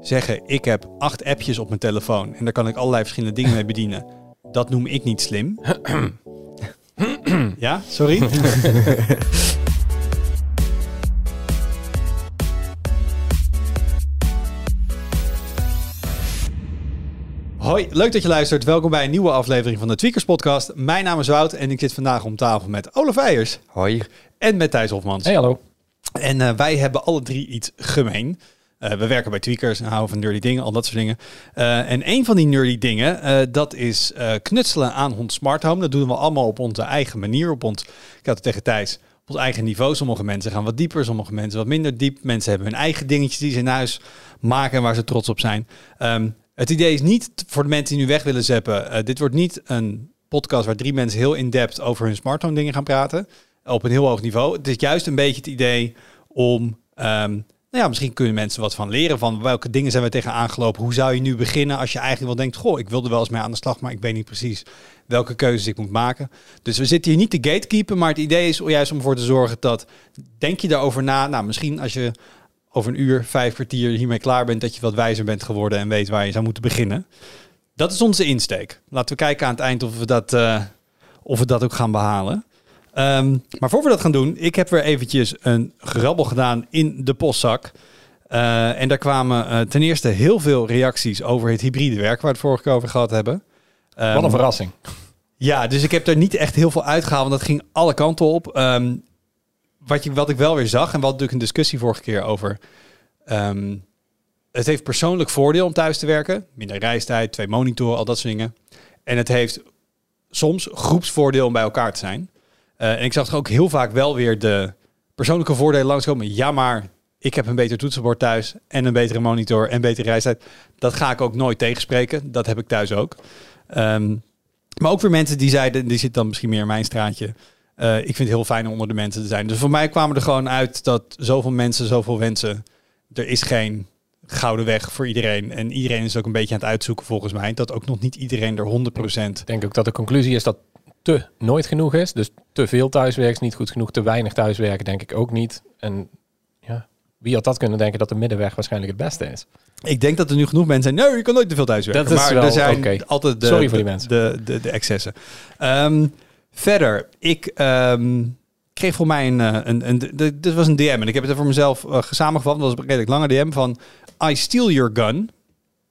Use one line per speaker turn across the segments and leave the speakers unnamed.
Zeggen, ik heb acht appjes op mijn telefoon en daar kan ik allerlei verschillende dingen mee bedienen. Dat noem ik niet slim. ja, sorry? Hoi, leuk dat je luistert. Welkom bij een nieuwe aflevering van de Tweakers Podcast. Mijn naam is Wout en ik zit vandaag om tafel met Olaf Eijers.
Hoi.
En met Thijs Hofmans.
Hey, hallo.
En uh, wij hebben alle drie iets gemeen. Uh, we werken bij Tweakers en houden van nerdy dingen, al dat soort dingen. Uh, en een van die nerdy dingen, dat is knutselen aan ons smart home. Dat doen we allemaal op onze eigen manier. Op ons, ik had het tegen Thijs, op ons eigen niveau. Sommige mensen gaan wat dieper, sommige mensen wat minder diep. Mensen hebben hun eigen dingetjes die ze in huis maken en waar ze trots op zijn. Um, het idee is niet voor de mensen die nu weg willen zeppen. dit wordt niet een podcast waar drie mensen heel in-depth over hun smart home dingen gaan praten op een heel hoog niveau. Het is juist een beetje het idee om, um, nou ja, misschien kunnen mensen wat van leren van welke dingen zijn we tegen aangelopen. Hoe zou je nu beginnen als je eigenlijk wel denkt, goh, ik wilde wel eens mee aan de slag, maar ik weet niet precies welke keuzes ik moet maken. Dus we zitten hier niet te gatekeepen, maar het idee is juist om ervoor te zorgen dat, denk je daarover na, nou misschien als je over een uur, vijf kwartier hiermee klaar bent, dat je wat wijzer bent geworden en weet waar je zou moeten beginnen. Dat is onze insteek. Laten we kijken aan het eind of we dat, uh, of we dat ook gaan behalen. Um, maar voor we dat gaan doen, ik heb weer eventjes een grabbel gedaan in de postzak. Uh, en daar kwamen uh, ten eerste heel veel reacties over het hybride werk, waar we het vorige keer over gehad hebben.
Um, wat een verrassing.
Ja, dus ik heb er niet echt heel veel uitgehaald, want dat ging alle kanten op. Um, wat, je, wat ik wel weer zag, en wat natuurlijk een discussie vorige keer over. het heeft persoonlijk voordeel om thuis te werken. Minder reistijd, twee monitoren, al dat soort dingen. En het heeft soms groepsvoordeel om bij elkaar te zijn. Uh, en ik zag ook heel vaak wel weer de persoonlijke voordelen langskomen. Ja, maar ik heb een beter toetsenbord thuis en een betere monitor en betere reistijd. Dat ga ik ook nooit tegenspreken. Dat heb ik thuis ook. Um, maar ook weer mensen die zeiden, die zit dan misschien meer in mijn straatje. Uh, ik vind het heel fijn om onder de mensen te zijn. Dus voor mij kwamen er gewoon uit dat zoveel mensen, zoveel wensen. Er is geen gouden weg voor iedereen. En iedereen is ook een beetje aan het uitzoeken volgens mij. Dat ook nog niet iedereen er 100%.
Ik denk ook dat de conclusie is dat te nooit genoeg is. Dus te veel thuiswerk is niet goed genoeg. Te weinig thuiswerken denk ik ook niet. En ja, wie had dat kunnen denken dat de middenweg waarschijnlijk het beste is?
Ik denk dat er nu genoeg mensen zijn. Nee, je kan nooit te veel thuiswerken.
Dat is
maar
wel,
er zijn
okay.
altijd de,
Sorry voor die mensen.
De, de, de, de excessen. Um, verder, ik um, kreeg voor mij een, een, een, een, dit was een DM en ik heb het er voor mezelf uh, samengevat. Dat was een redelijk lange DM van I steal your gun.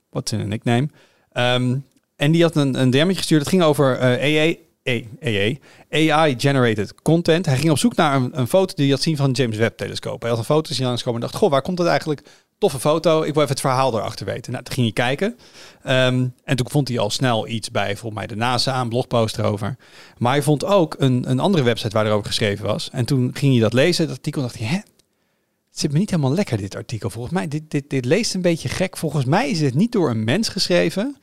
Wat is een nickname? Um, en die had een, een DM'tje gestuurd. Het ging over uh, EE, AI-generated content. Hij ging op zoek naar een, een foto die hij had zien van James Webb-telescoop. Hij had een foto zien langskomen en dacht, goh, waar komt het eigenlijk? Toffe foto, ik wil even het verhaal erachter weten. Nou, toen ging hij kijken. Um, en toen vond hij al snel iets bij, volgens mij de NASA, een blogpost erover. Maar hij vond ook een, een andere website waar erover geschreven was. En toen ging hij dat lezen, dat artikel, dacht hij, hè? Het zit me niet helemaal lekker, dit artikel. Volgens mij, dit, dit, dit leest een beetje gek. Volgens mij is dit niet door een mens geschreven.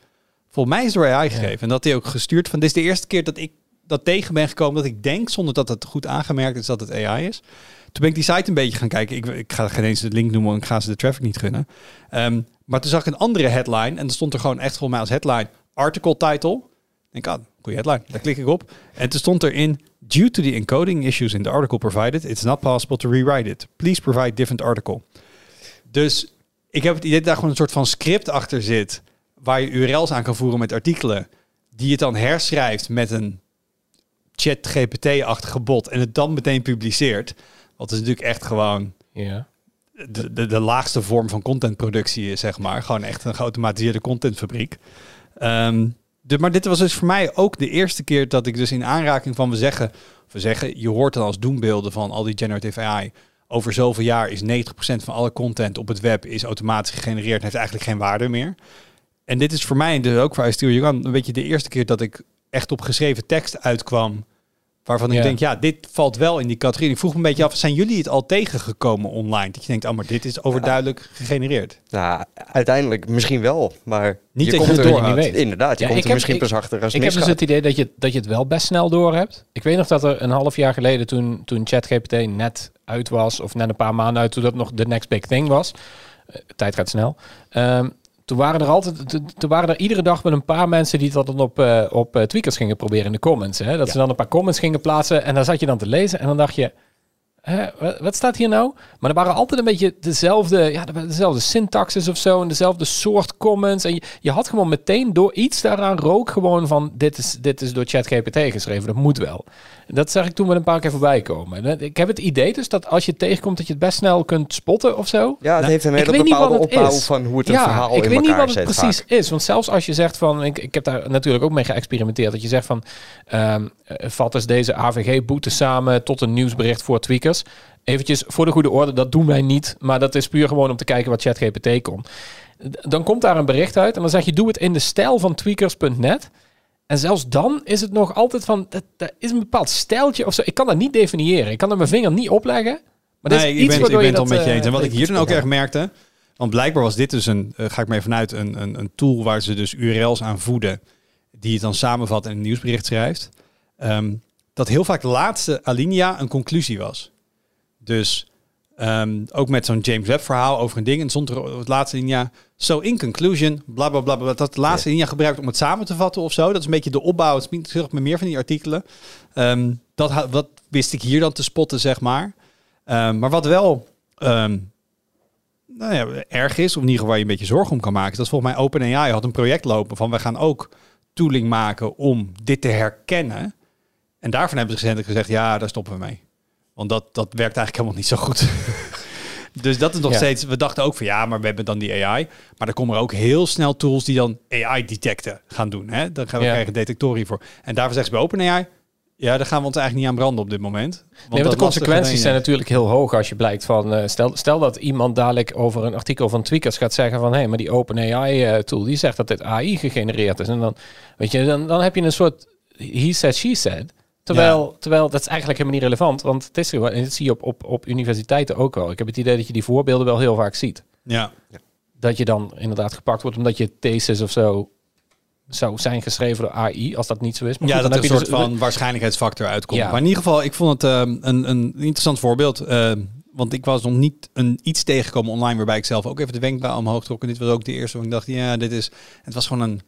Volgens mij is door AI gegeven. Ja. En dat hij ook gestuurd van, dit is de eerste keer dat ik dat tegen ben gekomen dat ik denk, zonder dat het goed aangemerkt is, dat het AI is. Toen ben ik die site een beetje gaan kijken. Ik, ik ga geen eens de link noemen, want ik ga ze de traffic niet gunnen. Um, maar toen zag ik een andere headline en er stond er gewoon echt volgens mij als headline article title. Ik denk, ah, goede headline. Daar klik ik op. En toen stond erin, due to the encoding issues in the article provided, it's not possible to rewrite it. Please provide different article. Dus ik heb het idee dat daar gewoon een soort van script achter zit, waar je URL's aan kan voeren met artikelen, die het dan herschrijft met een chat GPT-achtige bot en het dan meteen publiceert. Wat is natuurlijk echt gewoon
ja.
de, de, de laagste vorm van contentproductie is, zeg maar. Gewoon echt een geautomatiseerde contentfabriek. Um, de, maar dit was dus voor mij ook de eerste keer dat ik dus in aanraking van we zeggen, we zeggen, je hoort dan als doembeelden van al die generative AI. Over zoveel jaar is 90% van alle content op het web is automatisch gegenereerd en heeft eigenlijk geen waarde meer. En dit is voor mij dus ook voor I Steal Gun een beetje de eerste keer dat ik echt op geschreven tekst uitkwam Waarvan ik
Ja.
denk, ja, dit valt wel in die categorie. Ik vroeg me een beetje af, zijn jullie het al tegengekomen online? Dat je denkt, oh, maar dit is overduidelijk gegenereerd.
Nou, uiteindelijk misschien wel, maar
Niet
je
je
komt
het
er
door
niet weet.
Inderdaad, je
Ja,
komt er
heb-
misschien
ik-
pas achter als het
Ik heb dus het idee dat je, dat je het wel best snel door hebt. Ik weet nog dat er een half jaar geleden, toen, toen ChatGPT net uit was, of net een paar maanden uit, toen dat nog de next big thing was. Eh, tijd gaat snel. Ehm, toen waren er altijd, toen- waren er iedere dag wel een paar mensen die dat dan op, eh, op eh, tweakers gingen proberen in de comments. Hè? Dat ze dan een paar comments gingen plaatsen en dan zat je dan te lezen en dan dacht je, Hè, wat, staat hier nou? Maar er waren altijd een beetje dezelfde, ja, dezelfde syntaxes of zo en dezelfde soort comments. En je, je had gewoon meteen door iets daaraan rook gewoon van dit is, dit is door ChatGPT geschreven, dat moet wel. Dat zag ik toen wel een paar keer voorbij komen. En Ik heb het idee dus dat als je het tegenkomt dat je het best snel kunt spotten of zo.
Ja, het heeft een
ik
hele bepaalde opbouw
is.
van hoe het een
ja,
verhaal
ik
in
weet niet
elkaar
wat het precies
vaak.
is. Want zelfs als je zegt van, ik, ik heb daar natuurlijk ook mee geëxperimenteerd, dat je zegt van, eh, vat eens deze AVG-boete samen tot een nieuwsbericht voor tweakers. Eventjes voor de goede orde, dat doen wij niet, maar dat is puur gewoon om te kijken wat ChatGPT kon. Dan komt daar een bericht uit en dan zeg je, doe het in de stijl van tweakers.net. En zelfs dan is het nog altijd van, dat, dat is een bepaald stijltje of zo. Ik kan dat niet definiëren. Ik kan er mijn vinger niet opleggen. Maar
nee,
is
ik
iets
ben, ik ben het al met je
eh,
eens. En wat ik hier dan ook erg merkte, want blijkbaar was dit dus een, eh, ga ik maar even vanuit, een, een, een tool waar ze dus URL's aan voeden, die het dan samenvat en een nieuwsbericht schrijft, ehm, dat heel vaak de laatste alinea een conclusie was. Dus ehm, ook met zo'n James Webb verhaal over een ding, en stond er het laatste alinea, so in conclusion, bla bla bla, bla dat de laatste alinea gebruikt om het samen te vatten of zo. Dat is een beetje de opbouw, het is terug met meer van die artikelen. Ehm, dat, wist ik hier dan te spotten, zeg maar. Ehm, maar wat wel nou ja, erg is, of in ieder geval waar je een beetje zorgen om kan maken, dat is volgens mij OpenAI had een project lopen van we gaan ook tooling maken om dit te herkennen. En daarvan hebben ze recentelijk gezegd, ja, daar stoppen we mee. Want dat, dat werkt eigenlijk helemaal niet zo goed. dus dat is nog
Ja.
steeds, we dachten ook van ja, maar we hebben dan die AI. Maar er komen er ook heel snel tools die dan AI-detecten gaan doen. Hè? Dan gaan we
Ja.
krijgen detectoren hiervoor. En daarvoor zeggen ze bij OpenAI, ja, daar gaan we ons eigenlijk niet aan branden op dit moment. Want
Nee, want de consequenties zijn natuurlijk heel hoog als je blijkt van... eh, stel, stel dat iemand dadelijk over een artikel van Tweakers gaat zeggen van... hé, hey, maar die OpenAI-tool die zegt dat dit AI gegenereerd is. En dan, weet je, dan, dan heb je een soort he said, she said. Terwijl, terwijl dat is eigenlijk helemaal niet relevant. Want het is gewoon, en dat zie je op, op, op universiteiten ook wel. Ik heb het idee dat je die voorbeelden wel heel vaak ziet.
Ja,
Dat je dan inderdaad gepakt wordt omdat je thesis of zo zou zijn geschreven door AI, als dat niet zo is. Maar
ja
goed,
dat
dan
er een
je
soort
dus-
van waarschijnlijkheidsfactor uitkomt.
Ja.
Maar in ieder geval, ik vond het ehm, een, een interessant voorbeeld. ehm, want ik was nog niet een, iets tegengekomen online waarbij ik zelf ook even de wenkbrauw omhoog trok. En dit was ook de eerste waar ik dacht, ja, dit is... Het was gewoon een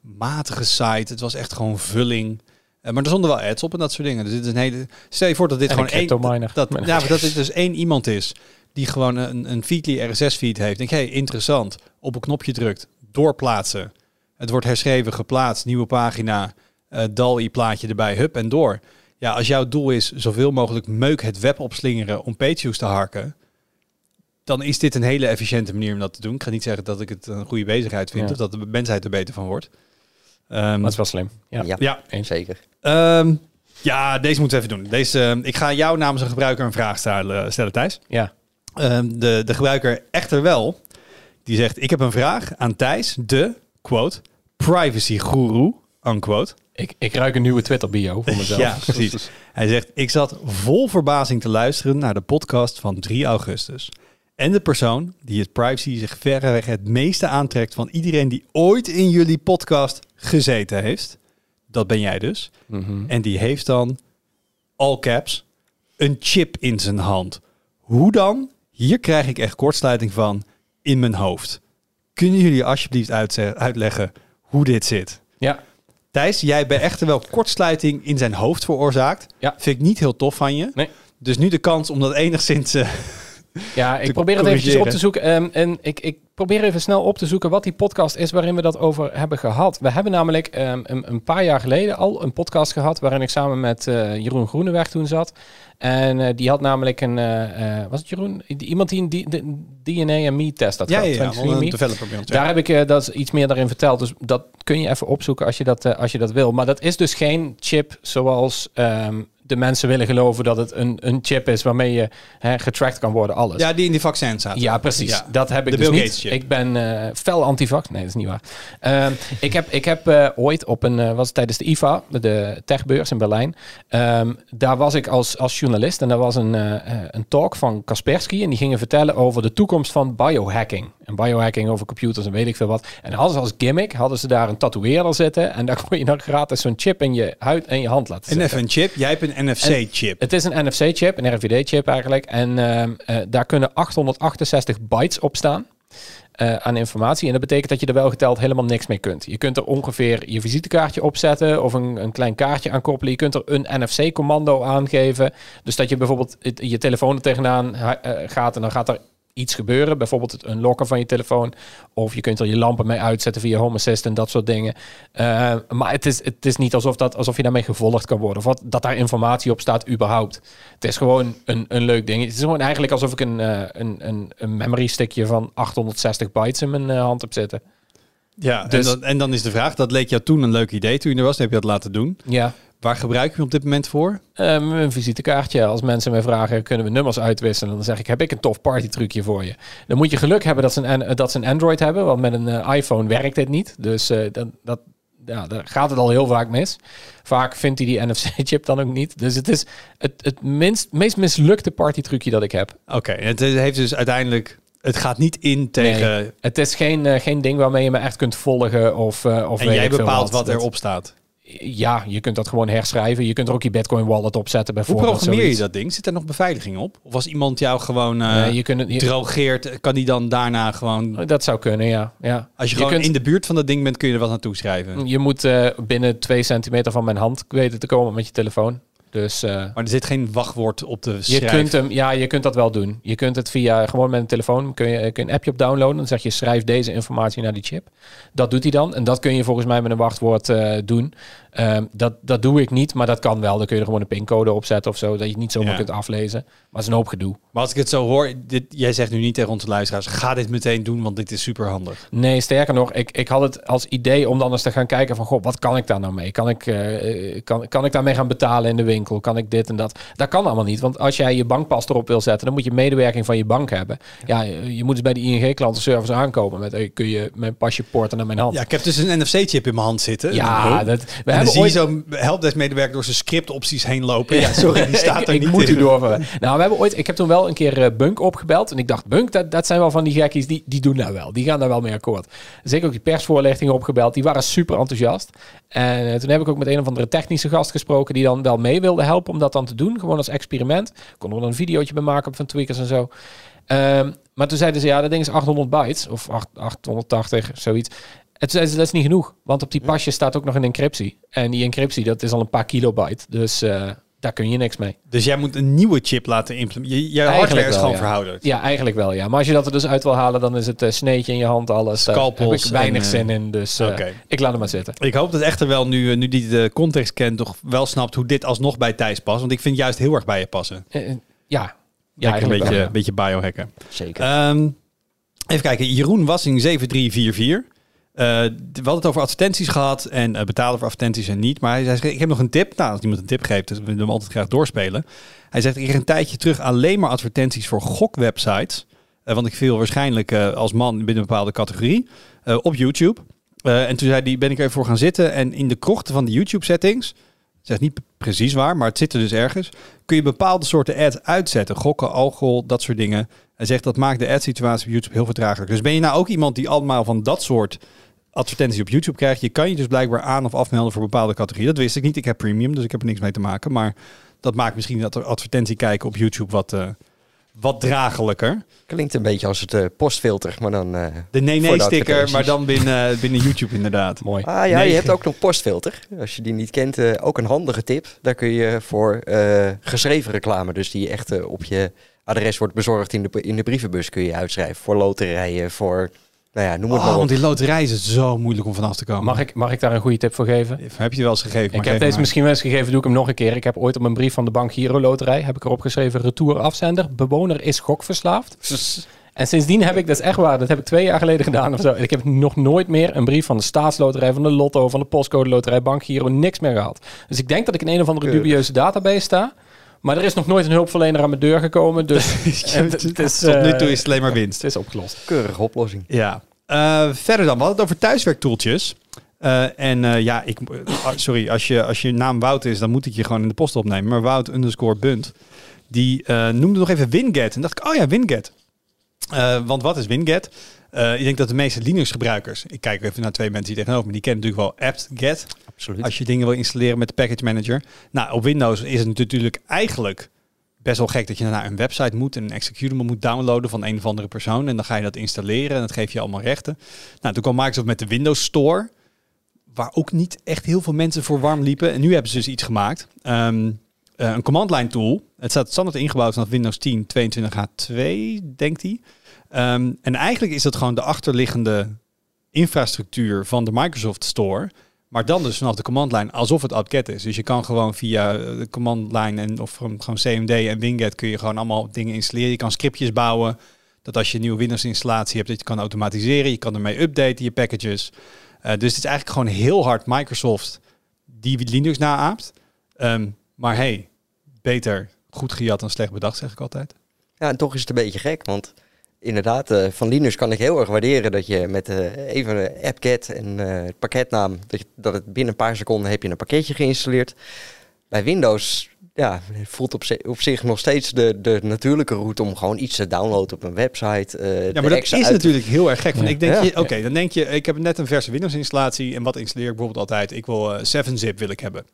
matige site. Het was echt gewoon vulling. Eh, maar er stonden wel ads op en dat soort dingen. Dus dit is een hele... Stel je voor dat dit
En
gewoon één... Dat, ja, maar dat dit dus één iemand is die gewoon een, een Feedly RSS-feed heeft. Denk, hey, interessant. Op een knopje drukt, doorplaatsen. Het wordt herschreven, geplaatst, nieuwe pagina, eh DAL-I-plaatje erbij, hup en door. Ja, als jouw doel is zoveel mogelijk meuk het web opslingeren om pageviews te harken, dan is dit een hele efficiënte manier om dat te doen. Ik ga niet zeggen dat ik het een goede bezigheid vind
Ja.
of dat de mensheid er beter van wordt. Ehm,
Maar het is wel slim. Ja.
Ja, zeker.
Ehm, ja, deze moeten we even doen. Deze, eh, ik ga jou namens een gebruiker een vraag stellen, stellen Thijs.
ja.
Ehm, de, de gebruiker echter wel, die zegt... Ik heb een vraag aan Thijs, de, quote, privacy guru, unquote.
Ik, ik ruik een nieuwe Twitter bio voor mezelf.
Ja, precies. Hij zegt, ik zat vol verbazing te luisteren naar de podcast van 3 augustus. En de persoon die het privacy zich verreweg het meeste aantrekt van iedereen die ooit in jullie podcast gezeten heeft. Dat ben jij dus.
Mhm.
En die heeft dan, all caps, een chip in zijn hand. Hoe dan? Hier krijg ik echt kortsluiting van in mijn hoofd. Kunnen jullie alsjeblieft uitleggen hoe dit zit?
Ja.
Thijs, jij bent echter wel kortsluiting in zijn hoofd veroorzaakt.
Ja.
Vind ik niet heel tof van je.
Nee.
Dus nu de kans om dat enigszins... eh,
Ja, ik probeer het eventjes op te zoeken. Ehm, en ik, ik probeer even snel op te zoeken wat die podcast is waarin we dat over hebben gehad. We hebben namelijk ehm, een, een paar jaar geleden al een podcast gehad waarin ik samen met eh, Jeroen Groeneweg toen zat. En eh, die had namelijk een, eh, was het Jeroen? Iemand die een DNA en me test had
ja, ja,
gehad.
ja,
23andMe.
een developer bij ons. ja.
Daar heb ik dat iets meer daarin verteld. Dus dat kun je even opzoeken als je dat, als je dat wil. Maar dat is dus geen chip zoals ehm, de mensen willen geloven dat het een, een chip is waarmee je hè, getracked kan worden, alles.
Ja, die in die vaccin zaten.
Ja, precies.
Ja.
Dat heb ik
De
dus
Bill
niet.
Gates chip.
Ik ben eh fel antivax. Nee, dat is niet waar. Ehm, ik heb, ik heb eh, ooit op een, eh, was het tijdens de IFA, de techbeurs in Berlijn. Ehm, daar was ik als, als journalist en daar was een, een talk van Kaspersky. En die gingen vertellen over de toekomst van biohacking. En biohacking over computers en weet ik veel wat. En hadden ze als gimmick, hadden ze daar een tatoeëerder zitten. En daar kon je dan gratis zo'n chip in je huid en je hand laten
En
zitten.
even een chip. Jij hebt een NFC-chip.
Het is een NFC-chip, een RFID-chip eigenlijk. En ehm, eh, daar kunnen 868 bytes op staan. eh, aan informatie. En dat betekent dat je er wel geteld helemaal niks mee kunt. Je kunt er ongeveer je visitekaartje opzetten of een, een klein kaartje aan koppelen. Je kunt er een NFC-commando aangeven. Dus dat je bijvoorbeeld je telefoon er tegenaan eh, gaat en dan gaat er iets gebeuren. Bijvoorbeeld het unlocken van je telefoon. Of je kunt er je lampen mee uitzetten via Home Assistant, dat soort dingen. Eh, maar het is, het is niet alsof, dat, alsof je daarmee gevolgd kan worden. Of wat, dat daar informatie op staat überhaupt. Het is gewoon een, een leuk ding. Het is gewoon eigenlijk alsof ik een, eh, een, een, een memory stickje van 860 bytes in mijn eh, hand heb zitten.
Ja,
Dus-
en, dan, en dan is de vraag, dat leek jou toen een leuk idee toen je er was, heb je dat laten doen.
Ja,
Waar gebruik je hem op dit moment voor?
Ehm, een visitekaartje. Als mensen mij vragen, kunnen we nummers uitwisselen? Dan zeg ik, heb ik een tof partytrucje voor je. Dan moet je geluk hebben dat ze een, dat ze een Android hebben, want met een eh, iPhone werkt dit niet. Dus eh, dat, dat, ja, daar gaat het al heel vaak mis. Vaak vindt hij die NFC-chip dan ook niet. Dus het is het, het minst, meest mislukte partytrucje dat ik heb.
Oké, het heeft dus uiteindelijk... Het gaat niet in tegen...
Nee, het is geen, eh, geen ding waarmee je me echt kunt volgen of, of
en jij bepaalt wat
Dat-
erop staat.
Ja, je kunt dat gewoon herschrijven. Je kunt er ook je Bitcoin wallet op zetten
Hoe
bijvoorbeeld.
programmeer je dat ding? Zit er nog beveiliging op? Of als iemand jou gewoon eh
Nee, je kunt je-
drogeert, kan die dan daarna gewoon...
Dat zou kunnen, ja. ja.
Als je, gewoon
kunt,
in de buurt van dat ding bent, kun je er wat naartoe schrijven.
je moet eh, binnen twee centimeter van mijn hand weten te komen met je telefoon. Dus eh,
Maar er zit geen wachtwoord op de
je
schrijf.
kunt hem, ja, je kunt dat wel doen. Je kunt het via gewoon met een telefoon kun je, kun je een appje op downloaden. Dan zeg je schrijf deze informatie naar die chip. Dat doet hij dan. En dat kun je volgens mij met een wachtwoord eh, doen. Ehm, dat, dat doe ik niet, maar dat kan wel. Dan kun je er gewoon een pincode op zetten of zo, dat je het niet zomaar
Ja.
kunt aflezen. Maar het is een hoop gedoe.
Maar als ik het zo hoor, dit, jij zegt nu niet tegen onze luisteraars, ga dit meteen doen, want dit is super handig.
Nee, sterker nog, ik, ik had het als idee om dan eens te gaan kijken van, goh, wat kan ik daar nou mee? Kan ik, eh, kan, kan ik daarmee gaan betalen in de winkel? Kan ik dit en dat? Dat kan allemaal niet, want als jij je bankpas erop wil zetten, dan moet je medewerking van je bank hebben. Ja, je, moet dus bij de ING klantenservice aankomen met, hey, kun je mijn pasje porten naar mijn hand?
Ja, ik heb dus een NFC-chip in mijn hand zitten.
Ja, dat, we
dan
hebben
zie
ooit...
zo'n helpdesk-medewerker door zijn scriptopties heen lopen. Ja, sorry, die staat
ik,
er
ik
niet
moet u doorverwijzen. Nou, we hebben ooit, ik heb toen wel een keer eh, Bunk opgebeld. En ik dacht, Bunk, dat, dat zijn wel van die gekkies, die, die doen nou wel. Die gaan daar wel mee akkoord. Zeker ook die persvoorlichtingen opgebeld. Die waren super enthousiast. En eh, toen heb ik ook met een of andere technische gast gesproken... die dan wel mee helpen om dat dan te doen. Gewoon als experiment. Ik kon er dan een videootje bij maken van tweakers en zo. Ehm, maar toen zeiden ze, ja, dat ding is 800 bytes. Of 8, 880, zoiets. En toen zeiden ze, dat is niet genoeg. Want op die pasje staat ook nog een encryptie. En die encryptie, dat is al een paar kilobyte. Dus eh, daar kun je niks mee.
Dus jij moet een nieuwe chip laten implementeren. Je, hardware is gewoon
ja.
verhouderd.
Ja, eigenlijk wel, ja. Maar als je dat er dus uit wil halen, dan is het eh, sneetje in je hand, alles. Daar heb
Scalpels
ik weinig
en,
zin in, dus eh,
Oké.
ik laat hem maar zitten.
Ik hoop dat echter wel nu, eh, nu die de context kent, toch wel snapt hoe dit alsnog bij Thijs past. Want ik vind juist heel erg bij je passen.
Eh, eh, ja, ja
een beetje,
wel, ja.
beetje biohacken.
Zeker.
Ehm, even kijken, Jeroen Wassing 7344. Eh, we hadden het over advertenties gehad en eh, betalen voor advertenties en niet. Maar hij zei, ik heb nog een tip. Nou, als iemand een tip geeft, dus we hem altijd graag doorspelen. Hij zegt, ik kreeg een tijdje terug alleen maar advertenties voor gokwebsites. Eh, want ik viel waarschijnlijk als man binnen een bepaalde categorie op YouTube. En toen zei hij, ben ik even voor gaan zitten. En in de krochten van de YouTube settings, zegt niet precies waar, maar het zit er dus ergens, kun je bepaalde soorten ads uitzetten. Gokken, alcohol, dat soort dingen. Hij zegt dat maakt de ad-situatie op YouTube heel vertragelijk. Dus ben je nou ook iemand die allemaal van dat soort advertenties op YouTube krijgt? Je kan je dus blijkbaar aan of afmelden voor bepaalde categorieën. Dat wist ik niet. Ik heb premium, dus ik heb er niks mee te maken. Maar dat maakt misschien dat er advertentie kijken op YouTube wat, eh, wat dragelijker.
Klinkt een beetje als het eh, postfilter, maar dan... eh,
De nee-nee-sticker, maar dan binnen, binnen YouTube inderdaad.
Mooi.
Ah ja,
Nee.
je hebt ook nog postfilter. Als je die niet kent, eh, ook een handige tip. Daar kun je voor eh, geschreven reclame, dus die echt eh, op je adres wordt bezorgd in de, in de brievenbus, kun je uitschrijven. Voor loterijen, voor, nou ja, noem het
Oh,
maar op.
want die loterij is het zo moeilijk om vanaf te komen.
Mag ik, mag ik daar een goede tip voor geven?
Heb je wel eens gegeven?
ik heb deze
maar.
misschien wel eens gegeven, doe ik hem nog een keer. Ik heb ooit op een brief van de Bank Giro Loterij, heb ik erop geschreven, retour afzender, bewoner is gokverslaafd. En sindsdien heb ik, dat is echt waar, dat heb ik twee jaar geleden gedaan of zo. Ik heb nog nooit meer een brief van de staatsloterij, van de lotto, van de postcode loterij, bank, Giro, niks meer gehad. Dus ik denk dat ik in een of andere dubieuze database sta. Maar er is nog nooit een hulpverlener aan mijn deur gekomen. Dus het, het is,
Tot nu
eh,
toe is het alleen maar winst.
het is opgelost.
Keurige oplossing.
Ja. Eh, verder dan, we hadden het over thuiswerktoeltjes. Eh, en eh, ja, ik, ah, sorry, als je, als je naam Wout is, dan moet ik je gewoon in de post opnemen. Maar Wout underscore Bunt, die eh, noemde nog even Winget. En dacht ik, oh ja, Winget. Eh, want wat is Winget? Eh, ik denk dat de meeste Linux-gebruikers, ik kijk even naar twee mensen die tegenover me, die kennen natuurlijk wel apt-get.
Absoluut.
Als je dingen wil installeren met de package manager. Nou, op Windows is het natuurlijk eigenlijk best wel gek dat je naar een website moet en een executable moet downloaden van een of andere persoon. En dan ga je dat installeren en dat geeft je allemaal rechten. Nou, toen kwam Microsoft met de Windows Store, waar ook niet echt heel veel mensen voor warm liepen. En nu hebben ze dus iets gemaakt. Ehm, eh, een command line tool. Het staat standaard ingebouwd vanaf Windows 10 22H2, denkt hij. Ehm, en eigenlijk is dat gewoon de achterliggende infrastructuur van de Microsoft Store. Maar dan dus vanaf de command line alsof het AppGet is. Dus je kan gewoon via eh, de command line en of gewoon gewoon CMD en Winget kun je gewoon allemaal dingen installeren. Je kan scriptjes bouwen. Dat als je een nieuwe Windows installatie hebt, dat je kan automatiseren. Je kan ermee updaten je packages. Eh, dus het is eigenlijk gewoon heel hard Microsoft die Linux naaapt. Ehm, maar hey, beter goed gejat dan slecht bedacht, zeg ik altijd.
Ja, en toch is het een beetje gek, want inderdaad, eh, van Linux kan ik heel erg waarderen dat je met eh, even een appget en het pakketnaam, dat, je, dat het binnen een paar seconden heb je een pakketje geïnstalleerd. Bij Windows, ja, voelt op, op zich nog steeds de, de natuurlijke route om gewoon iets te downloaden op een website.
Ja, maar dat is
uit-
natuurlijk heel erg gek.
Ja.
ik denk,
Ja.
je, oké, dan denk je, ik heb net een verse Windows installatie en wat installeer ik bijvoorbeeld altijd? Ik wil eh 7-zip wil ik hebben.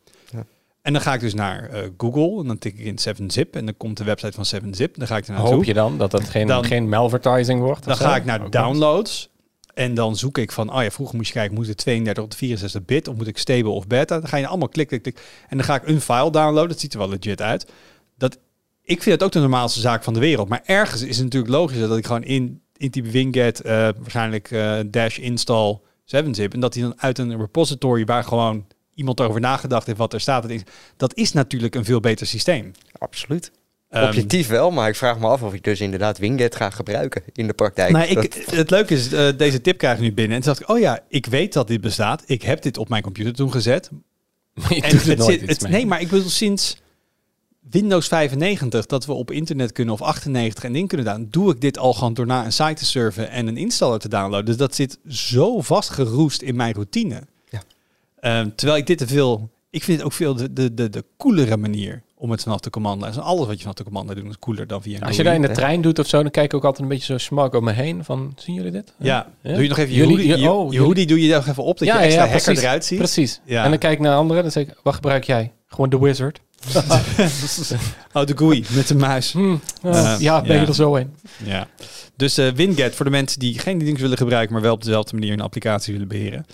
En dan ga ik dus naar eh, Google en dan tik ik in 7-zip en dan komt de website van 7-zip. Dan ga ik er naartoe.
Hoop je dan dat het geen,
Dan-
geen malvertising wordt?
Dan ga ik naar
Ook
downloads. En dan zoek ik van, oh ja, vroeger moest je kijken, moet het 32 of 64 bit of moet ik stable of beta? Dan ga je allemaal klik, klik, klik. En dan ga ik een file downloaden. Dat ziet er wel legit uit. Dat, ik vind het ook de normaalste zaak van de wereld. Maar ergens is het natuurlijk logischer dat ik gewoon in, in type winget, eh, waarschijnlijk eh, dash install 7-zip. En dat hij dan uit een repository waar gewoon iemand erover nagedacht heeft wat er staat. Dat is, dat is natuurlijk een veel beter systeem.
Absoluut.
Ehm,
Objectief wel, maar ik vraag me af of ik dus inderdaad Winget ga gebruiken in de praktijk.
Nou, ik, het leuke is, eh, deze tip krijg ik nu binnen. En toen dacht ik, oh ja, ik weet dat dit bestaat. Ik heb dit op mijn computer toen gezet.
Maar je
En
doet
het
nooit
zit,
iets
het,
mee.
nee, maar ik bedoel sinds Windows 95 dat we op internet kunnen of 98 en in kunnen doen, doe ik dit al gewoon door naar een site te surfen en een installer te downloaden. Dus dat zit zo vastgeroest in mijn routine. Ehm, terwijl ik dit te veel, ik vind het ook veel de, de, de, de coolere manier om het vanaf de command line. Dus alles wat je vanaf de command line doet is cooler dan via een
Als je dat in de trein doet of zo, dan kijk ik ook altijd een beetje zo smak om me heen. Van, zien jullie dit?
Ja,
Ja?
doe je nog even je
Jullie-
hoodie, je,
je- oh,
je hoodie doe je nog even op, dat je extra hacker eruit ziet.
Precies.
Ja.
En dan kijk ik naar anderen, dan zeg ik, wat gebruik jij? Gewoon de wizard.
Oh, de GUI met de muis.
Hm, oh,
Eh,
ja, ben je er zo in.
Ja. Dus eh, Winget voor de mensen die geen Linux willen gebruiken, maar wel op dezelfde manier een applicatie willen beheren.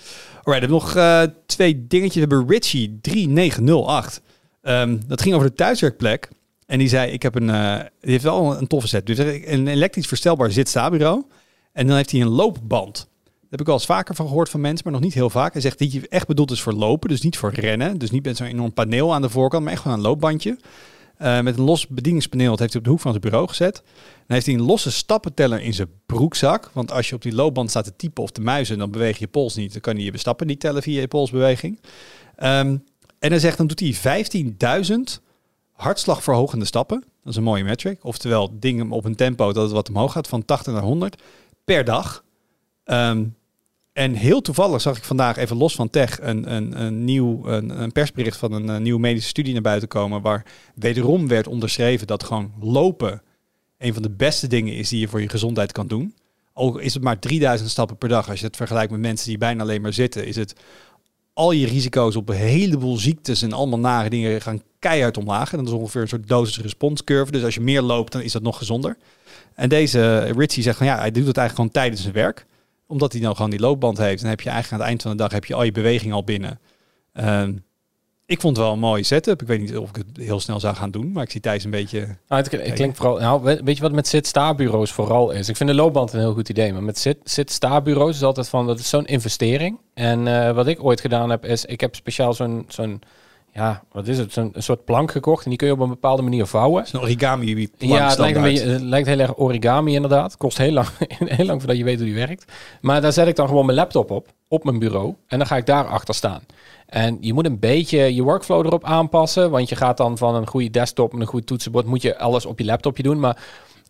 Alright, we hebben nog eh, twee dingetjes. We hebben Richie 3908. Ehm, dat ging over de thuiswerkplek. En die zei, ik heb een, eh, die heeft wel een, een toffe set. Dus een elektrisch verstelbaar zit-sta-bureau. En dan heeft hij een loopband. Daar heb ik wel eens vaker van gehoord van mensen, maar nog niet heel vaak. Hij zegt dat je echt bedoeld is voor lopen, dus niet voor rennen. Dus niet met zo'n enorm paneel aan de voorkant, maar echt gewoon een loopbandje. Eh, met een los bedieningspaneel, dat heeft hij op de hoek van zijn bureau gezet. Dan heeft hij een losse stappenteller in zijn broekzak. Want als je op die loopband staat te typen of te muizen, dan beweeg je pols niet. Dan kan hij je stappen niet tellen via je polsbeweging. Ehm, en hij zegt, dan doet hij 15.000 hartslagverhogende stappen. Dat is een mooie metric. Oftewel dingen op een tempo dat het wat omhoog gaat, van 80 naar 100 per dag. Ehm, en heel toevallig zag ik vandaag, even los van tech, een, een, een nieuw een, een persbericht van een, eh, nieuwe medische studie naar buiten komen. Waar wederom werd onderschreven dat gewoon lopen een van de beste dingen is die je voor je gezondheid kan doen. Ook is het maar 3000 stappen per dag. Als je het vergelijkt met mensen die bijna alleen maar zitten, is het al je risico's op een heleboel ziektes en allemaal nare dingen gaan keihard omlaag. En dat is ongeveer een soort dosis-response curve. Dus als je meer loopt, dan is dat nog gezonder. En deze Richie zegt van ja, hij doet het eigenlijk gewoon tijdens zijn werk. Omdat hij dan gewoon die loopband heeft. Dan heb je eigenlijk aan het eind van de dag heb je al je beweging al binnen. Ehm, ik vond het wel een mooie setup. Ik weet niet of ik het heel snel zou gaan doen, maar ik zie Thijs een beetje...
Nou, het, het vooral. Nou, weet je wat met zit-sta-bureaus vooral is? Ik vind de loopband een heel goed idee, maar met zit- zit-sta-bureaus is altijd van dat is zo'n investering. En eh, wat ik ooit gedaan heb, is ik heb speciaal zo'n zo'n ja, wat is het? Een, een soort plank gekocht en die kun je op een bepaalde manier vouwen.
Het is een origami
Ja, het lijkt, een beetje, het lijkt heel erg origami inderdaad. Kost heel lang, heel lang voordat je weet hoe die werkt. Maar daar zet ik dan gewoon mijn laptop op, op mijn bureau. En dan ga ik daar achter staan. En je moet een beetje je workflow erop aanpassen. Want je gaat dan van een goede desktop en een goed toetsenbord... moet je alles op je laptopje doen. Maar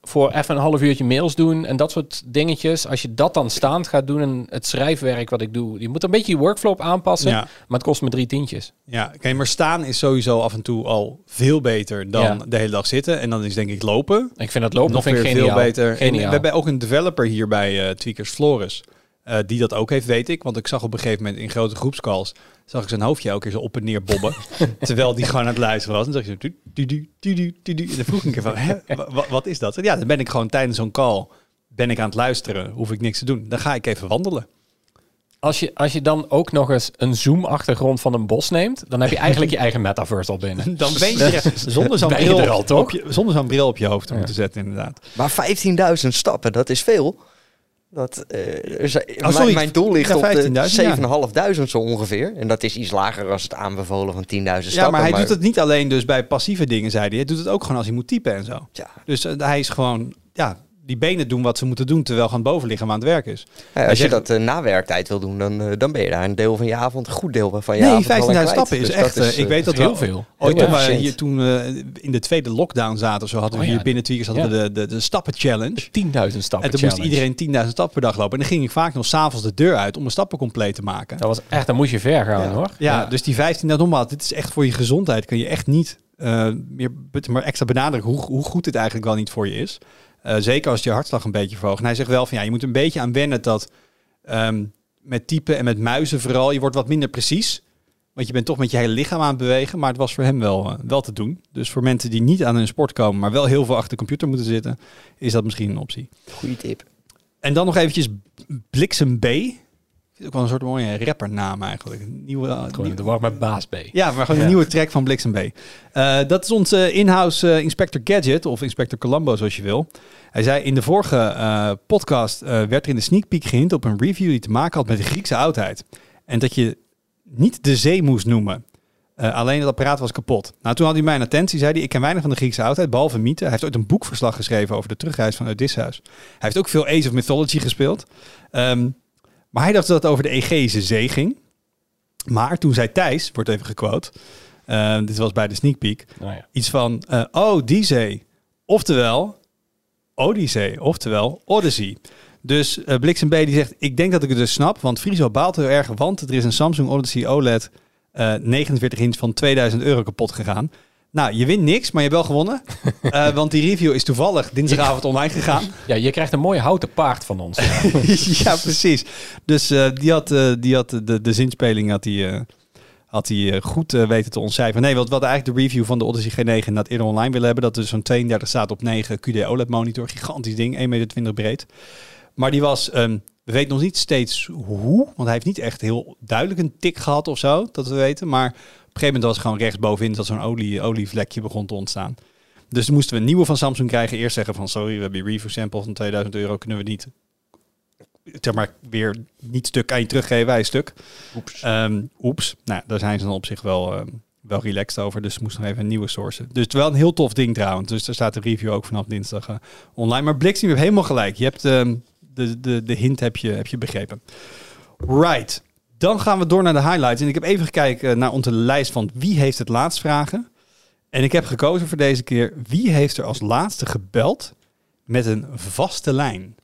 voor even een half uurtje mails doen en dat soort dingetjes. Als je dat dan staand gaat doen en het schrijfwerk wat ik doe, je moet een beetje je workflow op aanpassen.
Ja.
Maar het kost me drie tientjes.
Ja, oké, maar staan is sowieso af en toe al veel beter dan
Ja.
de hele dag zitten. En dan is denk ik lopen
Ik vind dat lopen
nog
vind ik
veel beter. En
Geniaal.
we hebben ook een developer hier bij eh, Tweakers Flores. eh, die dat ook heeft, weet ik. Want ik zag op een gegeven moment in grote groepscalls... zag ik zijn hoofdje elke keer zo op en neer bobben. terwijl die gewoon aan het luisteren was. En dan zag je zo... du- du- du- du- du- du. En dan vroeg ik een keer van... Hè, wat is dat? En ja, dan ben ik gewoon tijdens zo'n call... ben ik aan het luisteren. Hoef ik niks te doen. Dan ga ik even wandelen.
Als je, als je dan ook nog eens een zoom-achtergrond van een bos neemt, dan heb je eigenlijk je eigen metaverse al binnen.
Dan ben je er zonder zo'n bril,
al, toch?
op je, zonder zo'n bril op je hoofd te
Ja.
moeten zetten, inderdaad.
Maar 15.000 stappen, dat is veel. Dat, zijn-
Oh, sorry.
mijn, doel ligt
Ja,
op de
15.000, ja.
7.500 zo ongeveer. En dat is iets lager als het aanbevolen van 10.000 stappen.
Ja, maar hij doet het niet alleen dus bij passieve dingen, zei hij. Hij doet het ook gewoon als hij moet typen en zo.
Ja.
Dus eh, hij is gewoon, ja, die benen doen wat ze moeten doen terwijl gewoon het bovenlichaam aan het werk is.
Ja, als je dat eh, na werktijd wil doen, dan, eh, dan ben je daar een deel van je avond, een goed deel van je
nee,
avond
15.000
aan kwijt.
stappen is
Dus
echt,
is,
eh, ik
eh,
weet dat
heel veel.
Ooit toen we hier toen in de tweede lockdown zaten, of zo hadden we
Oh ja.
hier binnen hadden we de, de, de stappen challenge.
10.000 stappen
En toen moest iedereen 10.000 stappen per dag lopen. En dan ging ik vaak nog s'avonds de deur uit om mijn stappen compleet te maken.
Dat was echt, dan moest je ver gaan
Ja.
hoor.
Ja, dus die 15, nou nogmaals, dit is echt voor je gezondheid. Kun je echt niet eh, meer maar extra benadrukken hoe, hoe goed dit eigenlijk wel niet voor je is. Eh, zeker als je hartslag een beetje verhoogt. En hij zegt wel van ja, je moet een beetje aan wennen dat ehm, met typen en met muizen vooral, je wordt wat minder precies. Want je bent toch met je hele lichaam aan het bewegen. Maar het was voor hem wel, eh, wel te doen. Dus voor mensen die niet aan hun sport komen, maar wel heel veel achter de computer moeten zitten, is dat misschien een optie.
Goeie tip.
En dan nog eventjes Bliksem B. Ook wel een soort mooie rappernaam eigenlijk. Een Nieuwe,
Gewoon
nieuw-
de war met baas B.
ja, maar gewoon
Ja.
een nieuwe track van Bliksem B. Eh, dat is onze in-house eh, Inspector Gadget, of Inspector Columbo, zoals je wil. Hij zei in de vorige eh, podcast werd er in de sneak peek gehind op een review die te maken had met de Griekse oudheid. En dat je niet de zee moest noemen. Alleen het apparaat was kapot. Nou, toen had hij mijn attentie, zei hij, ik ken weinig van de Griekse oudheid, behalve mythe. Hij heeft ooit een boekverslag geschreven over de terugreis van Odysseus. Hij heeft ook veel Age of Mythology gespeeld. Ehm, maar hij dacht dat het over de Egeïsche Zee ging. Maar toen zei Thijs, wordt even gequote, eh, dit was bij de sneak peek,
Nou ja.
iets van, eh, oh, die zee. Oftewel, Odyssee, oftewel Odyssey. Dus Bliksem B die zegt, ik denk dat ik het dus snap, want Friso baalt heel erg, want er is een Samsung Odyssey OLED eh 49 inch van 2000 euro kapot gegaan. Nou, je wint niks, maar je hebt wel gewonnen. Eh, want die review is toevallig dinsdagavond online gegaan.
ja, je krijgt een mooi houten paard van ons.
ja, precies. Dus eh, die had, eh, die had de, de zinspeling had hij, had hij goed weten te ontcijferen. Nee, wat, wat eigenlijk de review van de Odyssey G9 inderdaad eerder online willen hebben. Dat is zo'n 32 staat op 9 QD OLED monitor. Gigantisch ding, 1,20 meter breed. Maar die was, ehm, we weten nog niet steeds hoe. Want hij heeft niet echt heel duidelijk een tik gehad of zo, dat we weten. Maar gegeven moment was het gewoon rechtsbovenin dat zo'n olie, olievlekje begon te ontstaan. Dus moesten we een nieuwe van Samsung krijgen. Eerst zeggen van sorry, we hebben die review sample van 2000 euro. Kunnen we niet zeg maar, weer niet stuk aan je teruggeven, hij is stuk.
Oeps.
Ehm, oeps. Nou, daar zijn ze dan op zich wel, ehm, wel relaxed over. Dus moesten nog even een nieuwe sourcen. Dus het is wel een heel tof ding trouwens. Dus daar staat de review ook vanaf dinsdag eh, online. Maar Bliksem, je hebt helemaal gelijk. Je hebt ehm, de, de, de hint heb je, heb je begrepen. Right. Dan gaan we door naar de highlights. En ik heb even gekeken naar onze lijst van wie heeft het laatst vragen. En ik heb gekozen voor deze keer wie heeft er als laatste gebeld met een vaste lijn.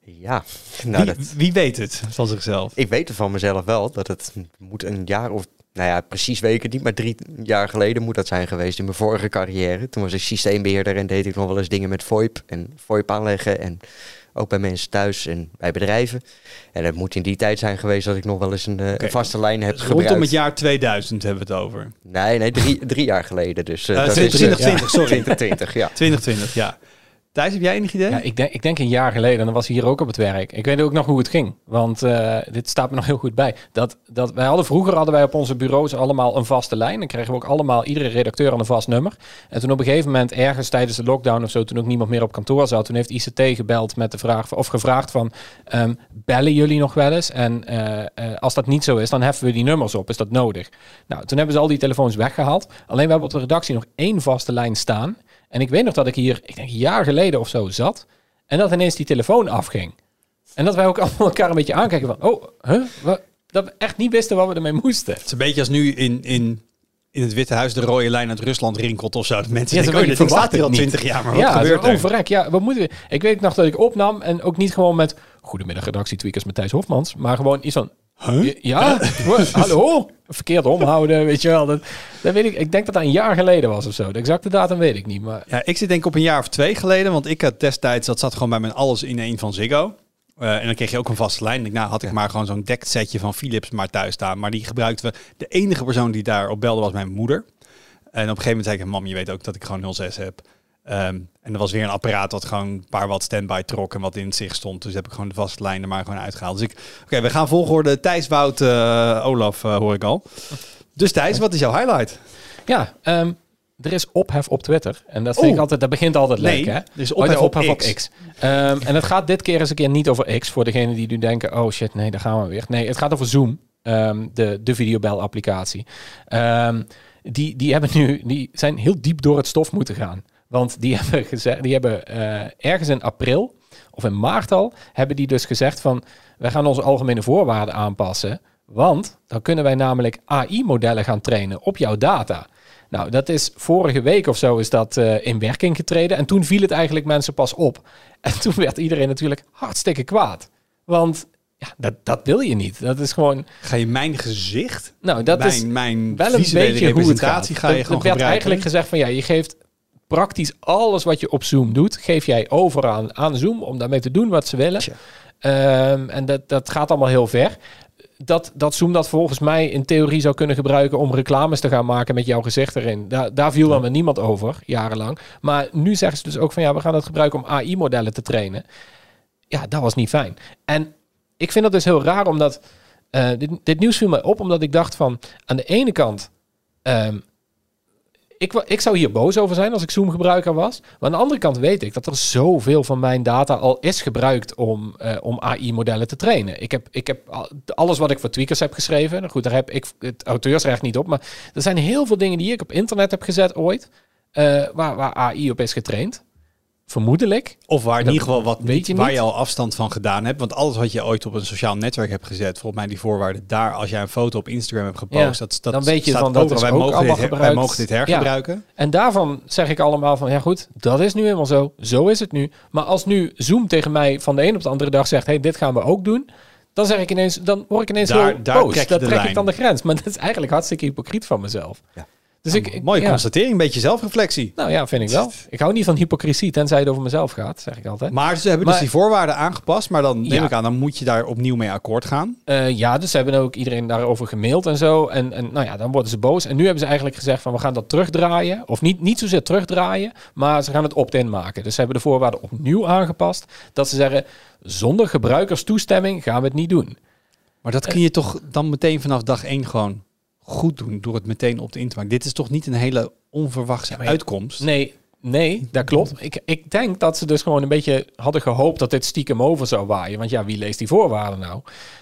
Ja, nou,
wie,
dat,
wie weet het van zichzelf?
ik weet er van mezelf wel dat het moet een jaar of, nou ja, precies weken niet, maar drie jaar geleden moet dat zijn geweest in mijn vorige carrière. Toen was ik systeembeheerder en deed ik nog wel eens dingen met VoIP en VoIP aanleggen en ook bij mensen thuis en bij bedrijven. En het moet in die tijd zijn geweest dat ik nog wel eens een, eh, een vaste lijn heb
Dus
gebruikt.
rondom het jaar 2000 hebben we het over.
Nee, nee, drie, drie jaar geleden. Dus, eh,
Eh,
dat is, eh,
2020,
ja,
sorry.
2020, ja.
2020, ja. Thijs, heb jij enig idee?
Ja, ik denk, ik denk een jaar geleden, en dan was hij hier ook op het werk. Ik weet ook nog hoe het ging, want eh, dit staat me nog heel goed bij. Dat, dat wij hadden vroeger hadden wij op onze bureaus allemaal een vaste lijn. Dan kregen we ook allemaal iedere redacteur een vast nummer. En toen op een gegeven moment, ergens tijdens de lockdown of zo, toen ook niemand meer op kantoor zat, toen heeft ICT gebeld met de vraag of gevraagd van, ehm, bellen jullie nog wel eens? En eh, eh, als dat niet zo is, dan heffen we die nummers op. Is dat nodig? Nou, toen hebben ze al die telefoons weggehaald. Alleen we hebben op de redactie nog één vaste lijn staan. En ik weet nog dat ik hier, ik denk een jaar geleden of zo zat. En dat ineens die telefoon afging. En dat wij ook allemaal elkaar een beetje aankijken van, oh, huh? Wat? dat we echt niet wisten wat we ermee moesten.
Het is een beetje als nu in, in, in het Witte Huis de rode lijn uit Rusland rinkelt of zo. Dat mensen
Ja,
denken, oh, dit staat hier al 20 jaar, maar wat
ja,
gebeurt er?
oh, verrek, ja, wat moeten we? Ik weet nog dat ik opnam en ook niet gewoon met, goedemiddag redactie Tweakers met Thijs Hofmans, maar gewoon iets van,
Huh?
ja, hallo, verkeerd omhouden, weet je wel. Dat, dat weet ik, ik denk dat dat een jaar geleden was of zo. De exacte datum weet ik niet, maar
Ja, ik zit denk ik op een jaar of twee geleden, want ik had destijds, dat zat gewoon bij mijn alles in één van Ziggo. Eh, en dan kreeg je ook een vaste lijn. Ik nou had ik maar gewoon zo'n dekt setje van Philips maar thuis staan. Maar die gebruikten we. De enige persoon die daarop belde was mijn moeder. En op een gegeven moment zei ik, mam, je weet ook dat ik gewoon 06 heb. Ehm, en er was weer een apparaat wat gewoon een paar watt standby trok en wat in het zicht stond. Dus heb ik gewoon de vaste lijn er maar gewoon uitgehaald. Dus ik, oké, we gaan volgorde Thijs, Wout, eh, Olaf eh, hoor ik al. Dus Thijs, wat is jouw highlight?
ja, ehm, er is ophef op Twitter. En dat vind
Oh.
ik altijd, dat begint altijd
Nee,
leuk, hè?
er is
Oh,
ophef op X.
X. Ehm, en het gaat dit keer eens een keer niet over X, voor degenen die nu denken, oh shit, nee, daar gaan we weer. Nee, het gaat over Zoom, de, de videobel-applicatie. Die, die, hebben nu, die zijn heel diep door het stof moeten gaan. Want die hebben, gezegd, die hebben eh, ergens in april of in maart al, hebben die dus gezegd van, wij gaan onze algemene voorwaarden aanpassen. Want dan kunnen wij namelijk AI-modellen gaan trainen op jouw data. Nou, dat is vorige week of zo is dat eh, in werking getreden. En toen viel het eigenlijk mensen pas op. En toen werd iedereen natuurlijk hartstikke kwaad. Want ja, dat, dat wil je niet. Dat is gewoon...
Ga je mijn gezicht,
Nou, dat
mijn,
is
mijn
wel een beetje hoe het gaat.
ga je gewoon
er werd
gebruiken?
eigenlijk gezegd van ja, je geeft praktisch alles wat je op Zoom doet, geef jij over aan, aan Zoom om daarmee te doen wat ze willen. Ehm, en dat, dat gaat allemaal heel ver. Dat, dat Zoom dat volgens mij in theorie zou kunnen gebruiken om reclames te gaan maken met jouw gezicht erin. Daar, daar viel dan met niemand over, jarenlang. Maar nu zeggen ze dus ook van ja, we gaan dat gebruiken om AI-modellen te trainen. Ja, dat was niet fijn. En ik vind dat dus heel raar, omdat eh, dit, dit nieuws viel mij op, omdat ik dacht van aan de ene kant. ehm, ik, ik zou hier boos over zijn als ik Zoom-gebruiker was. Maar aan de andere kant weet ik dat er zoveel van mijn data al is gebruikt om, eh, om AI-modellen te trainen. Ik heb, ik heb al- alles wat ik voor tweakers heb geschreven. Nou goed, daar heb ik het auteursrecht niet op. Maar er zijn heel veel dingen die ik op internet heb gezet ooit. eh, waar, waar AI op is getraind. Vermoedelijk.
Of waar in ieder geval wat
weet je
waar
niet.
je al afstand van gedaan hebt. Want alles wat je ooit op een sociaal netwerk hebt gezet, volgens mij die voorwaarden daar, als jij een foto op Instagram hebt gepost,
Ja,
dat, dat
dan weet je
staat
van, dat is
wij
ook
mogen dit, wij mogen dit hergebruiken.
En daarvan zeg ik allemaal van, ja goed, dat is nu helemaal zo. Zo is het nu. Maar als nu Zoom tegen mij van de een op de andere dag zegt, hey, dit gaan we ook doen. Dan zeg ik ineens, dan word ik ineens
Daar-
heel
daar
boos.
trek je
dat
de
trek
lijn.
ik dan de grens. Maar dat is eigenlijk hartstikke hypocriet van mezelf.
Ja.
Dus ik, ik-
Mooie
ja.
constatering, een beetje zelfreflectie.
Nou ja, vind ik wel. Ik hou niet van hypocrisie, tenzij het over mezelf gaat, zeg ik altijd.
Maar ze hebben
Maar-
dus die voorwaarden aangepast, maar dan neem
Ja.
ik aan, dan moet je daar opnieuw mee akkoord gaan.
Eh, ja, dus ze hebben ook iedereen daarover gemaild en zo. En, en nou ja, dan worden ze boos. En nu hebben ze eigenlijk gezegd van we gaan dat terugdraaien. Of niet, niet zozeer terugdraaien, maar ze gaan het opt-in maken. Dus ze hebben de voorwaarden opnieuw aangepast. Dat ze zeggen, zonder gebruikerstoestemming gaan we het niet doen.
Maar dat kun je toch dan meteen vanaf dag één gewoon goed doen, door het meteen op de in te maken. Dit is toch niet een hele onverwachte
ja,
uitkomst?
Nee, nee, dat klopt. Ik, ik denk dat ze dus gewoon een beetje hadden gehoopt dat dit stiekem over zou waaien. Want ja, wie leest die voorwaarden nou?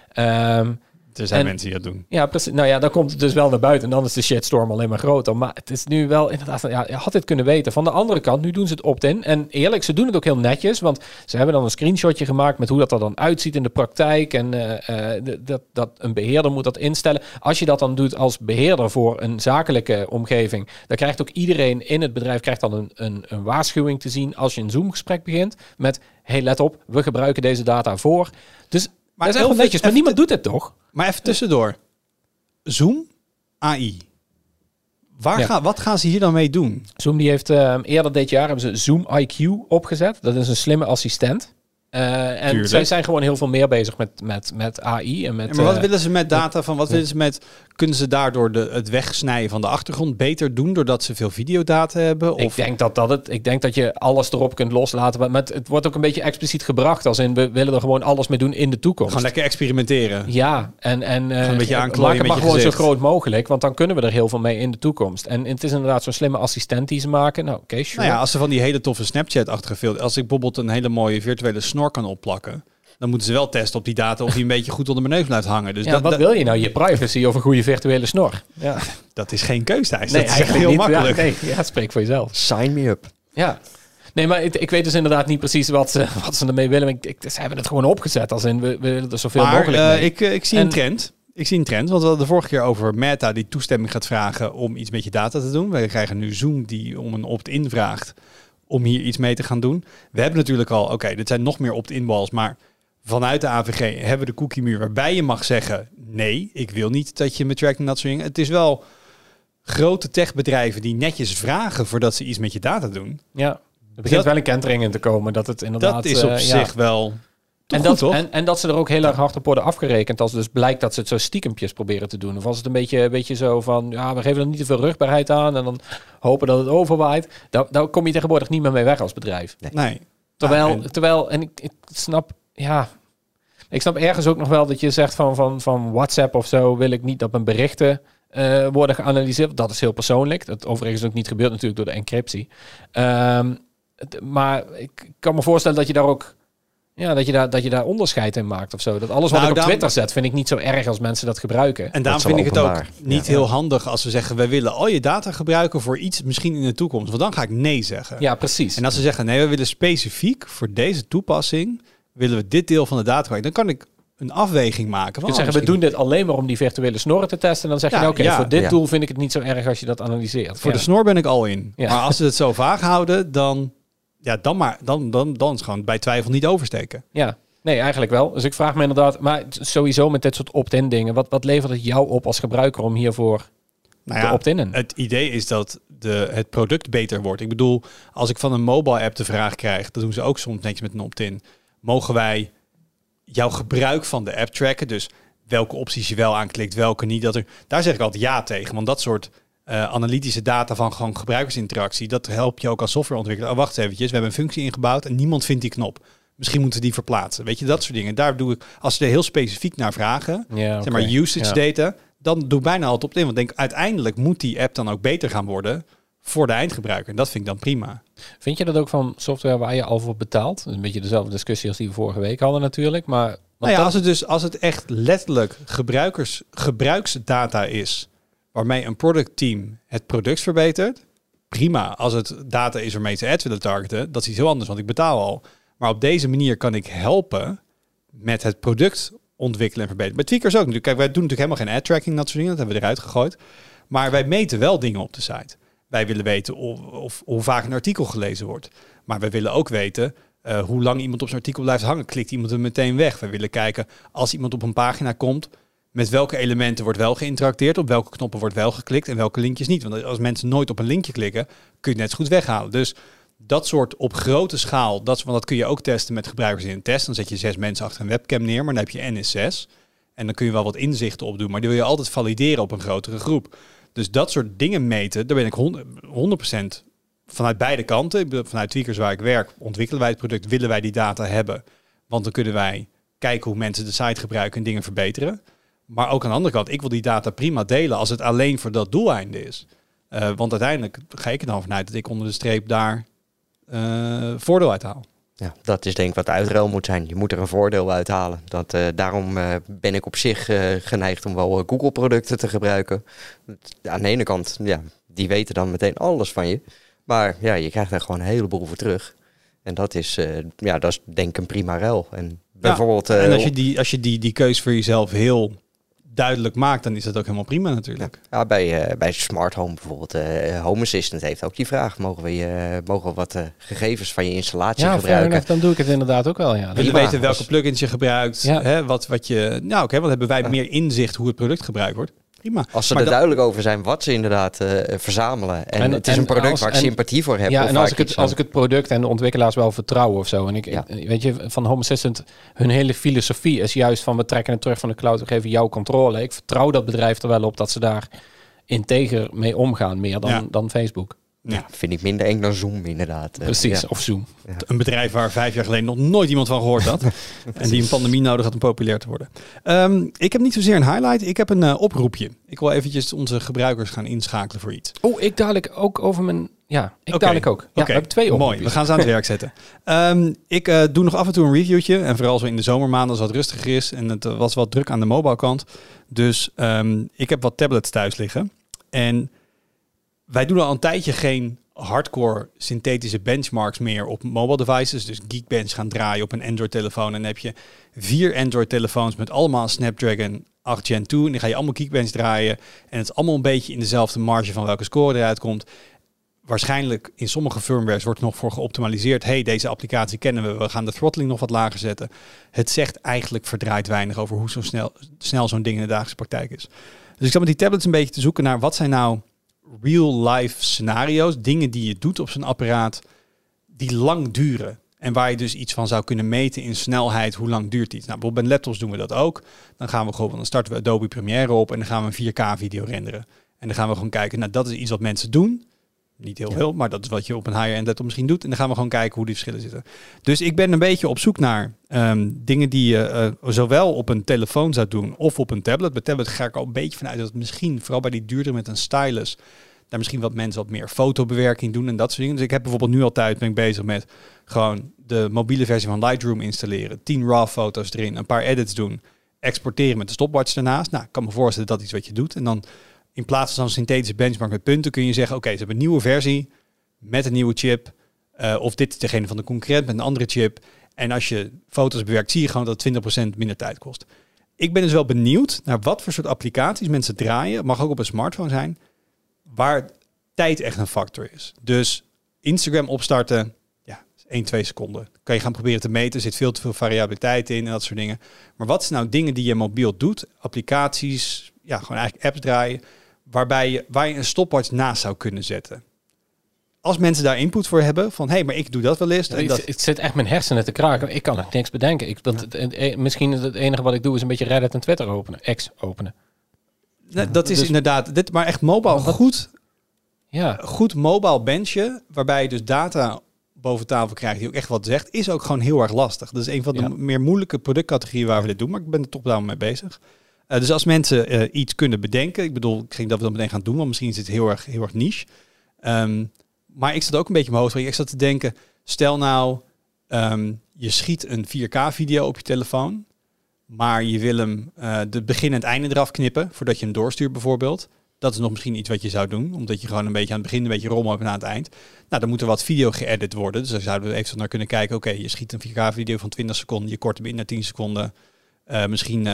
Ehm,
Er zijn
En-
mensen die dat doen.
Ja, precies. Nou ja, dan komt het dus wel naar buiten. En dan is de shitstorm alleen maar groter. Maar het is nu wel inderdaad... Ja, je had dit kunnen weten. Van de andere kant, nu doen ze het opt-in. En eerlijk, ze doen het ook heel netjes. Want ze hebben dan een screenshotje gemaakt... met hoe dat er dan uitziet in de praktijk. En eh, eh, dat, dat een beheerder moet dat instellen. Als je dat dan doet als beheerder voor een zakelijke omgeving... dan krijgt ook iedereen in het bedrijf krijgt dan een, een, een waarschuwing te zien... als je een Zoom-gesprek begint met... hey, let op, we gebruiken deze data voor. Dus
Maar
dat is echt wel netjes. Maar niemand doet het toch?
Maar even tussendoor. Zoom, AI. Waar
Ja.
wat gaan ze hier dan mee doen?
Zoom die heeft ehm, eerder dit jaar hebben ze Zoom IQ opgezet. Dat is een slimme assistent. Eh, en
Tuurlijk.
zij zijn gewoon heel veel meer bezig met, met, met AI en met...
Ja, maar wat
eh,
willen ze met data van? Wat willen ze met? Kunnen ze daardoor de, het wegsnijden van de achtergrond beter doen doordat ze veel videodata hebben?
Ik
Of
denk dat, dat het, ik denk dat je alles erop kunt loslaten. Maar met, het wordt ook een beetje expliciet gebracht. Als in, we willen er gewoon alles mee doen in de toekomst.
gewoon lekker experimenteren?
Ja, en, en eh,
een beetje
maak het maar gewoon zo groot mogelijk. Want dan kunnen we er heel veel mee in de toekomst. En het is inderdaad zo'n slimme assistent die ze maken. Nou, oké, sure.
Nou ja, als ze van die hele toffe Snapchat-achtige. Als ik bijvoorbeeld een hele mooie virtuele snor kan opplakken... dan moeten ze wel testen op die data of die een beetje goed onder mijn neus blijft hangen. Dus
ja,
dat,
wat
dat,
wil je nou? Je privacy of een goede virtuele snor? Ja.
dat is geen keus, Thijs.
Nee,
dat is echt
eigenlijk
heel
niet.
makkelijk.
Ja, nee, ja, spreek voor jezelf.
Sign me up.
Ja. Nee, maar ik, ik weet dus inderdaad niet precies wat ze, wat ze ermee willen. Ik, ik, ze hebben het gewoon opgezet. Als in, we, we willen er zoveel
maar
mogelijk
eh,
mee.
ik, eh, ik zie
En-
een trend. Ik zie een trend, want we hadden de vorige keer over Meta die toestemming gaat vragen om iets met je data te doen. We krijgen nu Zoom die om een opt-in vraagt om hier iets mee te gaan doen. We hebben natuurlijk al, oké, dit zijn nog meer opt-in balls, maar vanuit de AVG hebben we de cookie muur waarbij je mag zeggen nee, ik wil niet dat je me trackt en dat soort dingen. Het is wel grote techbedrijven die netjes vragen voordat ze iets met je data doen.
ja, er begint
dat-
wel een kentering in te komen. Dat het inderdaad...
Dat is op
eh, ja.
zich wel
En
goed,
dat,
toch?
en, en dat ze er ook heel erg hard op worden afgerekend als dus blijkt dat ze het zo stiekempjes proberen te doen. Of als het een beetje, een beetje zo van, ja, we geven er niet te veel rugbaarheid aan en dan hopen dat het overwaait. Daar, daar kom je tegenwoordig niet meer mee weg als bedrijf.
nee.
Terwijl,
Ja, en-
terwijl en ik, ik snap, ja, ik snap ergens ook nog wel dat je zegt van, van, van WhatsApp of zo wil ik niet dat mijn berichten eh, worden geanalyseerd. Dat is heel persoonlijk. Dat overigens ook niet gebeurt natuurlijk door de encryptie. Ehm, maar ik kan me voorstellen dat je daar ook ja, dat je daar, dat je daar onderscheid in maakt of zo. Dat alles wat
Nou,
ik op
daarom-
Twitter zet, vind ik niet zo erg als mensen dat gebruiken.
En daarom vind ik het ook niet
Ja.
heel handig als we zeggen... wij willen al je data gebruiken voor iets misschien in de toekomst. Want dan ga ik nee zeggen.
Ja, precies.
En als ze zeggen... nee, we willen specifiek voor deze toepassing... willen we dit deel van de data gebruiken. Dan kan ik een afweging maken.
je
Van,
kunt zeggen, we doen dit alleen maar om die virtuele snorren te testen. En dan zeg je,
Ja,
nou, oké,
ja,
voor dit
ja.
doel vind ik het niet zo erg als je dat analyseert.
Voor
Ja.
de snor ben ik al in.
Ja.
Maar als ze het zo vaag houden... dan, ja, dan, maar, dan, dan, dan is gewoon bij twijfel niet oversteken.
Ja, nee, eigenlijk wel. Dus ik vraag me inderdaad, maar sowieso met dit soort opt-in dingen, wat, wat levert het jou op als gebruiker om hiervoor
Nou
te
ja,
opt-innen?
Het idee is dat de, het product beter wordt. Ik bedoel, als ik van een mobile app de vraag krijg, dat doen ze ook soms netjes met een opt-in. Mogen wij jouw gebruik van de app tracken? Dus welke opties je wel aanklikt, welke niet. Dat er, daar zeg ik altijd ja tegen. Want dat soort eh, analytische data van gewoon gebruikersinteractie, dat helpt je ook als softwareontwikkelaar. Oh, wacht eventjes, we hebben een functie ingebouwd en niemand vindt die knop. Misschien moeten we die verplaatsen. Weet je, dat soort dingen. Daar doe ik, als ze er heel specifiek naar vragen,
ja,
zeg maar usage
Ja.
data, dan doe ik bijna altijd op in. Want denk uiteindelijk moet die app dan ook beter gaan worden voor de eindgebruiker. En dat vind ik dan prima.
Vind je dat ook van software waar je al voor betaalt? Een beetje dezelfde discussie als die we vorige week hadden natuurlijk. Maar
Nou ja,
dat-
als het dus als het echt letterlijk gebruikers, gebruiksdata is waarmee een productteam het product verbetert, prima. Als het data is waarmee ze ads willen targeten, dat is iets heel anders, want ik betaal al. Maar op deze manier kan ik helpen met het product ontwikkelen en verbeteren. Bij tweakers ook natuurlijk. Kijk, wij doen natuurlijk helemaal geen ad tracking, dat soort dingen. Dat hebben we eruit gegooid. Maar wij meten wel dingen op de site. Wij willen weten of, of hoe vaak een artikel gelezen wordt. Maar we willen ook weten eh, hoe lang iemand op zijn artikel blijft hangen. Klikt iemand er meteen weg? We willen kijken als iemand op een pagina komt, met welke elementen wordt wel geïnteracteerd, op welke knoppen wordt wel geklikt en welke linkjes niet. Want als mensen nooit op een linkje klikken, kun je het net zo goed weghalen. Dus dat soort op grote schaal, dat, want dat kun je ook testen met gebruikers in een test. Dan zet je zes mensen achter een webcam neer, maar dan heb je NS6. En dan kun je wel wat inzichten opdoen, maar die wil je altijd valideren op een grotere groep. Dus dat soort dingen meten, daar ben ik hond- 100% vanuit beide kanten. Vanuit Tweakers waar ik werk, ontwikkelen wij het product, willen wij die data hebben. Want dan kunnen wij kijken hoe mensen de site gebruiken en dingen verbeteren. Maar ook aan de andere kant, ik wil die data prima delen als het alleen voor dat doeleinde is. Eh, want uiteindelijk ga ik er dan vanuit dat ik onder de streep daar eh, voordeel uit haal.
Ja, dat is denk ik wat de uitruil moet zijn. Je moet er een voordeel uit halen. Dat, eh, daarom ben ik op zich geneigd om wel Google-producten te gebruiken. Aan de ene kant, ja, die weten dan meteen alles van je. Maar ja, je krijgt er gewoon een heleboel voor terug. En dat is, ja, dat is denk ik een prima ruil. En bijvoorbeeld...
en als je, die, als je die, die keus voor jezelf heel duidelijk maakt, dan is dat ook helemaal prima natuurlijk.
Ja, bij, eh, bij Smart Home bijvoorbeeld. eh Home Assistant heeft ook die vraag. Mogen we, je, mogen we wat eh, gegevens van je installatie
ja,
gebruiken?
enough, dan doe ik het inderdaad ook wel. Ja.
Willen weten welke plugins je gebruikt.
Ja.
Hè, wat, wat je, nou oké, wat hebben wij meer inzicht hoe het product gebruikt wordt. Prima.
Als ze
Maar
er
dat-
duidelijk over zijn wat ze inderdaad eh, verzamelen. En,
En-
het is
en
een product
als-
waar ik
en-
sympathie voor heb.
Ja, en als ik, het, als ik het product en de ontwikkelaars wel vertrouw of zo. En ik,
Ja.
weet je, van Home Assistant, hun hele filosofie is juist van we trekken het terug van de cloud, we geven jou controle. Ik vertrouw dat bedrijf er wel op dat ze daar integer mee omgaan, meer dan,
Ja.
dan Facebook.
Ja,
Vind ik minder eng dan Zoom inderdaad. Eh,
Precies,
ja.
of Zoom.
een bedrijf waar vijf jaar geleden nog nooit iemand van gehoord had. en die een pandemie nodig had om populair te worden. Ehm, ik heb niet zozeer een highlight, ik heb een eh, oproepje. Ik wil eventjes onze gebruikers gaan inschakelen voor iets.
Oh, ik dadelijk ook over mijn... Ja, ik dadelijk ook. Ja,
Oké,
we hebben twee
Mooi,
oproepjes.
we gaan ze aan het werk zetten. Ehm, ik eh, doe nog af en toe een reviewtje. En vooral zo in de zomermaanden als het wat rustiger is. En het was wat druk aan de mobile kant. Dus ehm, ik heb wat tablets thuis liggen. En wij doen al een tijdje geen hardcore synthetische benchmarks meer op mobile devices. Dus Geekbench gaan draaien op een Android telefoon. En dan heb je vier Android telefoons met allemaal Snapdragon 8 Gen 2. En dan ga je allemaal Geekbench draaien. En het is allemaal een beetje in dezelfde marge van welke score eruit komt waarschijnlijk in sommige firmwares wordt nog voor geoptimaliseerd. hey, deze applicatie kennen we, we gaan de throttling nog wat lager zetten. Het zegt eigenlijk verdraaid weinig over hoe zo snel, snel zo'n ding in de dagelijkse praktijk is. Dus ik zat met die tablets een beetje te zoeken naar wat zijn nou real-life scenario's, dingen die je doet op zo'n apparaat die lang duren. En waar je dus iets van zou kunnen meten in snelheid, hoe lang duurt iets. Nou, bijvoorbeeld bij laptops doen we dat ook. Dan gaan we gewoon, dan starten we Adobe Premiere op en dan gaan we een 4K video renderen. En dan gaan we gewoon kijken, nou dat is iets wat mensen doen. Niet heel veel, maar dat is wat je op een higher-end laptop misschien doet. En dan gaan we gewoon kijken hoe die verschillen zitten. Dus ik ben een beetje op zoek naar ehm, dingen die je eh, zowel op een telefoon zou doen of op een tablet. Bij tablet ga ik al een beetje vanuit dat het misschien, vooral bij die duurder met een stylus, daar misschien wat mensen wat meer fotobewerking doen en dat soort dingen. Dus ik heb bijvoorbeeld nu altijd ben ik bezig met gewoon de mobiele versie van Lightroom installeren, 10 RAW foto's erin, een paar edits doen, exporteren met de stopwatch daarnaast. Nou, ik kan me voorstellen dat dat iets wat je doet. En dan in plaats van zo'n synthetische benchmark met punten kun je zeggen, oké, ze hebben een nieuwe versie met een nieuwe chip. eh, of dit is degene van de concurrent met een andere chip. En als je foto's bewerkt, zie je gewoon dat het 20% minder tijd kost. Ik ben dus wel benieuwd naar wat voor soort applicaties mensen draaien. Mag ook op een smartphone zijn. Waar tijd echt een factor is. Dus Instagram opstarten, ja, 1, 2 seconden. Kan je gaan proberen te meten. Er zit veel te veel variabiliteit in en dat soort dingen. Maar wat zijn nou dingen die je mobiel doet? Applicaties, ja, gewoon eigenlijk apps draaien. Waarbij je, waar je een stopwatch naast zou kunnen zetten. Als mensen daar input voor hebben, van hé, hey, maar ik doe dat wel eens. en
Het,
dat,
het zit echt mijn hersenen te kraken. Ik kan echt niks bedenken. Ik, want het, het- misschien is het enige wat ik doe is een beetje Reddit en Twitter openen. X openen.
Nee, dat is
Dus-
inderdaad, dit, maar echt mobile, goed,
Ja,
goed mobile benchen, waarbij je dus data boven tafel krijgt die ook echt wat zegt, is ook gewoon heel erg lastig. Dat is een van de
Ja.
meer moeilijke productcategorieën waar we dit doen, maar ik ben er toch daarom mee bezig. Eh, dus als mensen eh, iets kunnen bedenken, ik bedoel, ik denk dat we dat meteen gaan doen, want misschien is het heel erg, heel erg niche. Ehm, maar ik zat ook een beetje in mijn hoofd, ik zat te denken, stel nou, ehm, je schiet een 4K-video op je telefoon, maar je wil hem eh, de begin en het einde eraf knippen, voordat je hem doorstuurt bijvoorbeeld. Dat is nog misschien iets wat je zou doen, omdat je gewoon een beetje aan het begin een beetje rommel hebt en aan het eind. Nou, dan moet er wat video geëdit worden. Dus daar zouden we even naar kunnen kijken. Oké, je schiet een 4K-video van 20 seconden, je kort hem in naar 10 seconden. Misschien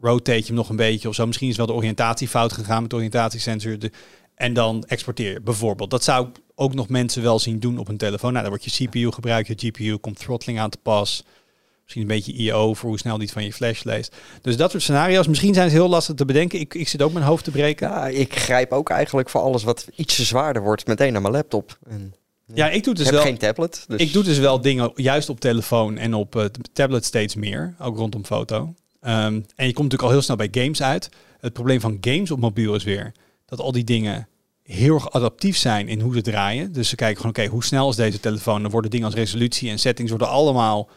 rotate je hem nog een beetje of zo. Misschien is wel de oriëntatie fout gegaan met de oriëntatiesensor. De, en dan exporteer je bijvoorbeeld. Dat zou ik ook nog mensen wel zien doen op een telefoon. Nou, dan wordt je CPU gebruikt, je GPU komt throttling aan te pas. Misschien een beetje I.O. voor hoe snel die van je flash leest. Dus dat soort scenario's. Misschien zijn ze heel lastig te bedenken. Ik, ik zit ook mijn hoofd te breken.
Ja, ik grijp ook eigenlijk voor alles wat ietsje zwaarder wordt meteen naar mijn laptop. En
Ja, ik doe
ik
dus
heb
wel.
geen tablet. Dus
Ik doe dus wel dingen juist op telefoon en op eh, tablet steeds meer, ook rondom foto. Ehm, en je komt natuurlijk al heel snel bij games uit. Het probleem van games op mobiel is weer dat al die dingen heel erg adaptief zijn in hoe ze draaien. Dus ze kijken gewoon, oké, hoe snel is deze telefoon? Dan worden dingen als resolutie en settings worden allemaal...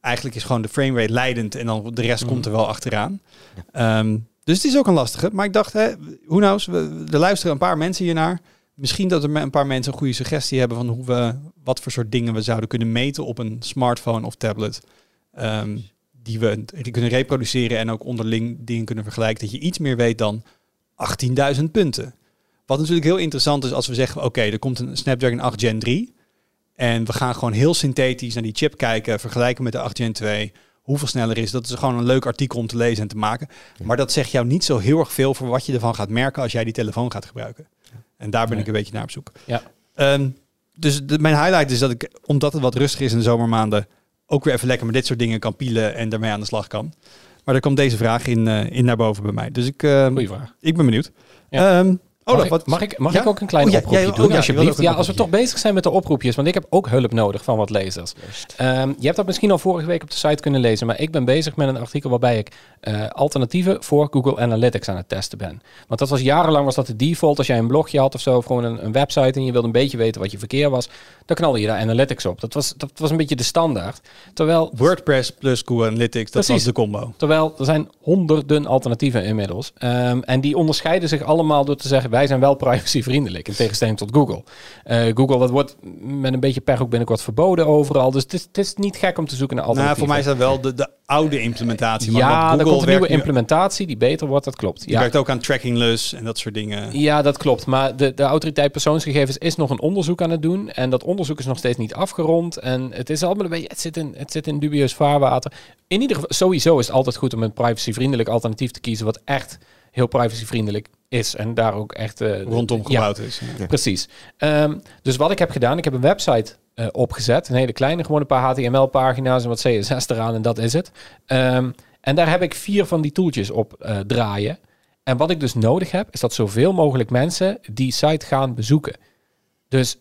Eigenlijk is gewoon de framerate leidend en dan de rest komt er wel achteraan. Ehm, dus het is ook een lastige. Maar ik dacht, hè, knows, we, er luisteren een paar mensen hiernaar. Misschien dat er een paar mensen een goede suggestie hebben van hoe we, wat voor soort dingen we zouden kunnen meten op een smartphone of tablet. Ehm, die we kunnen reproduceren en ook onderling dingen kunnen vergelijken. Dat je iets meer weet dan 18.000 punten. Wat natuurlijk heel interessant is als we zeggen, oké, er komt een Snapdragon 8 Gen 3. En we gaan gewoon heel synthetisch naar die chip kijken, vergelijken met de 8 Gen 2. Hoeveel sneller is dat? is gewoon een leuk artikel om te lezen en te maken. Maar dat zegt jou niet zo heel erg veel voor wat je ervan gaat merken als jij die telefoon gaat gebruiken. En daar ben ik een beetje naar op zoek.
Ja.
Ehm, dus de, mijn highlight is dat ik, omdat het wat rustiger is in de zomermaanden, ook weer even lekker met dit soort dingen kan pielen en daarmee aan de slag kan. Maar er komt deze vraag in, eh, in naar boven bij mij. Dus ik, eh,
Goeie vraag.
ik ben benieuwd.
Ja.
Ehm,
Mag,
Olaf,
ik,
wat,
mag, ik, mag
Ja?
ik ook een klein
Oh, ja,
oproepje
jij- oh,
doen,
ja,
alsjeblieft? als we toch bezig zijn met de oproepjes, want ik heb ook hulp nodig van wat lezers. Ehm, je hebt dat misschien al vorige week op de site kunnen lezen, maar ik ben bezig met een artikel waarbij ik eh, alternatieven voor Google Analytics aan het testen ben. Want dat was jarenlang was dat de default als jij een blogje had of zo, of gewoon een, een website en je wilde een beetje weten wat je verkeer was, dan knalde je daar Analytics op. Dat was, dat was een beetje de standaard. Terwijl
WordPress plus Google Analytics, dat
Precies.
was de combo.
Terwijl er zijn honderden alternatieven inmiddels. Ehm, en die onderscheiden zich allemaal door te zeggen: wij zijn wel privacyvriendelijk. In tegenstelling tot Google. Eh, Google, dat wordt met een beetje per ook binnenkort verboden overal. Dus het is, het is niet gek om te zoeken naar
Nou,
alternatieven.
voor mij is dat wel de, de oude implementatie. Maar
ja,
Google
komt een nieuwe implementatie die beter wordt, dat klopt.
Die
Ja.
werkt ook aan trackingless en dat soort dingen.
Ja, dat klopt. Maar de, de autoriteit persoonsgegevens is nog een onderzoek aan het doen. En dat onderzoek is nog steeds niet afgerond. En het is allemaal een beetje, het zit in, het zit in dubieus vaarwater. In ieder geval, sowieso is het altijd goed om een privacyvriendelijk alternatief te kiezen. Wat echt heel privacyvriendelijk is. En daar ook echt... eh,
Rondom
ja,
gebouwd is. Ja.
Precies. Ehm, dus wat ik heb gedaan, ik heb een website eh, opgezet. Een hele kleine, gewoon een paar HTML-pagina's en wat CSS eraan en dat is het. Ehm, en daar heb ik vier van die tooltjes op eh, draaien. En wat ik dus nodig heb, is dat zoveel mogelijk mensen die site gaan bezoeken. Dus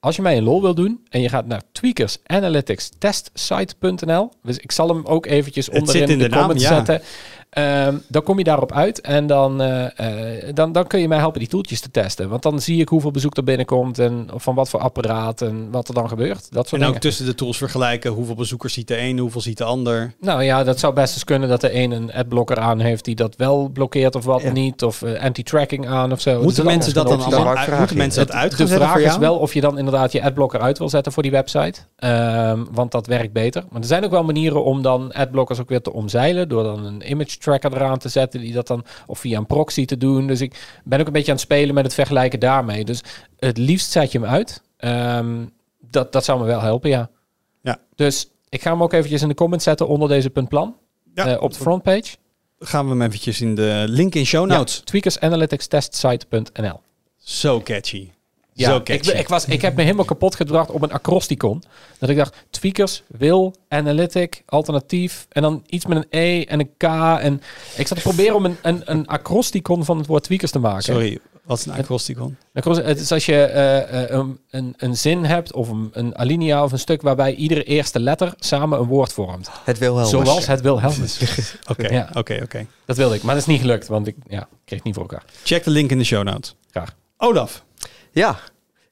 als je mij een lol wil doen en je gaat naar tweakers analytics testsite.nl, dus ik zal hem ook eventjes onderin
in
de,
de naam,
comments
ja.
zetten. Ehm, dan kom je daarop uit en dan, eh, eh, dan, dan kun je mij helpen die tooltjes te testen. Want dan zie ik hoeveel bezoek er binnenkomt en van wat voor apparaat en wat er dan gebeurt. Dat soort
En
dingen.
ook tussen de tools vergelijken. Hoeveel bezoekers ziet de een, hoeveel ziet de ander.
Nou ja, dat zou best eens kunnen dat de een een adblocker aan heeft die dat wel blokkeert of wat
Ja.
niet. Of eh, anti-tracking aan of zo. Dus
Moeten
er
mensen dat dan
allemaal
uit, moeten mensen dat
Het-
uit
de vraag is wel of je dan inderdaad je adblocker uit wil zetten voor die website. Ehm, want dat werkt beter. Maar er zijn ook wel manieren om dan adblockers ook weer te omzeilen. Door dan een image tracker eraan te zetten. Die dat dan, of via een proxy te doen. Dus ik ben ook een beetje aan het spelen met het vergelijken daarmee. Dus het liefst zet je hem uit. Ehm, dat, dat zou me wel helpen, ja.
Ja.
Dus ik ga hem ook eventjes in de comments zetten onder deze puntplan.
Ja.
eh, op de frontpage.
Gaan we hem eventjes in de link in show
Ja,
notes.
tweakersanalyticstestsite.nl
Zo catchy.
Ja,
Zo
ik, ik, was, ik heb me helemaal kapot gedracht op een acrosticon. Dat ik dacht, tweakers, wil, analytic, alternatief. En dan iets met een E en een K. En ik zat te proberen om een, een, een acrosticon van het woord tweakers te maken.
Sorry, wat is een acrosticon?
Acros- Het is als je eh, eh, een, een, een zin hebt of een, een alinea of een stuk waarbij iedere eerste letter samen een woord vormt.
Het Wilhelmus.
Zoals het Wilhelmus.
Oké, oké, oké.
dat wilde ik, maar dat is niet gelukt, want ik ja, kreeg het niet voor elkaar.
Check de link in de show notes.
Graag.
Olaf.
Ja,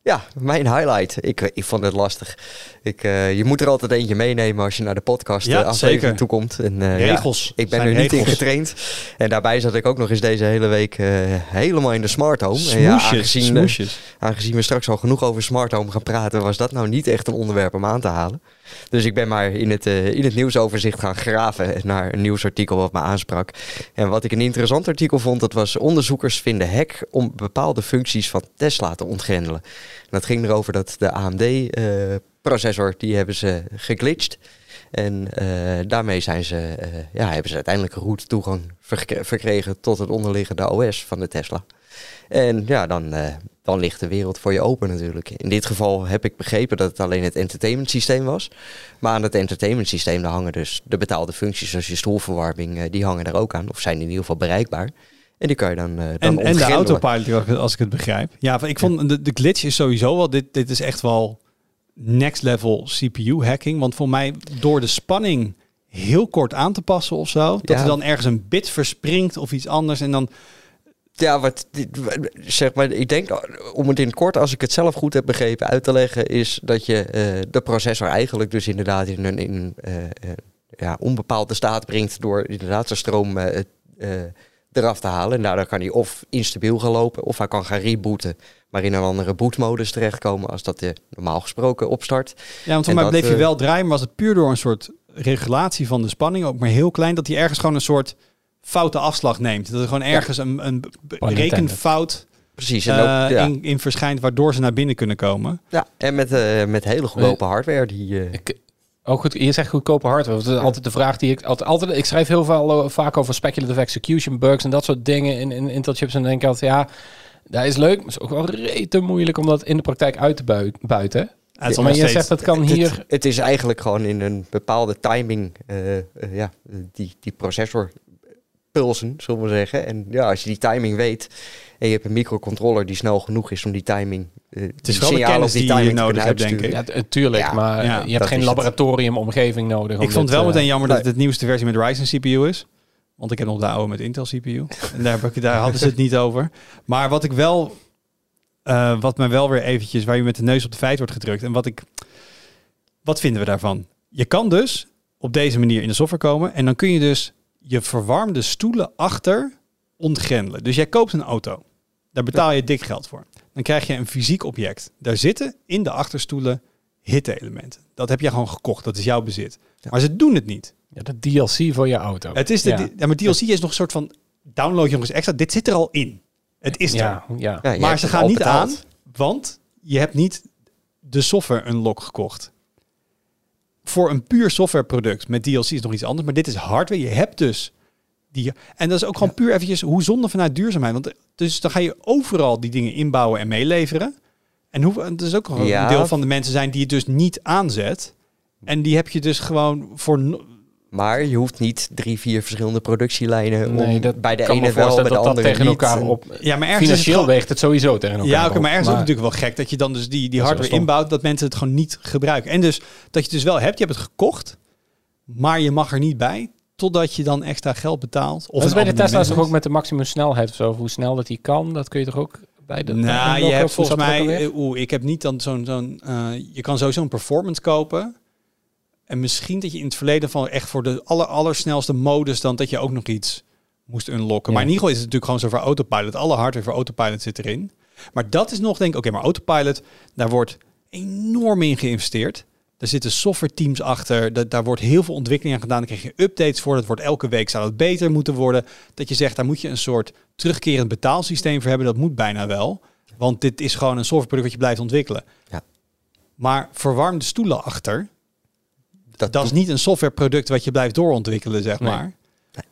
ja, mijn highlight. Ik, ik vond het lastig. Ik, eh, je moet er altijd eentje meenemen als je naar de podcast
Ja,
eh, aflevering toe komt. En, eh, ja,
Regels.
ik ben er niet in getraind. En daarbij zat ik ook nog eens deze hele week eh, helemaal in de smart home. En ja, aangezien, eh, aangezien we straks al genoeg over smart home gaan praten, was dat nou niet echt een onderwerp om aan te halen. Dus ik ben maar in het, eh, in het nieuwsoverzicht gaan graven naar een nieuwsartikel wat me aansprak. En wat ik een interessant artikel vond, dat was onderzoekers vinden hack om bepaalde functies van Tesla te ontgrendelen. En dat ging erover dat de AMD-processor, die hebben ze geglitcht. En eh, daarmee zijn ze, eh, ja, hebben ze uiteindelijk root toegang verk- verkregen tot het onderliggende OS van de Tesla. En ja, dan, eh, dan ligt de wereld voor je open natuurlijk. In dit geval heb ik begrepen dat het alleen het entertainment systeem was. Maar aan het entertainment systeem hangen dus de betaalde functies zoals je stoelverwarming, eh, die hangen daar ook aan. Of zijn in ieder geval bereikbaar. En die kan je dan, eh dan
En, en de autopilot, als ik het begrijp. Ja, ik vond de, de glitch is sowieso wel. Dit, dit is echt wel next level CPU hacking. Want voor mij door de spanning heel kort aan te passen of zo. Dat
Ja.
er dan ergens een bit verspringt of iets anders. En dan
Ja, wat, zeg maar, ik denk, om het in het kort, als ik het zelf goed heb begrepen, uit te leggen, is dat je eh, de processor eigenlijk dus inderdaad in een in, eh, eh, ja, onbepaalde staat brengt door inderdaad zijn stroom eraf te halen. En daardoor kan hij of instabiel gaan lopen, of hij kan gaan rebooten, maar in een andere bootmodus terechtkomen als dat je normaal gesproken opstart.
Ja, want voor mij bleef je wel draaien, maar was het puur door een soort regulatie van de spanning, ook maar heel klein, dat hij ergens gewoon een soort foute afslag neemt. Dat er gewoon ergens een, een rekenfout
Precies. En,
eh,
ook, ja,
in, in verschijnt, waardoor ze naar binnen kunnen komen.
ja, en met, eh, met hele goedkope hardware. Die, eh,
Ik, ook goed, je zegt goedkope hardware. Dat is altijd de vraag die ik altijd, altijd ik schrijf heel veel, vaak over speculative execution bugs en dat soort dingen in, in Intel chips. En dan denk ik altijd, ja, dat is leuk, maar het is ook wel rete moeilijk om dat in de praktijk uit te bui- buiten.
Het is
maar je zegt dat kan
Het-
hier...
Het, is eigenlijk gewoon in een bepaalde timing, eh, eh, ja, die, die processor pulsen, zullen we zeggen. En ja, als je die timing weet en je hebt een microcontroller die snel genoeg is om die timing, eh
Het is
die
wel de
signalen
kennis
op die
die je
timing te
nodig hebt, denk
uitsturen.
ik.
Ja, t- tuurlijk,
Ja,
maar
ja,
je hebt geen
het.
laboratoriumomgeving nodig. om
Ik vond het wel
eh,
meteen jammer dat het de nieuwste versie met Ryzen CPU is. Want ik heb nog de oude met Intel CPU. En daar, heb ik, daar hadden ze het niet over. Maar wat ik wel... eh, wat mij wel weer eventjes... Waar je met de neus op de feit wordt gedrukt. En wat ik... Wat vinden we daarvan? Je kan dus op deze manier in de software komen. En dan kun je dus je verwarmde stoelen achter ontgrendelen. Dus jij koopt een auto. Daar betaal je dik geld voor. Dan krijg je een fysiek object. Daar zitten in de achterstoelen hitte-elementen. Dat heb je gewoon gekocht. Dat is jouw bezit.
Ja.
Maar ze doen het niet.
Ja, de DLC voor je auto.
Het is de,
ja.
ja. maar DLC is nog een soort van download je nog eens extra. Dit zit er al in. Het is er.
ja, ja.
Ja,
maar ze
het
gaan niet
betaald.
aan, want je hebt niet de software unlock gekocht. Voor een puur softwareproduct met DLC is nog iets anders, maar dit is hardware. Je hebt dus die. En dat is ook gewoon puur eventjes hoe zonde vanuit duurzaamheid. Want dus dan ga je overal die dingen inbouwen en meeleveren. En hoe, het is ook
Ja.
een deel van de mensen zijn die het dus niet aanzet. En die heb je dus gewoon voor.
Maar je hoeft niet drie, vier verschillende productielijnen
Nee,
om
dat
bij de ene wel, bij de
dat dat
andere
tegen
niet.
elkaar
En-
op...
Ja, maar ergens is het
Financieel weegt het sowieso tegen elkaar
Ja, oké, maar ergens is het natuurlijk wel gek dat je dan dus die, die
Dat
hardware inbouwt, dat mensen het gewoon niet gebruiken. En dus dat je het dus wel hebt, je hebt het gekocht, maar je mag er niet bij, totdat je dan extra geld betaalt. Of
Dat is bij de Tesla's toch ook met de maximum snelheid of zo? Hoe snel dat die kan, dat kun je toch ook bij de...
Nou, je hebt volgens mij, eh, oeh, ik heb niet dan zo'n, zo'n eh, je kan sowieso een performance kopen. En misschien dat je in het verleden van echt voor de aller, allersnelste modus dan dat je ook nog iets moest unlocken.
Ja.
Maar in ieder geval is het natuurlijk gewoon zo voor autopilot. Alle hardware voor autopilot zit erin. Maar dat is nog denk ik, oké, maar autopilot, daar wordt enorm in geïnvesteerd. Daar zitten software teams achter. Dat, daar wordt heel veel ontwikkeling aan gedaan. Daar krijg je updates voor. Dat wordt elke week zou het beter moeten worden. Dat je zegt, daar moet je een soort terugkerend betaalsysteem voor hebben. Dat moet bijna wel. Want dit is gewoon een softwareproduct wat je blijft ontwikkelen.
Ja.
Maar verwarmde stoelen achter,
Dat,
dat is niet een softwareproduct wat je blijft doorontwikkelen, zeg
Nee.
maar.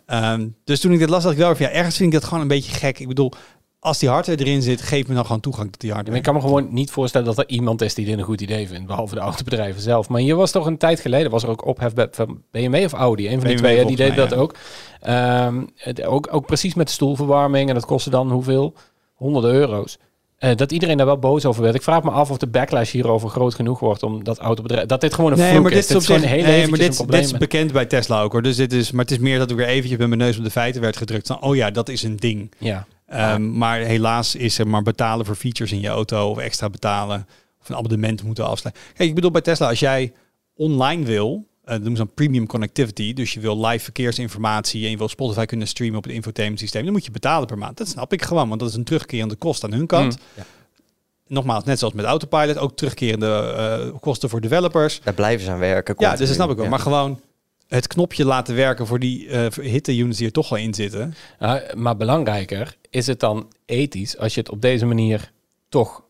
Ehm, dus toen ik dit las, dacht ik wel van ja, ergens vind ik dat gewoon een beetje gek. Ik bedoel, als die hardware erin zit, geef me dan gewoon toegang tot die hardware.
ik kan me gewoon niet voorstellen dat er iemand is die dit een goed idee vindt, behalve de autobedrijven zelf. Maar hier was toch een tijd geleden, was er ook ophef van BMW of Audi, een van die twee, die deed
mij,
dat ook. Ehm, het, ook. Ook precies met de stoelverwarming en dat kostte dan hoeveel? Honderden euro's. Eh, dat iedereen daar wel boos over werd. Ik vraag me af of de backlash hierover groot genoeg wordt om dat autobedrijf, dat dit gewoon een
Nee, maar
is.
dit is op
gewoon heel
nee, maar dit, dit is bekend bij Tesla ook hoor. Dus dit is, maar het is meer dat ik weer eventjes met mijn neus op de feiten werd gedrukt. Van, oh ja, dat is een ding.
ja.
Ehm, maar helaas is er maar betalen voor features in je auto of extra betalen of een abonnement moeten afsluiten. Kijk, ik bedoel bij Tesla, als jij online wil, dat noemen ze dan premium connectivity, dus je wil live verkeersinformatie en je wil Spotify kunnen streamen op het infotainment systeem, dan moet je betalen per maand. Dat snap ik gewoon, want dat is een terugkerende kost aan hun kant.
Mm.
Ja.
Nogmaals, net zoals met Autopilot, ook terugkerende eh, kosten voor developers.
Daar blijven ze aan werken.
Ja, dus dat snap ik ook.
Ja.
Maar gewoon het knopje laten werken voor die eh hitte units die er toch wel in zitten.
Nou, maar belangrijker, is het dan ethisch als je het op deze manier toch...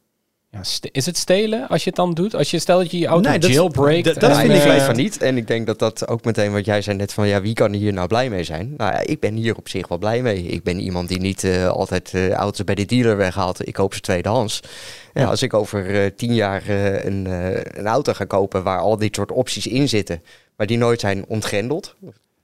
Ja, is het stelen als je het dan doet? Als je stel dat je je auto
Nee,
jailbreakt...
dat- dat vind
ik
eh,
weet van niet. En ik denk dat dat ook meteen wat jij zei net van ja, wie kan hier nou blij mee zijn? Nou ja, ik ben hier op zich wel blij mee. Ik ben iemand die niet eh, altijd eh, auto's bij de dealer weghaalt. Ik koop ze tweedehands. Ja, als ik over eh, tien jaar eh, een, eh, een auto ga kopen waar al dit soort opties in zitten, maar die nooit zijn ontgrendeld.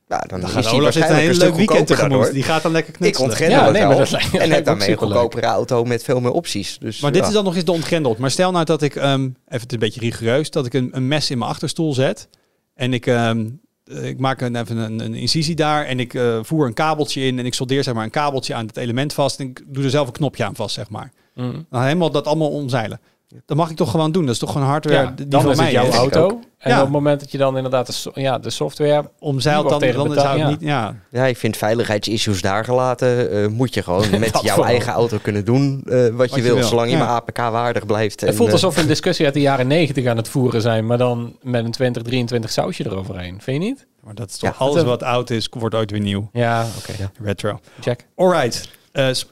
Ja, dan,
Dan
is
gaat
die
Olaf zit een hele leuk weekend tegemoet. Die gaat dan lekker
Ik
knutselen.
ontgrendel
Ja,
het
nee,
wel.
maar dat lijkt-
en heb daarmee een goedkopere auto met veel meer opties. Dus,
Maar dit is dan nog eens de ontgrendeld. Maar stel nou dat ik, ehm, even het een beetje rigoureus, dat ik een, een mes in mijn achterstoel zet. En ik, ehm, eh, ik maak een, even een, een incisie daar en ik eh, voer een kabeltje in en ik soldeer zeg maar een kabeltje aan het element vast. En ik doe er zelf een knopje aan vast, zeg maar.
mm.
Dan helemaal dat allemaal omzeilen. Dat mag ik toch gewoon doen. Dat is toch gewoon hardware
Ja,
die
dan
van
is het
mij
jouw
is.
Auto. En
Ja.
op het moment dat je dan inderdaad de, so- ja, de software...
Omzeild
Die
dan, dan ik
betaald,
niet... Ja.
Ja, ik vind veiligheidsissues daar gelaten. eh, moet je gewoon met jouw
vooral.
eigen auto kunnen doen eh, wat, je
je
wil,
wil.
zolang je
Ja.
maar APK-waardig blijft.
Het
En,
voelt
eh,
alsof we een discussie uit de jaren 90 aan het voeren zijn, maar dan met een 2023 sausje eroverheen. Vind je niet?
Maar dat is toch
Ja.
alles wat oud is, wordt ooit weer nieuw.
Ja, oké.
Retro.
Check.
Alright. Eh, s-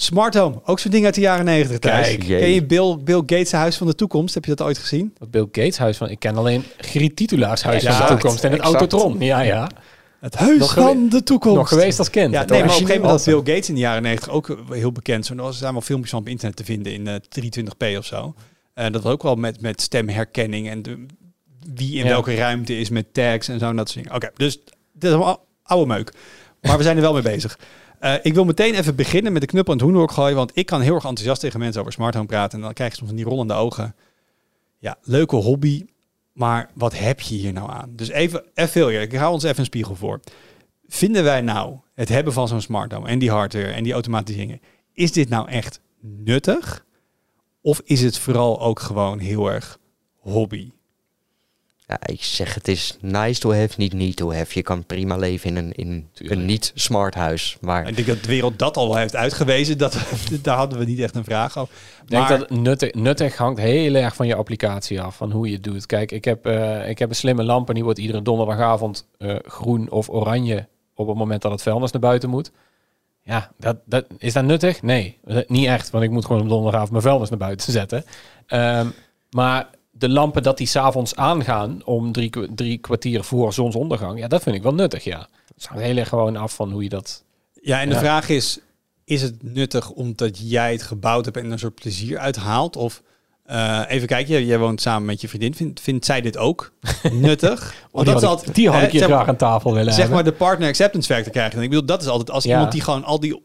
smart home. Ook zo'n ding uit de jaren 90 thuis.
Kijk, jee.
Ken je Bill, Bill Gates' Huis van de Toekomst? Heb je dat ooit gezien?
Het Bill Gates huis van... Ik ken alleen Griet Titulaars huis van de toekomst en het
exact.
Autotron. Ja, ja.
Het Huis
Nog
van de Toekomst.
Nog geweest als kind.
Ja,
Het
nee, maar op een gegeven moment was
was
Bill Gates in de jaren 90 ook heel bekend. Zo, er zijn wel filmpjes van op internet te vinden in eh 320p of zo. Eh, dat was ook wel met, met stemherkenning en de, wie in
Ja.
welke ruimte is met tags en zo en dat soort dingen. Oké, dus dit is allemaal oude meuk. Maar we zijn er wel mee bezig. Eh, ik wil meteen even beginnen met de knuppel en het hoenderhok gooien, want ik kan heel erg enthousiast tegen mensen over smart home praten en dan krijg je soms van die rollende ogen. Ja, leuke hobby, maar wat heb je hier nou aan? Dus even, even heel eerlijk, ik hou ons even een spiegel voor. Vinden wij nou het hebben van zo'n smart home en die hardware en die automatiseringen, is dit nou echt nuttig? Of is het vooral ook gewoon heel erg hobby?
Ja, ik zeg het is nice to have, niet need to have. Je kan prima leven in een, in
Tuurlijk.
een niet-smart huis. Maar
Ik denk dat de wereld dat al wel heeft uitgewezen. Dat, daar hadden we niet echt een vraag over.
Ik denk dat nuttig, nuttig hangt heel erg van je applicatie af, van hoe je het doet. Kijk, ik heb, eh, ik heb een slimme lamp en die wordt iedere donderdagavond eh, groen of oranje op het moment dat het vuilnis naar buiten moet. Ja, dat, dat, is dat nuttig? Nee, niet echt, want ik moet gewoon op donderdagavond mijn vuilnis naar buiten zetten. Ehm, maar de lampen dat die s'avonds aangaan om drie, drie kwartier voor zonsondergang, ja, dat vind ik wel nuttig, ja. Het hangt heel erg gewoon af van hoe je dat...
Ja, en de
Ja.
vraag is, is het nuttig omdat jij het gebouwd hebt en er een soort plezier uit haalt? Of eh, even kijken, jij, jij woont samen met je vriendin. Vindt, vindt zij dit ook nuttig?
Oh, die, had
altijd-
die had ik
maar-
graag aan tafel willen
zeg
hebben.
maar de partner acceptance factor krijgen. En ik bedoel, dat is altijd als
Ja.
iemand die gewoon al die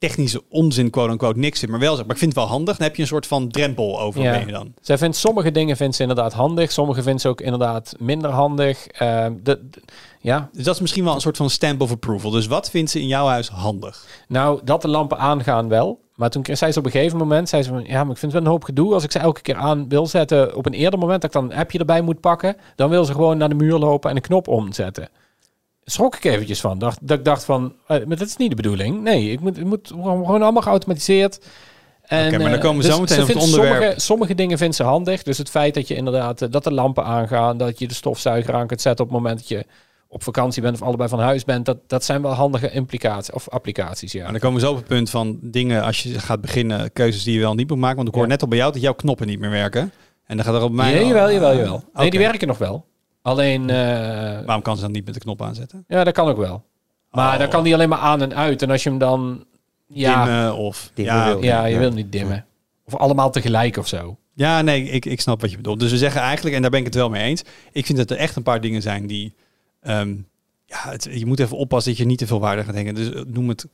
technische onzin, quote unquote, niks zit, maar wel zegt, maar ik vind het wel handig. Dan heb je een soort van drempel over,
Ja.
je dan.
Zij vindt sommige dingen vindt ze inderdaad handig, sommige vindt ze ook inderdaad minder handig. Ehm, de, de- ja,
Dus dat is misschien wel een soort van stamp of approval. Dus wat vindt ze in jouw huis handig?
nou dat de lampen aangaan wel. Maar toen zei ze op een gegeven moment, zei ze van, ja, maar ik vind het wel een hoop gedoe als ik ze elke keer aan wil zetten op een eerder moment dat ik dan een appje erbij moet pakken, dan wil ze gewoon naar de muur lopen en een knop omzetten. Schrok ik eventjes van. Dacht, dat ik dacht van, eh, maar dat is niet de bedoeling. Nee, ik moet, het moet gewoon allemaal geautomatiseerd. En,
Oké, maar dan
eh,
komen we
dus
zo meteen
ze
op het
vindt
onderwerp.
Sommige, sommige dingen vindt ze handig. Dus het feit dat je inderdaad, eh, dat de lampen aangaan, dat je de stofzuiger aan kunt zetten op het moment dat je op vakantie bent of allebei van huis bent, dat, dat zijn wel handige implicaties of applicaties. Ja.
En dan komen we zo op het punt van dingen als je gaat beginnen, keuzes die je wel niet moet maken. Want ik hoor
Ja.
net al bij jou dat jouw knoppen niet meer werken. En dan gaat er op mij.
Nee, jawel, jawel, jawel.
Oké.
Nee, die werken nog wel. Alleen, eh,
Waarom kan ze dan niet met de knop aanzetten?
ja, dat kan ook wel. Maar
Oh.
dan kan die alleen maar aan en uit. En als je hem dan, ja,
Dimmen of.
Dimmen
ja,
wil
ja, je
Ja.
wil niet dimmen. Of allemaal tegelijk of zo.
ja, nee, ik, ik snap wat je bedoelt. Dus we zeggen eigenlijk, en daar ben ik het wel mee eens. Ik vind dat er echt een paar dingen zijn die. ehm, ja, het, je moet even oppassen dat je niet te veel waarde gaat denken. Dus eh, noem het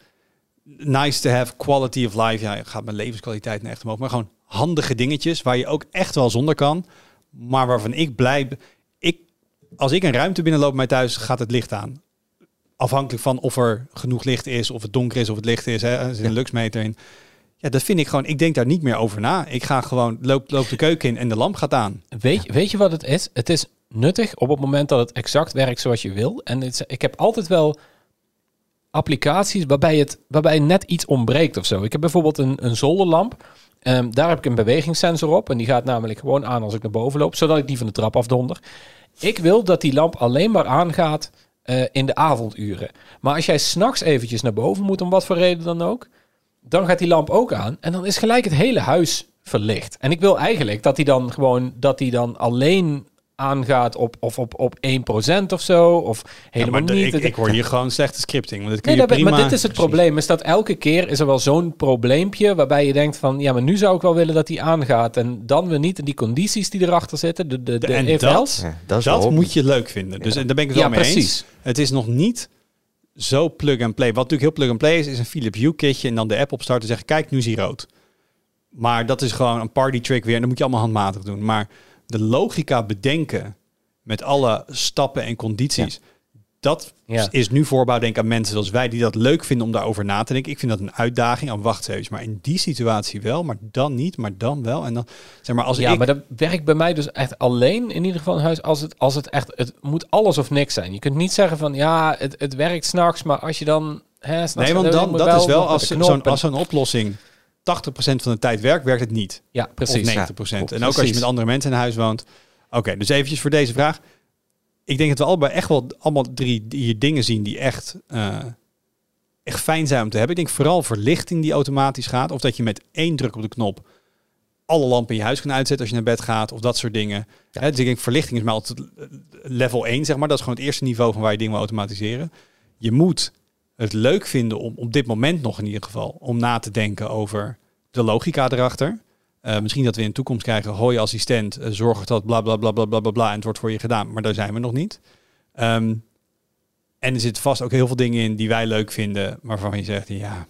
nice to have, quality of life. Ja, gaat mijn levenskwaliteit naar echt omhoog. Maar gewoon handige dingetjes waar je ook echt wel zonder kan. Maar waarvan ik blij als ik een ruimte binnenloop bij mij thuis, gaat het licht aan. Afhankelijk van of er genoeg licht is, of het donker is, of het licht is. Hè. Er zit een luxmeter in. Ja, dat vind ik gewoon. Ik denk daar niet meer over na. Ik ga gewoon, loop, loop de keuken in en de lamp gaat aan.
Weet, je- weet je wat het is? Het is nuttig op het moment dat het exact werkt zoals je wil. En het, ik heb altijd wel applicaties waarbij het waarbij net iets ontbreekt of zo. Ik heb bijvoorbeeld een, een zolderlamp. Ehm, daar heb ik een bewegingssensor op. En die gaat namelijk gewoon aan als ik naar boven loop, zodat ik die van de trap afdonder. Ik wil dat die lamp alleen maar aangaat eh, in de avonduren. Maar als jij s'nachts eventjes naar boven moet, om wat voor reden dan ook, dan gaat die lamp ook aan. En dan is gelijk het hele huis verlicht. En ik wil eigenlijk dat die dan gewoon, dat die dan alleen aangaat op, of op, op 1% of zo. Of helemaal
Ja,
niet.
Ik, ik hoor hier gewoon slechte scripting. Want dit kun
Nee,
je
dat
prima...
maar dit is het probleem. Is dat elke keer is er wel zo'n probleempje waarbij je denkt van ja, maar nu zou ik wel willen dat die aangaat. En dan weer niet in die condities die erachter zitten. De, de, de
en
if
dat-.
Ja, dat
Dat moet je leuk vinden. Dus en daar ben ik het
Ja,
wel mee eens.
precies.
Het is nog niet zo plug-and-play. Wat natuurlijk heel plug-and-play is, is een Philips Hue kitje en dan de app opstarten en zeggen, kijk, nu is hij rood. Maar dat is gewoon een party trick weer en dat moet je allemaal handmatig doen. Maar de logica bedenken met alle stappen en condities, dat
Ja.
is nu voorbouw denk ik aan mensen zoals wij die dat leuk vinden om daarover na te denken. Ik vind dat een uitdaging. Oh, wacht eens, maar in die situatie wel, maar dan niet, maar dan wel. En dan zeg maar als
Ja,
ik
maar dat werkt bij mij dus echt alleen in ieder geval in huis als het, als het echt, het moet alles of niks zijn. Je kunt niet zeggen van ja, het, het werkt s'nachts, maar als je dan... Nachts
Nee, want dan, dat is wel als, zo'n als zo'n oplossing 80% van de tijd werkt, werkt het niet.
Ja, precies.
Of 90%.
Ja,
en ook als je met andere mensen in huis woont. Oké, dus eventjes voor deze vraag. Ik denk dat we allebei echt wel allemaal drie hier dingen zien die echt, eh, echt fijn zijn om te hebben. Ik denk vooral verlichting die automatisch gaat. Of dat je met één druk op de knop alle lampen in je huis kan uitzetten als je naar bed gaat. Of dat soort dingen. Hè, dus ik denk verlichting is maar altijd level 1, zeg maar. Dat is gewoon het eerste niveau van waar je dingen wil automatiseren. Je moet het leuk vinden om op dit moment nog in ieder geval om na te denken over de logica erachter. Eh, misschien dat we in de toekomst krijgen, hoi assistent, uh, zorg dat bla bla bla bla bla bla en het wordt voor je gedaan. Maar daar zijn we nog niet. Ehm, en er zitten vast ook heel veel dingen in die wij leuk vinden, waarvan je zegt, ja,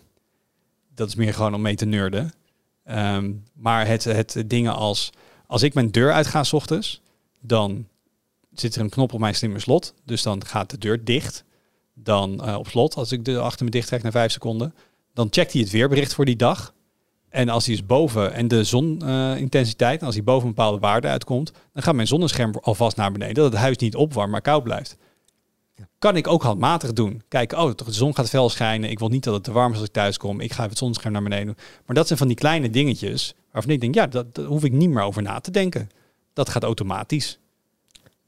dat is meer gewoon om mee te nerden. Ehm, maar het, het dingen als, als ik mijn deur uitga s ochtends, dan zit er een knop op mijn slimme slot. Dus dan gaat de deur dicht. Dan uh, op slot, als ik de achter me dicht trek na vijf seconden. Dan checkt hij het weerbericht voor die dag. En als hij is boven en de zonintensiteit, uh, als hij boven een bepaalde waarde uitkomt, dan gaat mijn zonnescherm alvast naar beneden. Dat het huis niet opwarm, maar koud blijft. Kan ik ook handmatig doen. Kijk, oh, de zon gaat fel schijnen. Ik wil niet dat het te warm is als ik thuis kom. Ik ga even het zonnescherm naar beneden doen. Maar dat zijn van die kleine dingetjes waarvan ik denk, ja, dat, daar hoef ik niet meer over na te denken. Dat gaat automatisch.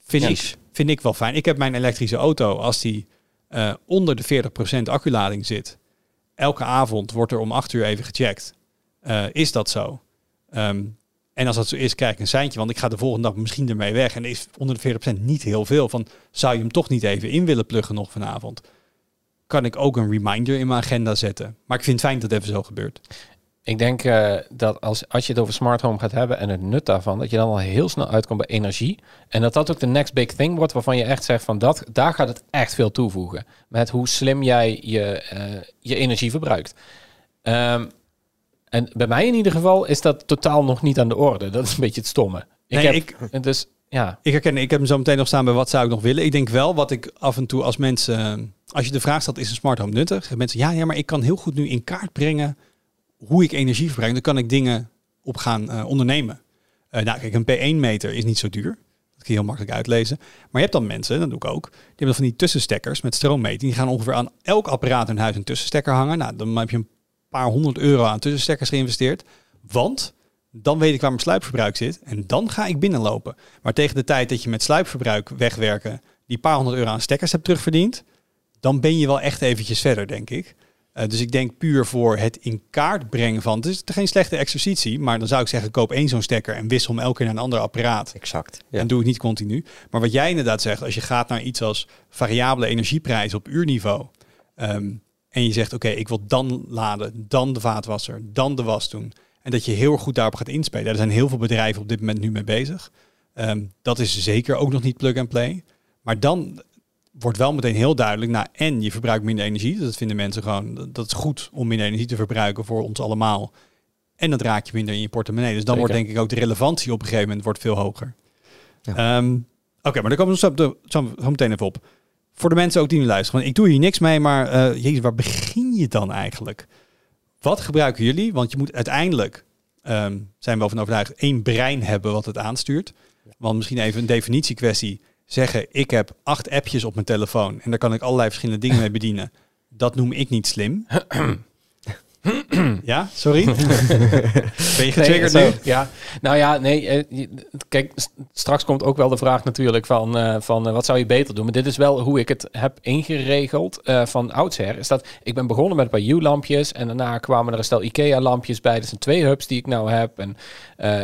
Vind, ik, vind ik wel fijn. Ik heb mijn elektrische auto, als die uh, onder de 40% acculading zit, elke avond wordt er om 8 uur even gecheckt. Uh, is dat zo? Um, en als dat zo is, krijg ik een seintje, want ik ga de volgende dag misschien ermee weg. En is onder de 40% niet heel veel. Van, zou je hem toch niet even in willen pluggen nog vanavond? Kan ik ook een reminder in mijn agenda zetten. Maar ik vind het fijn dat het even zo gebeurt.
Ik denk uh, dat als, als je het over smart home gaat hebben en het nut daarvan, dat je dan al heel snel uitkomt bij energie. En dat dat ook de next big thing wordt waarvan je echt zegt van dat, daar gaat het echt veel toevoegen. Met hoe slim jij je, uh, je energie verbruikt. Um, en bij mij in ieder geval is dat totaal nog niet aan de orde. Dat is een beetje het stomme. Ik
nee,
heb,
ik,
dus, ja.
ik herken, ik heb hem zo meteen nog staan bij wat zou ik nog willen. Ik denk wel wat ik af en toe als mensen, als je de vraag stelt, is een smart home nuttig? Mensen, ja, ja, maar ik kan heel goed nu in kaart brengen hoe ik energie verbruik. Dan kan ik dingen op gaan uh, ondernemen. Uh, nou, kijk, een P1-meter is niet zo duur. Dat kun je heel makkelijk uitlezen. Maar je hebt dan mensen, dat doe ik ook, die hebben van die tussenstekkers met stroommeting. Die gaan ongeveer aan elk apparaat in huis een tussenstekker hangen. Nou, dan heb je een paar honderd euro aan tussenstekkers geïnvesteerd. Want dan weet ik waar mijn sluipverbruik zit en dan ga ik binnenlopen. Maar tegen de tijd dat je met sluipverbruik wegwerken die paar honderd euro aan stekkers hebt terugverdiend, dan ben je wel echt eventjes verder, denk ik. Uh, dus ik denk puur voor het in kaart brengen van, het is geen slechte exercitie, maar dan zou ik zeggen, koop één zo'n stekker en wissel hem elke keer naar een ander apparaat.
Exact.
Ja. En doe het niet continu. Maar wat jij inderdaad zegt, als je gaat naar iets als variabele energieprijs op uurniveau, um, en je zegt, oké, okay, ik wil dan laden, dan de vaatwasser, dan de was doen. En dat je heel goed daarop gaat inspelen. Er zijn heel veel bedrijven op dit moment nu mee bezig. Um, dat is zeker ook nog niet plug-and-play. Maar dan wordt wel meteen heel duidelijk, nou, en je verbruikt minder energie. Dat vinden mensen gewoon, dat is goed om minder energie te verbruiken voor ons allemaal. En dat raak je minder in je portemonnee. Dus dan zeker. wordt denk ik ook de relevantie op een gegeven moment wordt veel hoger. Ja. Um, Oké, okay, maar dan komen we zo, de, zo, zo meteen even op voor de mensen ook die nu luisteren. Want ik doe hier niks mee, maar uh, jezus, waar begin je dan eigenlijk? Wat gebruiken jullie? Want je moet uiteindelijk, um, zijn we wel van overtuigd, één brein hebben wat het aanstuurt. Want misschien even een definitiekwestie. Zeggen, ik heb acht appjes op mijn telefoon en daar kan ik allerlei verschillende dingen mee bedienen. Dat noem ik niet slim. ja, sorry. ben je getriggerd
nee, nu? Ja, nou ja, nee. Kijk, straks komt ook wel de vraag natuurlijk van, uh, van uh, wat zou je beter doen. Maar dit is wel hoe ik het heb ingeregeld uh, van oudsher. Is dat ik ben begonnen met een paar U-lampjes en daarna kwamen er een stel IKEA-lampjes bij. Dat zijn twee hubs die ik nou heb. En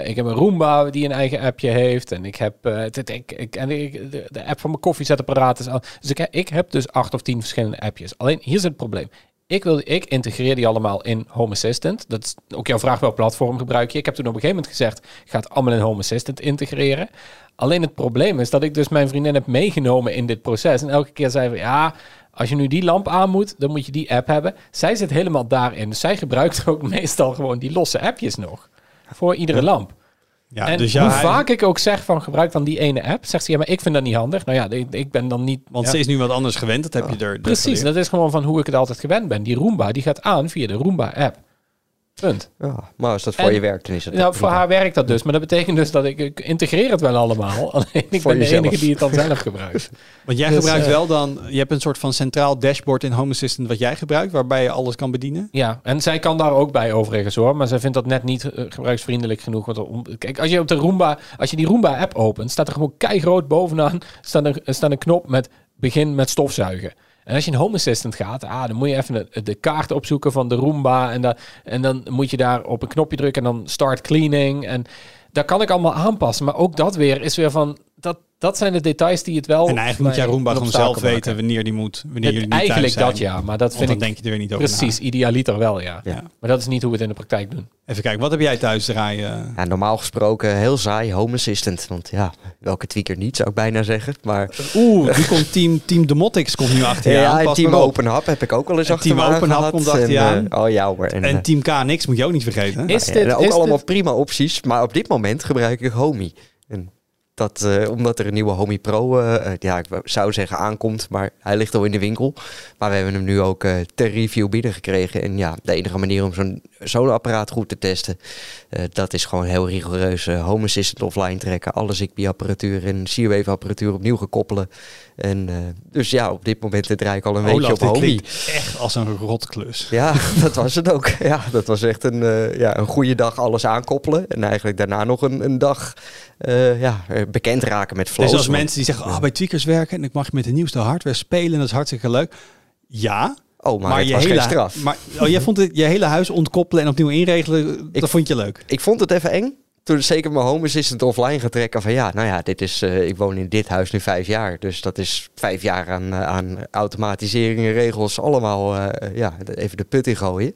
ik heb een Roomba die een eigen appje heeft. En ik heb dit, ik, ik, en ik, de, de, app van mijn koffiezetapparaat. Is al, dus ik, ik heb dus acht of tien verschillende appjes. Alleen hier is het probleem. Ik, wil, ik integreer die allemaal in Home Assistant. Dat is ook jouw vraag, welk platform gebruik je? Ik heb toen op een gegeven moment gezegd, ga het allemaal in Home Assistant integreren. Alleen het probleem is dat ik dus mijn vriendin heb meegenomen in dit proces. En elke keer zei we, ja, als je nu die lamp aan moet, dan moet je die app hebben. Zij zit helemaal daarin. Dus zij gebruikt ook meestal gewoon die losse appjes nog. Voor iedere lamp. Ja, en dus ja, hoe hij... vaak ik ook zeg van gebruik dan die ene app, zegt ze ja, maar ik vind dat niet handig. Nou ja, ik, ik ben dan niet.
Want
ja.
ze is nu wat anders gewend, dat heb je er.
Precies, dat is gewoon van hoe ik het altijd gewend ben. Die Roomba die gaat aan via de Roomba app. Punt.
Ja, maar als dat voor en, je werkt, dan is het.
Nou, voor haar werkt dat dus. Maar dat betekent dus dat ik, ik integreer het wel allemaal. Alleen ik voor ben jezelf. de enige die het dan zelf gebruikt.
Want jij dus, gebruikt uh, wel dan, je hebt een soort van centraal dashboard in Home Assistant wat jij gebruikt, waarbij je alles kan bedienen.
Ja, en zij kan daar ook bij overigens hoor. Maar zij vindt dat net niet uh, gebruiksvriendelijk genoeg. Want om, kijk, als je op de Roomba, als je die Roomba app opent, staat er gewoon keigroot bovenaan staat een, staat een knop met begin met stofzuigen. En als je in Home Assistant gaat, ah, dan moet je even de, de kaart opzoeken van de Roomba. En, da, en dan moet je daar op een knopje drukken en dan start cleaning. En dat kan ik allemaal aanpassen. Maar ook dat weer is weer van, dat, zijn de details die het wel...
En eigenlijk moet jij Roomba gewoon zelf weten wanneer die moet, wanneer
Het-
jullie niet
eigenlijk
thuis zijn.
dat ja, maar dat
Want
vind
dan
ik
denk je er weer niet over
precies idealiter wel, ja.
Ja.
Maar dat is niet hoe we het in de praktijk doen.
Even kijken, wat heb jij thuis draaien?
Ja, normaal gesproken heel saai, Home Assistant. Want ja, welke tweaker niet, zou ik bijna zeggen. Maar
Oeh, nu komt Team, team Demotics komt nu achter je
ja,
aan.
Team. Open Hub heb ik ook wel eens
En
achter
Team Open Hub komt achter je
En,
aan.
eh, oh ja hoor. En,
En
eh,
Team KNX moet je ook niet vergeten.
Is
ja,
dit,
ook
is
allemaal
dit-
prima opties, maar op dit moment gebruik ik Homey. En dat, eh, omdat er een nieuwe Homey Pro, eh, eh, ja, ik zou zeggen aankomt, maar hij ligt al in de winkel. Maar we hebben hem nu ook ter review binnengekregen. En ja, de enige manier om zo'n zo'n apparaat goed te testen, dat is gewoon heel rigoureus Home Assistant offline trekken, alle Zigbee-apparatuur en Seawave-apparatuur opnieuw gekoppelen. En eh, dus ja, op dit moment draai ik al een weekje
Olaf,
op
dit
Homey.
klinkt echt als een rotklus.
Ja, dat was het ook. Ja, dat was echt een, eh, ja, een goede dag alles aankoppelen. En eigenlijk daarna nog een, een dag eh, ja, bekend raken met flows.
Dus als mensen die zeggen, ah, bij tweakers werken en ik mag met de nieuwste hardware spelen, dat is hartstikke leuk. Ja,
oh, maar,
maar,
het
je
was
hele,
geen straf.
Maar, oh, jij vond het, je hele huis ontkoppelen en opnieuw inregelen, dat vond je leuk.
Ik vond het even eng. Toen zeker mijn home assistant offline gaan trekken van ja, nou ja, dit is, eh, ik woon in dit huis nu vijf jaar. Dus dat is vijf jaar aan, eh, aan automatiseringen, regels, allemaal eh, ja, even de put in gooien.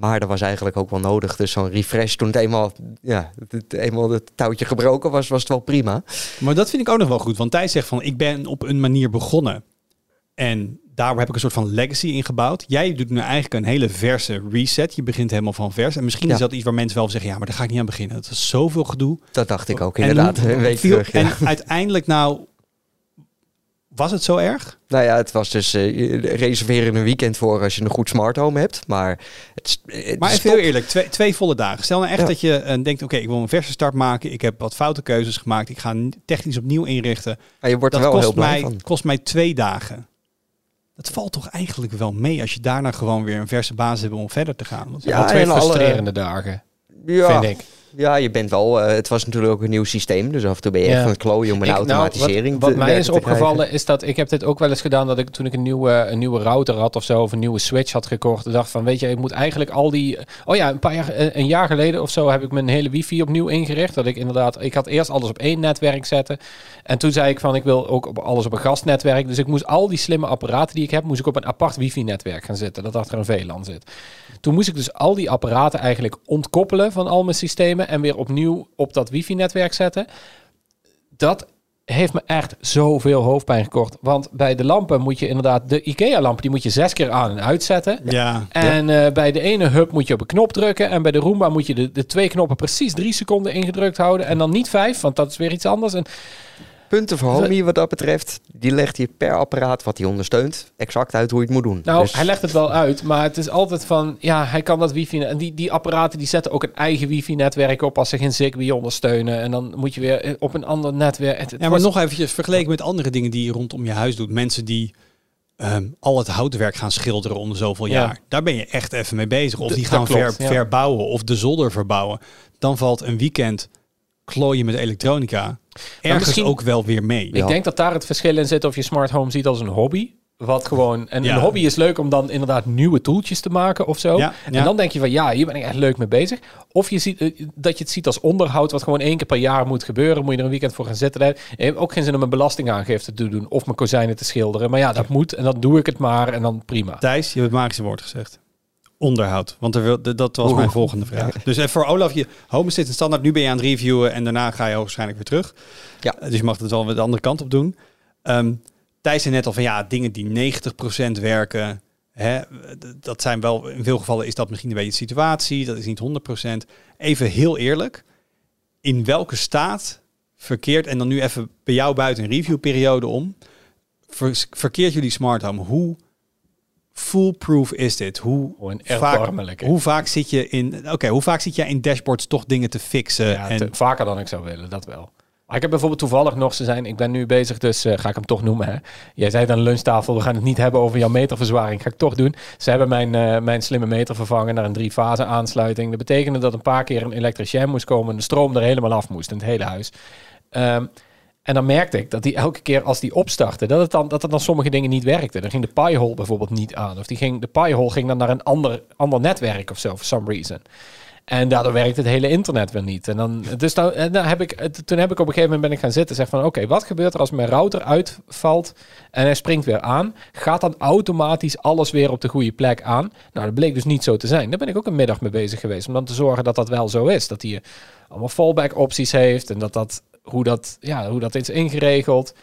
Maar dat was eigenlijk ook wel nodig. Dus zo'n refresh, toen het eenmaal, ja, het- eenmaal het touwtje gebroken was, was het wel prima.
Maar dat vind ik ook nog wel goed, want Thijs zegt van, ik ben op een manier begonnen. En daar heb ik een soort van legacy ingebouwd. Jij doet nu eigenlijk een hele verse reset. Je begint helemaal van vers. En misschien
Ja.
is dat iets waar mensen wel zeggen, ja, maar daar ga ik niet aan beginnen. Dat is zoveel gedoe.
Dat dacht ik ook
En
inderdaad,
hoe-
een week
viel-
terug. Ja.
En uiteindelijk nou, was het zo erg?
Nou ja, het was dus je reserveren een weekend voor als je een goed smart home hebt. Maar het,
Maar even heel eerlijk, twee, twee volle dagen. Stel nou echt
Ja.
dat je eh, denkt, oké, ik wil een verse start maken. Ik heb wat foute keuzes gemaakt. Ik ga technisch opnieuw inrichten.
Maar je wordt er
Dat
wel heel
kost
blij
mij,
van.
kost mij twee dagen. Dat valt toch eigenlijk wel mee als je daarna gewoon weer een verse basis hebt om verder te gaan. Want-
Ja,
twee
alle-
frustrerende dagen,
Ja,
vind ik.
Ja, je bent wel. eh, het was natuurlijk ook een nieuw systeem. Dus af en toe ben je
Ja.
echt aan het klooien om een
Ik- nou,
automatisering
wat, wat
te
mij is
krijgen.
opgevallen is dat ik heb dit ook wel eens gedaan dat ik toen ik een nieuwe, een nieuwe router had of zo of een nieuwe switch had gekocht, dacht van weet je, ik moet eigenlijk al die. Oh ja, een paar jaar, eh, een jaar geleden of zo heb ik mijn hele wifi opnieuw ingericht. Dat ik inderdaad, ik had eerst alles op één netwerk zetten en toen zei ik van ik wil ook op alles op een gastnetwerk. Dus ik moest al die slimme apparaten die ik heb, moest ik op een apart wifi-netwerk gaan zetten dat achter een VLAN zit. Toen moest ik dus al die apparaten eigenlijk ontkoppelen van al mijn systemen en weer opnieuw op dat wifi-netwerk zetten. Dat heeft me echt zoveel hoofdpijn gekocht. Want bij de lampen moet je inderdaad... De IKEA-lamp, die moet je zes keer aan en uitzetten.
Ja,
En eh, bij de ene hub moet je op een knop drukken. En bij de Roomba moet je de, de twee knoppen precies drie seconden ingedrukt houden. En dan niet vijf, want dat is weer iets anders. En
Punten voor Homey wat dat betreft. Die legt je per apparaat wat hij ondersteunt exact uit hoe je het moet doen.
nou,
Dus-
hij legt het wel uit, maar het is altijd van... Ja, hij kan dat wifi... En die, die apparaten die zetten ook een eigen wifi-netwerk op... als ze geen Zigbee ondersteunen. En dan moet je weer eh, op een ander netwerk... Het, het
ja maar
was-
nog eventjes vergeleken met andere dingen die je rondom je huis doet. Mensen die ehm, al het houtwerk gaan schilderen om de zoveel
Ja.
jaar. Daar ben je echt even mee bezig. Of die gaan
klopt,
ver,
ja.
verbouwen of de zolder verbouwen. Dan valt een weekend klooien met elektronica ergens
misschien-
ook wel weer mee.
Ja.
Ik denk dat daar het verschil in zit of je smart home ziet als een hobby. Wat gewoon. En
Ja.
een hobby is leuk om dan inderdaad nieuwe toeltjes te maken of zo.
Ja, ja.
En dan denk je van ja, hier ben ik echt leuk mee bezig. Of je ziet eh, dat je het ziet als onderhoud, wat gewoon één keer per jaar moet gebeuren. Moet je er een weekend voor gaan zitten. Ik heb ook geen zin om een belastingaangifte te doen of mijn kozijnen te schilderen. Maar ja, dat moet en dan doe ik het maar en dan prima.
Thijs, je hebt het magische woord gezegd. Onderhoud. Want er dat was mijn volgende vraag. Dus even voor Olaf, je home zit in standaard. Nu ben je aan het reviewen en daarna ga je waarschijnlijk weer terug.
Ja.
Dus je mag het wel weer de andere kant op doen. Ehm Thijs zei net al van ja, dingen die 90% werken. Hè, dat zijn wel, in veel gevallen is dat misschien een beetje de situatie. Dat is niet 100%. Even heel eerlijk. In welke staat verkeert, en dan nu even bij jou buiten een reviewperiode om. ver- verkeert jullie smart home? Hoe foolproof is dit? Hoe
Gewoon
vaak, hoe vaak zit je in, oké, hoe vaak zit jij in dashboards toch dingen te fixen?
Ja,
en
te- vaker dan ik zou willen, dat wel. Maar ik heb bijvoorbeeld toevallig nog, ze zijn, ik ben nu bezig, dus eh, ga ik hem toch noemen. Hè. Jij zei aan de lunchtafel, we gaan het niet hebben over jouw meterverzwaring. Ga ik toch doen. Ze hebben mijn, eh, mijn slimme meter vervangen naar een drie-fase aansluiting. Dat betekende dat een paar keer een elektricien moest komen en de stroom er helemaal af moest in het hele huis. Ehm, En dan merkte ik dat die elke keer als die opstartte, dat het dan, dat het dan sommige dingen niet werkte. Dan ging de piehole bijvoorbeeld niet aan. Of die ging, de piehole ging dan naar een ander, ander netwerk of zo, for some reason. En daardoor werkt het hele internet weer niet. En dan, dus dan, dan heb ik, toen heb ik op een gegeven moment ben ik gaan zitten en zeg van oké, wat gebeurt er als mijn router uitvalt en hij springt weer aan? Gaat dan automatisch alles weer op de goede plek aan? Nou, dat bleek dus niet zo te zijn. Daar ben ik ook een middag mee bezig geweest om dan te zorgen dat dat wel zo is. Dat hij allemaal fallback opties heeft en dat dat, hoe dat, ja, hoe dat is ingeregeld.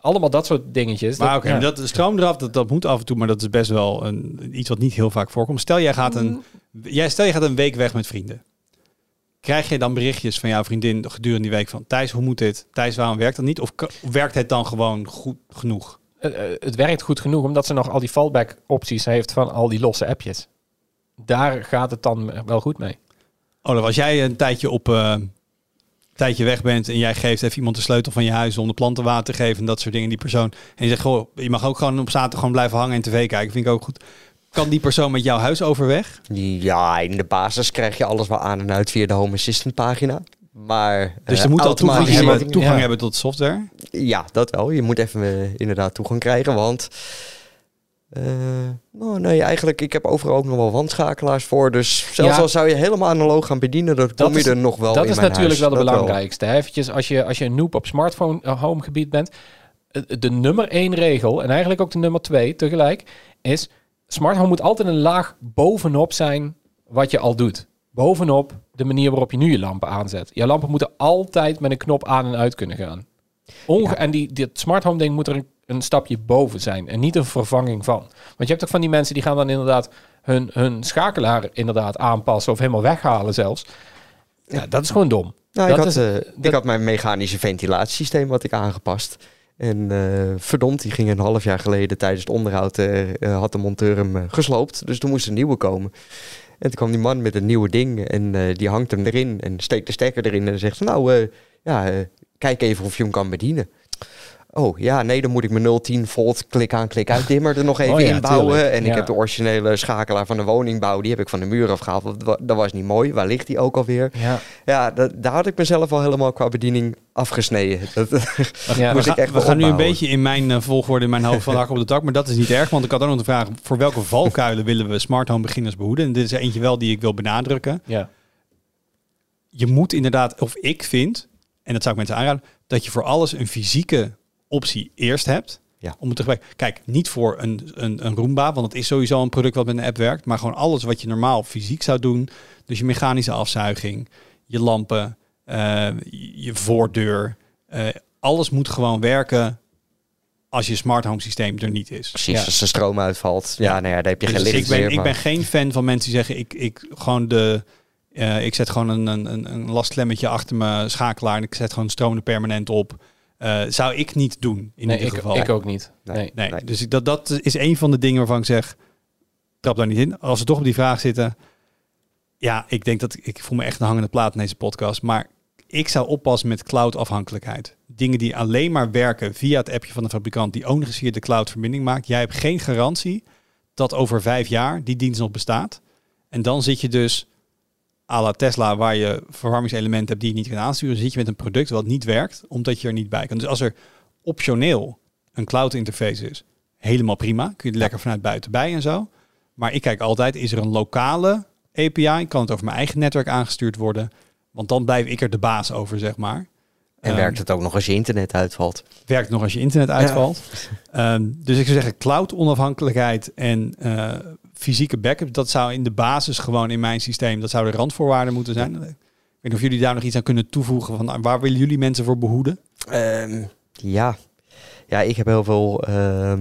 Allemaal dat soort dingetjes.
Maar oké,
ja.
dat de stroom eraf, dat, dat moet af en toe, maar dat is best wel een, iets wat niet heel vaak voorkomt. Stel jij gaat een, jij stel je gaat een week weg met vrienden. Krijg je dan berichtjes van jouw vriendin gedurende die week van Thijs, hoe moet dit? Thijs, waarom werkt dat niet? Of werkt het dan gewoon goed genoeg?
Eh, eh, het werkt goed genoeg omdat ze nog al die fallback opties heeft van al die losse appjes. Daar gaat het dan wel goed mee.
Olaf, als jij een tijdje op eh, tijdje weg bent en jij geeft even iemand de sleutel van je huis om de planten water te geven en dat soort dingen, die persoon. En je zegt, goh, je mag ook gewoon op zaterdag gewoon blijven hangen en tv kijken. Vind ik ook goed. Kan die persoon met jouw huis overweg?
Ja, in de basis krijg je alles wel aan en uit via de Home Assistant pagina. Maar
Dus
eh,
je moet al toegang, hebben, toegang
Ja.
hebben tot software.
Ja, dat wel. Je moet even eh, inderdaad toegang krijgen, want... eh, nou, nee, eigenlijk, ik heb overal ook nog wel wandschakelaars voor. Dus zelfs
Ja.
al zou je helemaal analoog gaan bedienen, dan
Dat
kom je
is-
er nog wel
dat
in
is
mijn
natuurlijk
huis.
wel de
Dat
belangrijkste. Hè? Eventjes, als je, als je een noob op smartphone eh, home gebied bent. eh, De nummer één regel, en eigenlijk ook de nummer twee tegelijk, is smart home moet altijd een laag bovenop zijn wat je al doet. Bovenop de manier waarop je nu je lampen aanzet. Je lampen moeten altijd met een knop aan en uit kunnen gaan. Onge En die, dit smart home ding moet er een, een stapje boven zijn en niet een vervanging van. Want je hebt ook van die mensen die gaan dan inderdaad hun, hun schakelaar inderdaad aanpassen of helemaal weghalen zelfs. Ja, dat is gewoon dom.
Nou, ik, had,
is-
eh,
dat-
ik had mijn mechanische ventilatiesysteem wat ik aangepast. En eh, verdomd, die ging een half jaar geleden tijdens het onderhoud, eh, had de monteur hem gesloopt. Dus toen moest een nieuwe komen. En toen kwam die man met een nieuwe ding en die hangt hem erin en steekt de stekker erin en zegt van nou, ja, kijk even of je hem kan bedienen. Oh ja, nee, dan moet ik mijn 010 volt klik aan, klik uit dimmer er nog even
Oh ja,
inbouwen.
tuurlijk.
En ik heb de originele schakelaar van de woningbouw, die heb ik van de muur afgehaald. want Dat, wa- dat was niet mooi. Waar ligt die ook alweer?
Ja,
Ja, dat, daar had ik mezelf al helemaal qua bediening afgesneden. Dat,
ja.
Moest
we
ik
gaan,
echt
we gaan nu een beetje in mijn eh, volgorde in mijn hoofd van hak op de tak, maar dat is niet erg, want ik had ook nog de vraag voor welke valkuilen willen we smart home beginners behoeden? En dit is eentje wel die ik wil benadrukken.
ja.
Je moet inderdaad, of ik vind, en dat zou ik mensen aanraden, dat je voor alles een fysieke optie eerst hebt.
Ja.
Om het te gebruiken. Kijk, niet voor een, een, een Roomba, want dat is sowieso een product wat met een app werkt. Maar gewoon alles wat je normaal fysiek zou doen. Dus je mechanische afzuiging, je lampen, eh, je voordeur. eh, alles moet gewoon werken als je smart home systeem er niet is.
precies,
Ja.
als de stroom uitvalt. Ja,
Ja.
nou ja, daar heb je
Dus
geen licht
ik ben,
meer.
ik ben geen fan van mensen die zeggen, ik, ik gewoon de... eh, ik zet gewoon een, een, een- een lastklemmetje achter mijn schakelaar en ik zet gewoon stroom er permanent op. Eh, zou ik niet doen, in
nee,
ieder
ik,
geval.
ik ook niet.
Nee.
Nee.
Nee,
Nee.
dus ik, dat, dat is een van de dingen waarvan ik zeg, trap daar niet in. Als we toch op die vraag zitten, ja, ik denk dat ik voel me echt een hangende plaat in deze podcast, maar ik zou oppassen met cloud-afhankelijkheid. Dingen die alleen maar werken via het appje van de fabrikant, die ook nog eens via de cloud verbinding maakt. Jij hebt geen garantie dat over vijf jaar die dienst nog bestaat. En dan zit je dus à la Tesla, waar je verwarmingselementen hebt die je niet kan aansturen, zit je met een product wat niet werkt, omdat je er niet bij kan. Dus als er optioneel een cloud interface is, helemaal prima. Kun je er lekker vanuit buiten bij en zo. Maar ik kijk altijd, is er een lokale API? Kan het over mijn eigen netwerk aangestuurd worden? Want dan blijf ik er de baas over, zeg maar.
En
Ehm,
werkt het ook nog als je internet uitvalt?
werkt nog als je internet uitvalt. Ehm, dus ik zou zeggen, cloud onafhankelijkheid en eh, fysieke backup, dat zou in de basis gewoon in mijn systeem, dat zouden randvoorwaarden moeten zijn. Ik weet niet of jullie daar nog iets aan kunnen toevoegen van waar willen jullie mensen voor behoeden?
Ehm, ja. ja, ik heb heel veel ehm, eh, eh,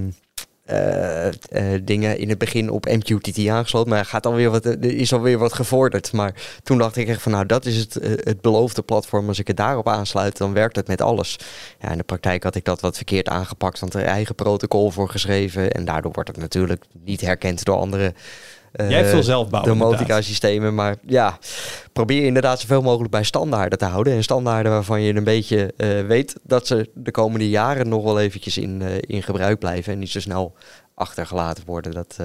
dingen in het begin op MQTT aangesloten. Maar gaat alweer wat, er is alweer wat gevorderd. Maar toen dacht ik echt van nou, dat is het, eh, het beloofde platform. Als ik het daarop aansluit, dan werkt het met alles. Ja, in de praktijk had ik dat wat verkeerd aangepakt. Want er eigen protocol voor geschreven. En daardoor wordt het natuurlijk niet herkend door andere... eh,
Jij hebt veel zelf bouwen.
domotica systemen. Maar ja, probeer inderdaad zoveel mogelijk bij standaarden te houden. En standaarden waarvan je een beetje eh, weet dat ze de komende jaren nog wel eventjes in, eh, in gebruik blijven. En niet zo snel achtergelaten worden. Dat,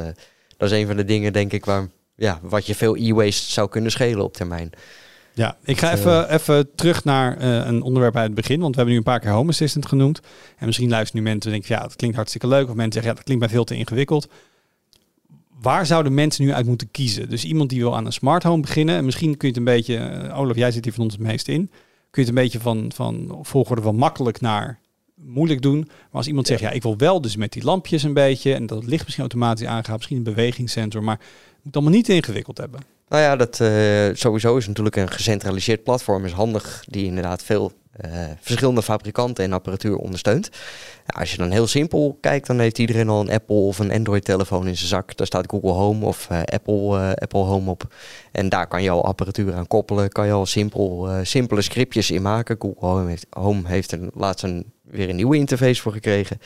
dat is een van de dingen, denk ik, waar, ja, wat je veel e-waste zou kunnen schelen op termijn.
Ja, ik ga even, even terug naar uh, een onderwerp uit het begin. Want we hebben nu een paar keer Home Assistant genoemd. En misschien luisteren nu mensen en denken, ja, dat klinkt hartstikke leuk. Of mensen zeggen, ja, dat klinkt mij veel te ingewikkeld. Waar zouden mensen nu uit moeten kiezen? Dus iemand die wil aan een smart home beginnen. En misschien kun je het een beetje, uh, Olaf, jij zit hier van ons het meest in. Kun je het een beetje van, van volgorde van makkelijk naar moeilijk doen. Maar als iemand zegt, ja, ik wil wel dus met die lampjes een beetje. En dat het licht misschien automatisch aangaat. Misschien een bewegingssensor. Maar het moet allemaal niet ingewikkeld hebben.
Nou ja, dat uh, sowieso is natuurlijk een gecentraliseerd platform is handig, die inderdaad veel verschillende fabrikanten en apparatuur ondersteunt. Als je dan heel simpel kijkt, dan heeft iedereen al een Apple of een Android-telefoon in zijn zak. Daar staat Google Home of uh, Apple, Apple Home op. En daar kan je al apparatuur aan koppelen, kan je al simpel, simpele scriptjes in maken. Google Home heeft, Home laatst weer een nieuwe interface voor gekregen.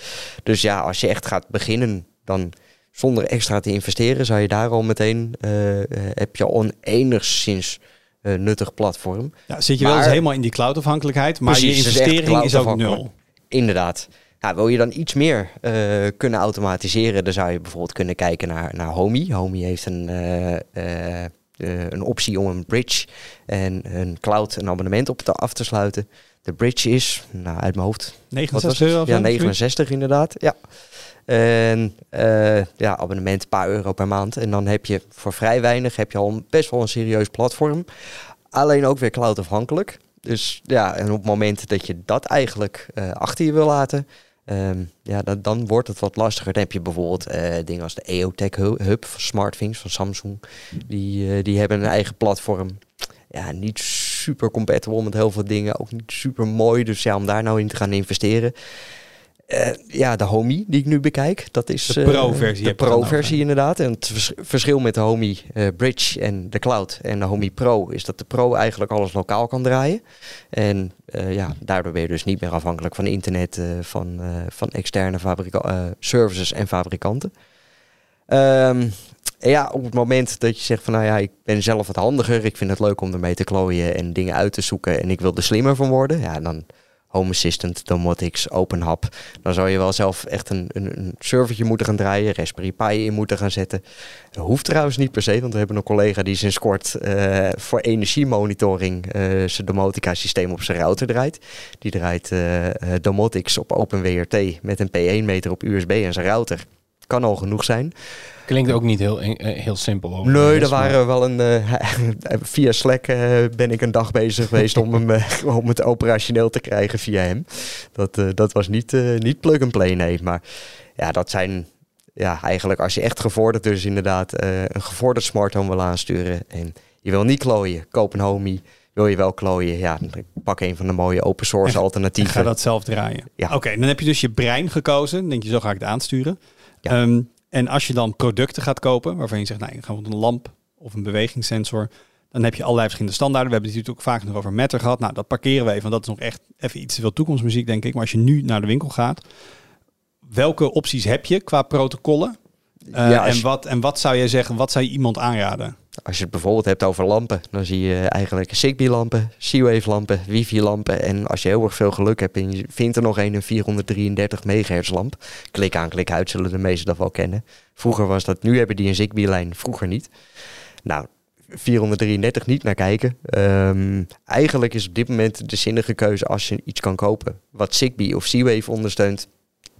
Dus ja, als je echt gaat beginnen, dan zonder extra te investeren, zou je daar al meteen, heb je al een nuttig platform.
Ja, zit je maar, wel eens helemaal in die cloud-afhankelijkheid, maar precies, je investering is, is, ook nul.
Inderdaad. Nou, wil je dan iets meer uh, kunnen automatiseren, dan zou je bijvoorbeeld kunnen kijken naar, naar Homey. Homey heeft een, uh, een optie om een bridge en een cloud een abonnement op te af te sluiten. De bridge is, nou, uit mijn hoofd...
69 euro?
Ja, 69 inderdaad, ja. En uh, ja, abonnement een paar euro per maand. En dan heb je voor vrij weinig heb je al best wel een serieus platform. Alleen ook weer cloud-afhankelijk. Dus ja, en op het moment dat je dat eigenlijk uh, achter je wil laten, um, ja, dan, wordt het wat lastiger. Dan heb je bijvoorbeeld uh, dingen als de EOTech Hub van SmartThings van Samsung. Die, die hebben een eigen platform. Ja, niet super compatible met heel veel dingen. Ook niet super mooi. Dus ja, om daar nou in te gaan investeren. Uh, ja, de Homey die ik nu bekijk, dat is
de pro-versie.
Uh, de pro-versie inderdaad. En het vers verschil met de Homey uh, Bridge en de Cloud en de Homey Pro is dat de Pro eigenlijk alles lokaal kan draaien. En ja, daardoor ben je dus niet meer afhankelijk van internet, van, van externe services en fabrikanten. Um, en ja, op het moment dat je zegt van nou ja, ik ben zelf wat handiger, ik vind het leuk om ermee te klooien en dingen uit te zoeken en ik wil er slimmer van worden, ja, dan Home Assistant, Domotics, OpenHub. Dan zou je wel zelf echt een, een, een servertje moeten gaan draaien, Raspberry Pi in moeten gaan zetten. Dat hoeft trouwens niet per se, want we hebben een collega die sinds kort uh, voor energiemonitoring uh, zijn Domotica systeem op zijn router draait. Die draait uh, Domotics op OpenWRT met een P1 meter op USB en zijn router. Kan al genoeg zijn.
Klinkt ook niet heel, eh, heel simpel.
Nee, er waren wel een. Uh, via Slack uh, ben ik een dag bezig geweest om, hem, uh, om het operationeel te krijgen via hem. Dat, dat was niet, niet plug and play, nee. Maar ja, dat zijn. Ja, eigenlijk als je echt gevorderd dus inderdaad een gevorderd smart home wil aansturen. En je wil niet klooien, koop een homie. Wil je wel klooien, ja, pak een van de mooie open source alternatieven.
ga dat zelf draaien. Ja. Oké, dan heb je dus je brein gekozen. Dan denk je, zo ga ik het aansturen. Ja. Ehm, en als je dan producten gaat kopen, waarvan je zegt, nou, ik ga een lamp of een bewegingssensor, dan heb je allerlei verschillende standaarden. We hebben het natuurlijk ook vaak nog over Matter gehad. Nou, dat parkeren we even, want dat is nog echt even iets te veel toekomstmuziek, denk ik. Maar als je nu naar de winkel gaat, welke opties heb je qua protocollen? Uh, en, wat, en wat zou jij zeggen, wat zou je iemand aanraden?
Als je het bijvoorbeeld hebt over lampen, dan zie je eigenlijk Zigbee-lampen, C-Wave-lampen, wifi-lampen. En als je heel erg veel geluk hebt en je vindt er nog een, een 433 MHz lamp. Klik aan, klik uit, zullen de meesten dat wel kennen. Vroeger was dat, nu hebben die een Zigbee-lijn, vroeger niet. Nou, 433 niet naar kijken. Um, eigenlijk is op dit moment de zinnige keuze als je iets kan kopen. Wat Zigbee of C-Wave ondersteunt,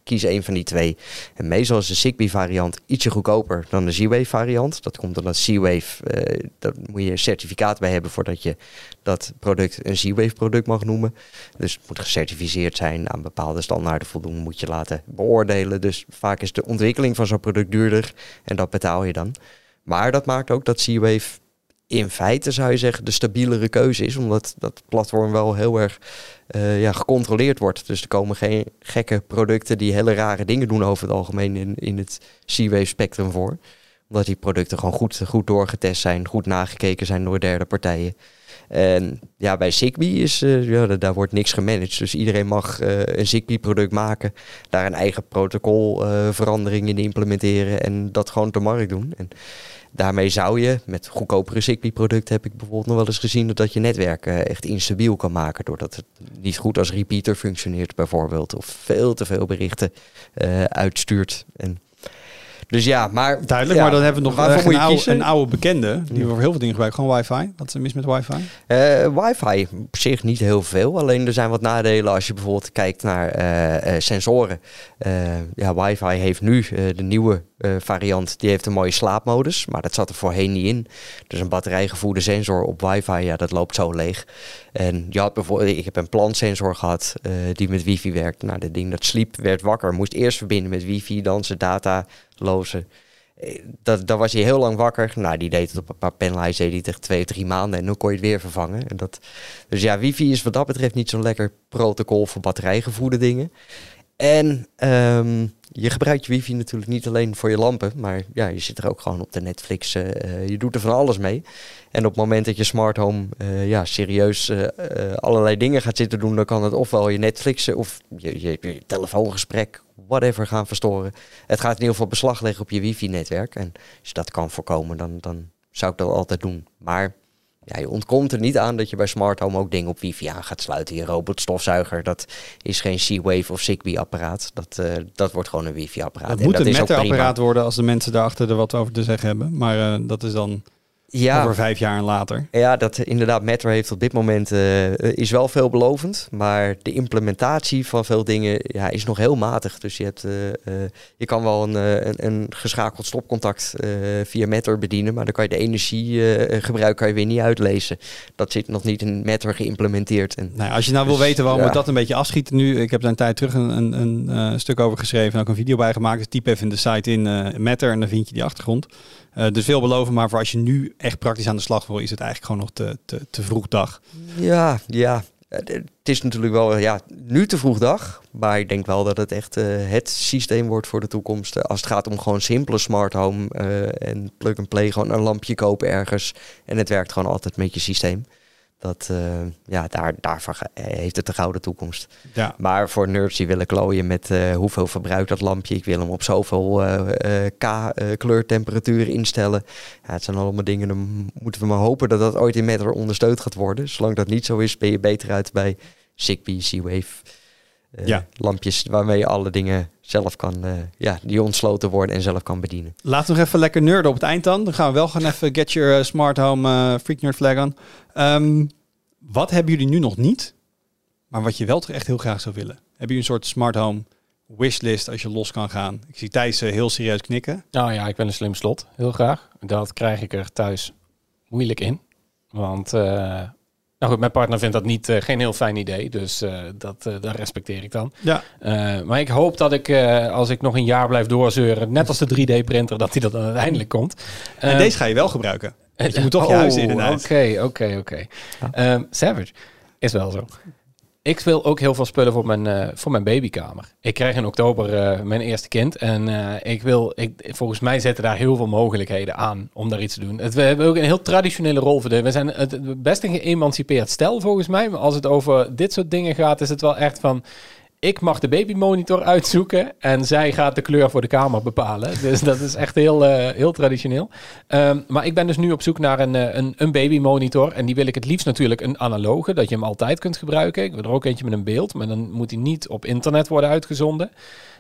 kies een van die twee. En meestal is de Zigbee variant ietsje goedkoper dan de Z-Wave variant. Dat komt omdat Z-Wave, uh, daar moet je een certificaat bij hebben voordat je dat product een Z-Wave product mag noemen. Dus het moet gecertificeerd zijn, aan bepaalde standaarden voldoen, moet je laten beoordelen. Dus vaak is de ontwikkeling van zo'n product duurder en dat betaal je dan. Maar dat maakt ook dat Z-Wave in feite zou je zeggen de stabielere keuze is, omdat dat platform wel heel erg uh, ja, gecontroleerd wordt. Dus er komen geen gekke producten die hele rare dingen doen over het algemeen in, in het C-Wave spectrum voor. Omdat die producten gewoon goed, goed doorgetest zijn, goed nagekeken zijn door derde partijen. En ja, bij Zigbee is, uh, ja, daar wordt niks gemanaged. Dus iedereen mag uh, een Zigbee product maken, daar een eigen protocolverandering in implementeren en dat gewoon te markt doen. En Daarmee zou je met goedkopere Zigbee-producten heb ik bijvoorbeeld nog wel eens gezien dat je netwerk uh, echt instabiel kan maken doordat het niet goed als repeater functioneert bijvoorbeeld of veel te veel berichten uh, uitstuurt. En Dus ja, maar...
Duidelijk,
ja,
maar dan hebben we nog eh,
moet
een, oude, een oude bekende. Die we voor heel veel dingen gebruiken. Gewoon wifi. Wat is er mis met wifi?
Eh, wifi op zich niet heel veel. Alleen er zijn wat nadelen als je bijvoorbeeld kijkt naar eh, eh, sensoren. Eh, ja, wifi heeft nu eh, de nieuwe eh, variant. Die heeft een mooie slaapmodus. Maar dat zat er voorheen niet in. Dus een batterijgevoerde sensor op wifi, ja, dat loopt zo leeg. En je had bijvoorbeeld, ik heb een plansensor gehad eh, die met wifi werkt. Nou, dat ding dat sliep, werd wakker. Moest eerst verbinden met wifi, dan zijn data lozen. Eh, Dat, dan was hij heel lang wakker. Nou, die deed het op een paar penlights, deed hij tegen twee, drie maanden. En dan kon je het weer vervangen. En dat, dus ja, wifi is wat dat betreft niet zo'n lekker protocol voor batterijgevoerde dingen. En ehm, je gebruikt je wifi natuurlijk niet alleen voor je lampen. Maar ja, je zit er ook gewoon op de Netflix. eh, eh, je doet er van alles mee. En op het moment dat je smart home eh, ja, serieus allerlei dingen gaat zitten doen... dan kan het ofwel je Netflix of je, je, je telefoongesprek, whatever, gaan verstoren. Het gaat in ieder geval beslag leggen op je wifi-netwerk. En als je dat kan voorkomen, dan, dan zou ik dat altijd doen. Maar ja, je ontkomt er niet aan dat je bij smart home ook dingen op wifi aan gaat sluiten. Je robotstofzuiger, dat is geen C-Wave of Zigbee-apparaat. Dat, eh, dat wordt gewoon een wifi-apparaat.
Het moet
dat
een metapparaat worden als de mensen daarachter er wat over te zeggen hebben. Maar eh, dat is dan
Ja,
over vijf jaar en later.
Ja, dat inderdaad, Metro heeft op dit moment eh, is wel veelbelovend, maar de implementatie van veel dingen ja, is nog heel matig. Dus je, hebt, eh, eh, je kan wel een, eh, een, een geschakeld stopcontact eh, via Metro bedienen, maar dan kan je de energiegebruik kan je weer niet uitlezen. Dat zit nog niet in Metro geïmplementeerd. En,
Nou, als je nou wil
Dus,
weten waarom
ja.
we dat een beetje afschieten nu. Ik heb daar een tijd terug een, een, een eh, stuk over geschreven en ook een video bij gemaakt. Dus typ even in de site in eh Matter en dan vind je die achtergrond. Eh, dus veel beloven, maar voor als je nu echt praktisch aan de slag wil, is het eigenlijk gewoon nog te, te, te vroeg dag.
ja, ja. Eh, Het is natuurlijk wel ja, nu te vroeg dag, maar ik denk wel dat het echt eh, het systeem wordt voor de toekomst. Als het gaat om gewoon simpele smart home en plug-and-play, gewoon een lampje kopen ergens en het werkt gewoon altijd met je systeem. Dat, eh, ja, daar, daarvan heeft het een gouden toekomst.
Ja.
Maar voor nerds die willen klooien met eh, hoeveel verbruikt dat lampje, ik wil hem op zoveel eh, K kleurtemperatuur instellen. Ja, het zijn allemaal dingen, dan moeten we maar hopen dat dat ooit in Matter ondersteund gaat worden. Zolang dat niet zo is, ben je beter uit bij Zigbee, Z-Wave. Eh,
Ja.
Lampjes waarmee je alle dingen zelf kan, eh, ja, die ontsloten worden en zelf kan bedienen.
Laten we nog even lekker nerden op het eind dan. Dan gaan we wel gewoon even get your eh, smart home freak nerd flag aan. Ehm, wat hebben jullie nu nog niet, maar wat je wel toch echt heel graag zou willen? Hebben jullie een soort smart home wishlist als je los kan gaan? Ik zie Thijs heel serieus knikken.
Nou ja, ik wil een slim slot, heel graag. Dat krijg ik er thuis moeilijk in. Want, eh, nou goed, mijn partner vindt dat niet, eh, geen heel fijn idee. Dus eh, dat, eh, dat respecteer ik dan.
Ja.
Maar ik hoop dat ik, als ik nog een jaar blijf doorzeuren, net als de 3D-printer, dat die dat dan uiteindelijk komt.
En deze ga je wel gebruiken. Je moet toch je
Oh,
huis in en uit.
Oké, oké, oké. Savage. Is wel zo. Ik wil ook heel veel spullen voor mijn, eh, voor mijn babykamer. Ik krijg in oktober eh, mijn eerste kind. En eh, ik wil, ik, volgens mij zitten daar heel veel mogelijkheden aan om daar iets te doen. Het, we hebben ook een heel traditionele rol dit. We zijn het het best een geëmancipeerd stel volgens mij. Maar als het over dit soort dingen gaat, is het wel echt van... Ik mag de babymonitor uitzoeken en zij gaat de kleur voor de kamer bepalen. Dus dat is echt heel, eh, heel traditioneel. Ehm, maar ik ben dus nu op zoek naar een, eh, een, een babymonitor. En die wil ik het liefst natuurlijk een analoge, dat je hem altijd kunt gebruiken. Ik wil er ook eentje met een beeld, maar dan moet hij niet op internet worden uitgezonden.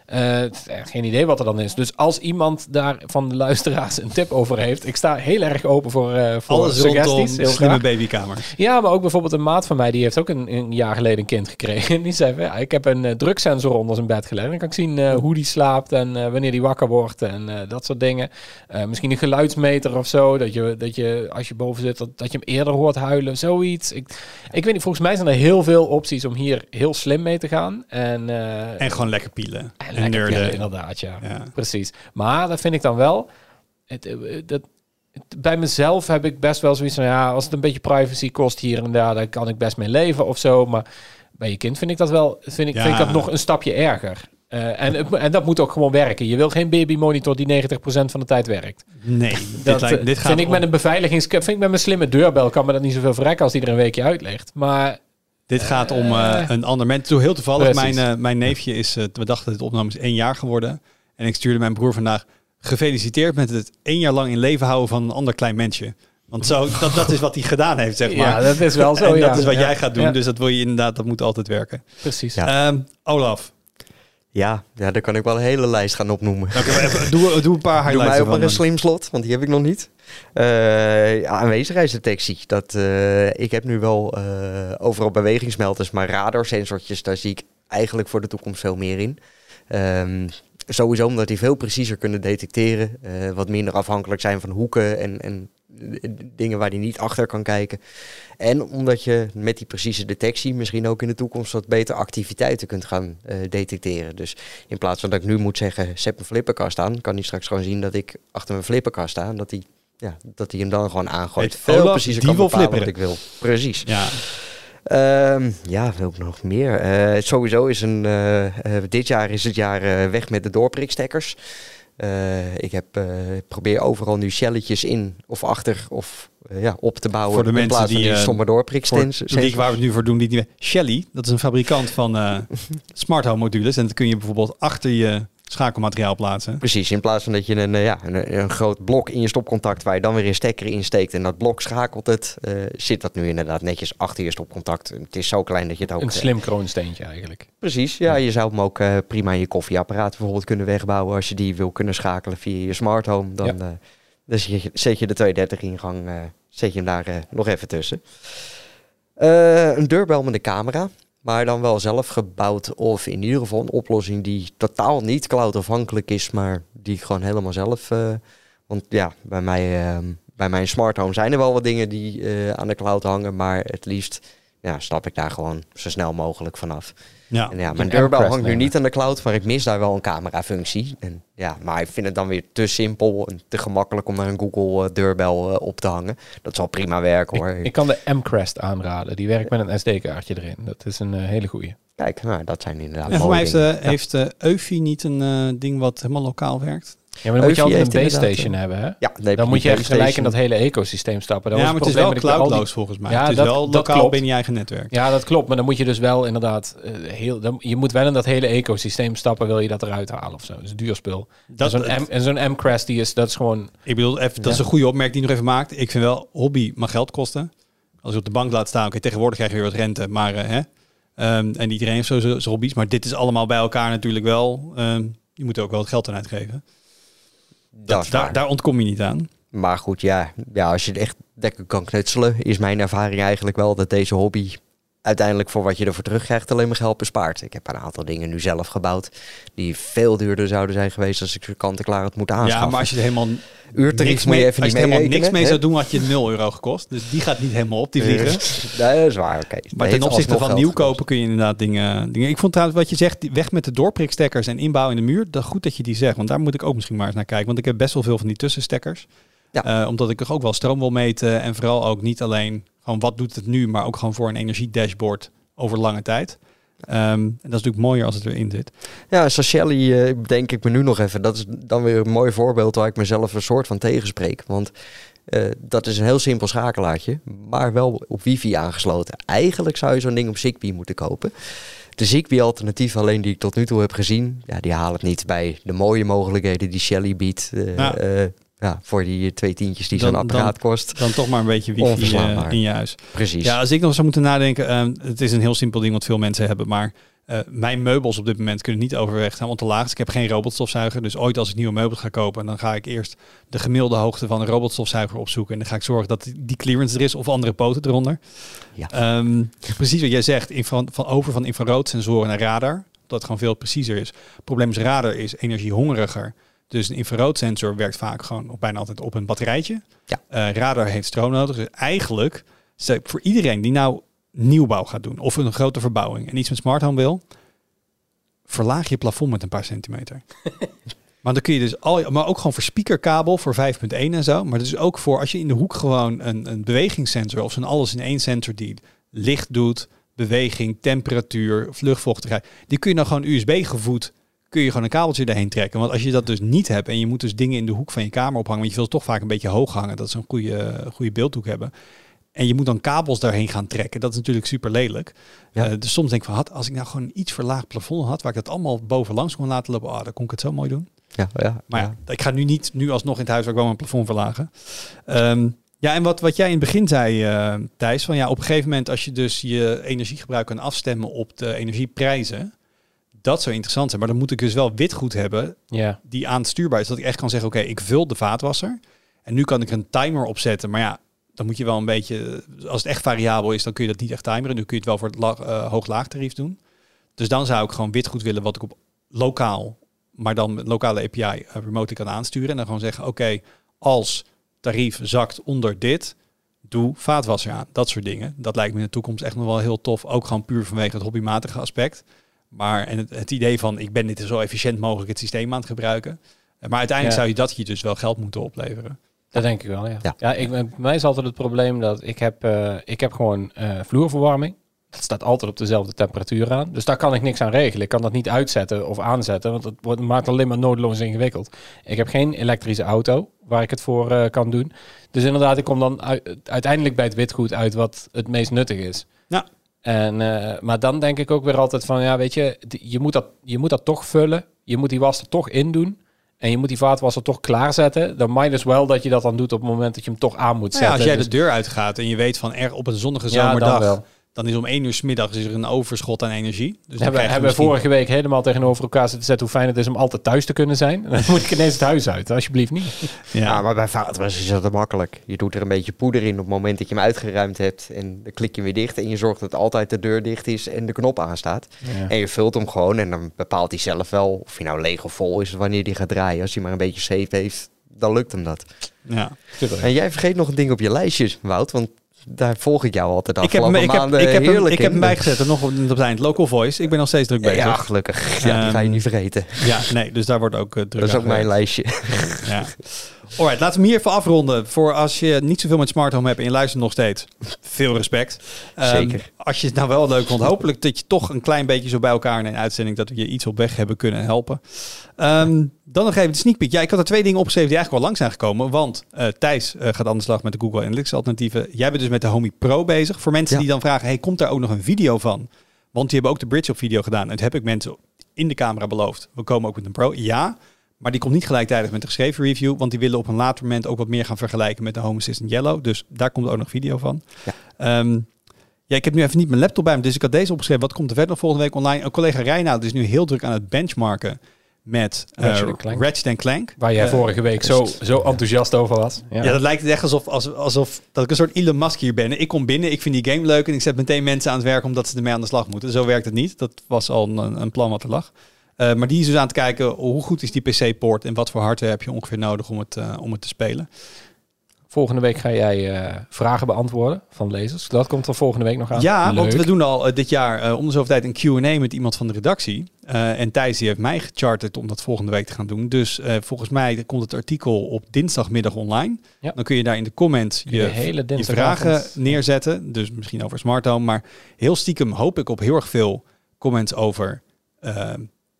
Eh, geen idee wat er dan is. Dus als iemand daar van de luisteraars een tip over heeft, ik sta heel erg open voor, eh voor
Alles
suggesties. Heel
slimme babykamer.
Ja, maar ook bijvoorbeeld een maat van mij, die heeft ook een, een jaar geleden een kind gekregen. En die zei, ja, ik heb een eh, druksensor onder zijn bed gelegd. Dan kan ik zien eh, hoe die slaapt en eh, wanneer die wakker wordt en dat soort dingen. Misschien een geluidsmeter of zo, dat je, dat je als je boven zit, dat, dat je hem eerder hoort huilen, zoiets. Ik, ik weet niet, volgens mij zijn er heel veel opties om hier heel slim mee te gaan. En,
En gewoon lekker pielen.
en
En,
lekker inderdaad, ja.
Ja.
Precies. Maar dat vind ik dan wel... Het, dat, het- bij mezelf heb ik best wel zoiets van... Ja, als het een beetje privacy kost hier en daar... dan kan ik best mee leven of zo. Maar bij je kind vind ik dat wel... vind ik,
Ja.
vind ik dat nog een stapje erger. Eh, en, het- en dat moet ook gewoon werken. Je wil geen babymonitor die 90% van de tijd werkt.
Nee,
Dat
dit, lijkt,
eh,
dit gaat
vind ik
om-
met een beveiligings... Vind ik met mijn slimme deurbel kan me dat niet zoveel verrekken... als die er een weekje uit ligt. Maar
Dit gaat om eh, een ander mens. Heel toevallig,
Precies.
mijn, mijn neefje is, we dachten dat het opname is één jaar geworden. En ik stuurde mijn broer vandaag, gefeliciteerd met het één jaar lang in leven houden van een ander klein mensje. Want zo, dat, dat is wat hij gedaan heeft, zeg maar.
ja, dat is wel zo,
en
ja.
dat is wat
Ja.
jij gaat doen,
Ja,
dus dat wil je inderdaad, dat moet altijd werken.
precies.
Ja.
Ehm, Olaf,
Ja, ja, daar kan ik wel een hele lijst gaan opnoemen.
Doe, doe een paar
Doe
highlights
mij op
ervan
maar een slim slot, want die heb ik nog niet. Eh, ja, aanwezigheidsdetectie. Dat, eh, ik heb nu wel eh, overal bewegingsmelders, maar radarsensortjes, daar zie ik eigenlijk voor de toekomst veel meer in. Ehm, sowieso omdat die veel preciezer kunnen detecteren, eh, wat minder afhankelijk zijn van hoeken en, en eh, dingen waar die niet achter kan kijken. En omdat je met die precieze detectie misschien ook in de toekomst wat beter activiteiten kunt gaan eh, detecteren. Dus in plaats van dat ik nu moet zeggen, zet een flipperkast aan, kan hij straks gewoon zien dat ik achter mijn flipperkast sta. En dat hij, ja, dat hij hem dan gewoon aangooit.
Weet
Veel preciezer kan bepalen wat ik wil. Precies.
Ja,
Ehm, ja, wil ik nog meer? Eh, sowieso is een, eh, dit jaar is het jaar weg met de doorprikstekkers. Eh, ik heb, eh, probeer overal nu shelletjes in of achter of eh, ja, op te bouwen.
Voor de
in
mensen
plaats van
die,
die
eh,
stomme doorprikstens.
publiek waar we het nu voor doen, die, die Shelly, dat is een fabrikant van smart home modules. En dat kun je bijvoorbeeld achter je schakelmateriaal plaatsen.
Precies, in plaats van dat je een, eh, ja, een, een groot blok in je stopcontact waar je dan weer een stekker in steekt en dat blok schakelt het, eh, zit dat nu inderdaad netjes achter je stopcontact. Het is zo klein dat je het ook...
Een
eh,
slim kroonsteentje eigenlijk.
Precies, ja, je zou hem ook eh, prima in je koffieapparaat bijvoorbeeld kunnen wegbouwen als je die wil kunnen schakelen via je smart home. Dan,
Ja.
eh, dan zet, je, zet je de 230 ingang, eh zet je hem daar nog even tussen. Eh, een deurbel met een camera, maar dan wel zelf gebouwd of in ieder geval een oplossing die totaal niet cloud-afhankelijk is, maar die gewoon helemaal zelf... eh, want ja, bij mij, eh, bij mijn smart home zijn er wel wat dingen die eh, aan de cloud hangen, maar het liefst ja, stap ik daar gewoon zo snel mogelijk vanaf.
Ja.
En ja, mijn deurbel hangt nu niet aan de cloud, maar ik mis daar wel een camerafunctie. En ja, maar ik vind het dan weer te simpel en te gemakkelijk om daar een Google eh, deurbel eh, op te hangen. Dat zal prima werken hoor.
Ik, ik kan de M-Crest aanraden. Die werkt met een SD-kaartje erin. Dat is een eh, hele goeie.
Kijk, nou, dat zijn inderdaad
En voor mij heeft,
Ja.
heeft eh, Eufy niet een eh, ding wat helemaal lokaal werkt.
Ja, maar dan moet je altijd een base station hebben, hè?
Ja, dan, heb
Dan
je
moet je echt gelijk in dat hele ecosysteem stappen. Dat
ja,
was
maar het is
probleem
wel
die-
cloudloos volgens mij.
Ja,
het is
dat-
wel
dat klopt.
binnen je eigen netwerk.
Ja, dat klopt. Maar dan moet je dus wel inderdaad eh, heel... Dan, je moet wel in dat hele ecosysteem stappen, wil je dat eruit halen of zo. Dat is een duur spul.
Dat,
en zo'n M- en zo'n M-Crest, die is, dat is gewoon...
Ik bedoel, even, dat is een goede opmerking die je nog even maakt. Ik vind wel, hobby mag geld kosten. Als je op de bank laat staan, oké, tegenwoordig krijg je weer wat rente. Maar, eh, hè? Ehm, en iedereen heeft zo zijn zijn hobby's. Maar dit is allemaal bij elkaar natuurlijk wel. ehm, je moet er ook wel het geld aan uitgeven.
Dat
daar ontkom je niet aan.
Maar goed, ja, ja, als je het echt lekker kan knutselen, is mijn ervaring eigenlijk wel dat deze hobby uiteindelijk voor wat je ervoor terugkrijgt alleen maar geld bespaart. Ik heb een aantal dingen nu zelf gebouwd die veel duurder zouden zijn geweest als ik ze kant-en-klaar had moeten aanschaffen.
Ja, maar als je er helemaal
Uurtarief
niks
moet je
mee,
even
als
niet
je helemaal niks mee
hè?
zou doen, had je 0 euro gekost. Dus die gaat niet helemaal op, die vliegen.
Nee, dat is waar, oké.
Maar ten opzichte van nieuw kopen kun je inderdaad dingen, dingen... Ik vond trouwens wat je zegt, weg met de doorprikstekkers en inbouw in de muur. Dat goed dat je die zegt, want daar moet ik ook misschien maar eens naar kijken. Want ik heb best wel veel van die tussenstekkers.
Ja.
Eh, omdat ik toch ook wel stroom wil meten. En vooral ook niet alleen gewoon wat doet het nu, maar ook gewoon voor een energiedashboard over lange tijd. Ehm, en dat is natuurlijk mooier als het erin zit.
Ja, Seychelles eh, denk ik me nu nog even. Dat is dan weer een mooi voorbeeld waar ik mezelf een soort van tegenspreek. Want eh, dat is een heel simpel schakelaartje, maar wel op wifi aangesloten. Eigenlijk zou je zo'n ding op Zigbee moeten kopen. De Zigbee-alternatief alleen die ik tot nu toe heb gezien, ja, die halen het niet bij de mooie mogelijkheden die Shelly biedt.
Ja.
Ja, voor die twee tientjes die zo'n apparaat kost.
Dan toch maar een beetje wifi eh, in je huis.
Precies.
Ja, als ik nog zou moeten nadenken, ehm, het is een heel simpel ding wat veel mensen hebben, maar eh, mijn meubels op dit moment kunnen niet overweg zijn, want te laag is. Ik heb geen robotstofzuiger, dus ooit als ik nieuwe meubels ga kopen, dan ga ik eerst de gemiddelde hoogte van een robotstofzuiger opzoeken en dan ga ik zorgen dat die clearance er is of andere poten eronder.
Ja.
Ehm, precies wat jij zegt, infra- van over van infraroodsensoren naar radar, dat het gewoon veel preciezer is. Het probleem is radar is energiehongeriger. Dus een infraroodsensor werkt vaak gewoon op, bijna altijd op een batterijtje.
Ja.
Eh, radar heeft stroom nodig. Dus eigenlijk, voor iedereen die nou nieuwbouw gaat doen of een grote verbouwing en iets met smart home wil, verlaag je plafond met een paar centimeter. maar dan kun je dus al, maar ook gewoon voor speakerkabel voor 5.1 en zo. Maar dus ook voor als je in de hoek gewoon een, een bewegingssensor of zo'n alles in één sensor die licht doet, beweging, temperatuur, luchtvochtigheid, die kun je dan gewoon USB gevoed kun je gewoon een kabeltje daarheen trekken. Want als je dat dus niet hebt en je moet dus dingen in de hoek van je kamer ophangen, want je wil toch vaak een beetje hoog hangen, dat ze een goede, goede beeldhoek hebben. En je moet dan kabels daarheen gaan trekken. Dat is natuurlijk super lelijk.
Ja.
Eh, dus soms denk ik van, had, als ik nou gewoon een iets verlaagd plafond had, waar ik dat allemaal bovenlangs kon laten lopen, ah, dan kon ik het zo mooi doen.
ja, ja,
Maar ja, ik ga nu niet, nu alsnog in het huis waar ik woon, mijn plafond verlagen. Ehm, ja, en wat, wat jij in het begin zei, eh, Thijs, van ja, op een gegeven moment als je dus je energiegebruik kan afstemmen op de energieprijzen, Dat zou interessant zijn. Maar dan moet ik dus wel witgoed hebben
Ja.
die aanstuurbaar is. Dat ik echt kan zeggen, oké, ik vul de vaatwasser. En nu kan ik een timer opzetten. Maar ja, dan moet je wel een beetje... Als het echt variabel is, dan kun je dat niet echt timeren. Nu kun je het wel voor het la- eh, hoog-laag tarief doen. Dus dan zou ik gewoon witgoed willen wat ik op lokaal, maar dan met lokale API eh, remote kan aansturen. En dan gewoon zeggen, oké, als tarief zakt onder dit, doe vaatwasser aan. Dat soort dingen. Dat lijkt me in de toekomst echt nog wel heel tof. Ook gewoon puur vanwege het hobbymatige aspect. Maar en het, het idee van, ik ben dit zo efficiënt mogelijk het systeem aan het gebruiken. Eh, Maar uiteindelijk
Ja.
zou je dat je dus wel geld moeten opleveren.
Dat denk ik wel, ja.
Ja.
Ja, ik, bij mij is altijd het probleem dat ik heb, eh, ik heb gewoon eh, vloerverwarming. Dat staat altijd op dezelfde temperatuur aan. Dus daar kan ik niks aan regelen. Ik kan dat niet uitzetten of aanzetten, want het wordt, maakt alleen maar noodloos ingewikkeld. Ik heb geen elektrische auto waar ik het voor eh, kan doen. Dus inderdaad, ik kom dan ui- uiteindelijk bij het witgoed uit wat het meest nuttig is.
Ja.
En, eh, maar dan denk ik ook weer altijd van, ja, weet je, je moet dat, je moet dat toch vullen. Je moet die was er toch in doen. En je moet die vaatwasser toch klaarzetten. Dan might as well dat je dat dan doet op het moment dat je hem toch aan moet
Nou ja,
zetten.
als jij
Dus-
de deur uitgaat en je weet van er op een zonnige
Ja,
zomerdag,
wel.
Dan is om één uur 's middags is er een overschot aan energie. Dus
hebben, we
misschien-
vorige week helemaal tegenover elkaar zitten zetten hoe fijn het is om altijd thuis te kunnen zijn. Dan moet ik ineens het huis uit, alsjeblieft niet.
Ja.
Ja, maar bij vaatwasser is dat makkelijk. Je doet er een beetje poeder in op het moment dat je hem uitgeruimd hebt. En dan klik je hem weer dicht. En je zorgt dat altijd de deur dicht is en de knop aanstaat. En je vult hem gewoon en dan bepaalt hij zelf wel of hij nou leeg of vol is wanneer hij gaat draaien. Als hij maar een beetje safe heeft, dan lukt hem dat.
ja.
En jij vergeet nog een ding op je lijstje, Wout. Want daar volg ik jou altijd de
Ik heb, ik, heb, ik, heb hem, ik heb hem bijgezet en nog op, op het eind. Local voice. Ik ben nog steeds druk bezig.
ja, gelukkig. Ja, die ga je
Ehm,
niet vergeten.
Ja, nee, dus daar wordt ook eh, druk
Dat is ook mijn lijstje.
Ja. Alright, laten we hem hier even afronden. Voor als je niet zoveel met smart home hebt en je luistert nog steeds. Veel respect. Ehm,
Zeker.
Als je het nou wel leuk vond, hopelijk dat je toch een klein beetje zo bij elkaar in een uitzending dat we je iets op weg hebben kunnen helpen. Ehm, dan nog even de sneak peek. Ja, ik had er twee dingen opgeschreven die eigenlijk wel lang zijn gekomen. Want eh, Thijs eh, gaat aan de slag met de Google Analytics alternatieven. Jij bent dus met de Homey Pro bezig. Voor mensen
Ja.
die dan vragen, hey, komt daar ook nog een video van? Want die hebben ook de bridge op video gedaan. En dat heb ik mensen in de camera beloofd. We komen ook met een Pro. Ja, maar die komt niet gelijktijdig met de geschreven review. Want die willen op een later moment ook wat meer gaan vergelijken met de Home Assistant Yellow. Dus daar komt ook nog video van.
Ja.
Ehm, ja, ik heb nu even niet mijn laptop bij me, dus ik had deze opgeschreven. Wat komt er verder nog volgende week online? Een collega Reinoud is nu heel druk aan het benchmarken met eh,
Ratchet Clank.
Ratchet Clank.
Waar jij
Eh,
vorige week zo, zo enthousiast over was.
ja. dat lijkt het echt alsof, alsof, alsof dat ik een soort Elon Musk hier ben. Ik kom binnen, ik vind die game leuk en ik zet meteen mensen aan het werk omdat ze ermee aan de slag moeten. Zo werkt het niet. Dat was al een, een plan wat er lag. Eh, maar die is dus aan het kijken hoe goed is die PC-poort en wat voor hardware heb je ongeveer nodig om het, eh, om het te spelen.
Volgende week ga jij eh, vragen beantwoorden van lezers. Dat komt er volgende week nog aan.
Ja, want we doen al dit jaar om de zoveel tijd een Q&A met iemand van de redactie. En Thijs die heeft mij gecharterd om dat volgende week te gaan doen. Dus volgens mij komt het artikel op dinsdagmiddag online.
Ja.
Dan kun je daar in de comments
je
je,
hele
je vragen neerzetten. Dus misschien over smart home. Maar heel stiekem hoop ik op heel erg veel comments over...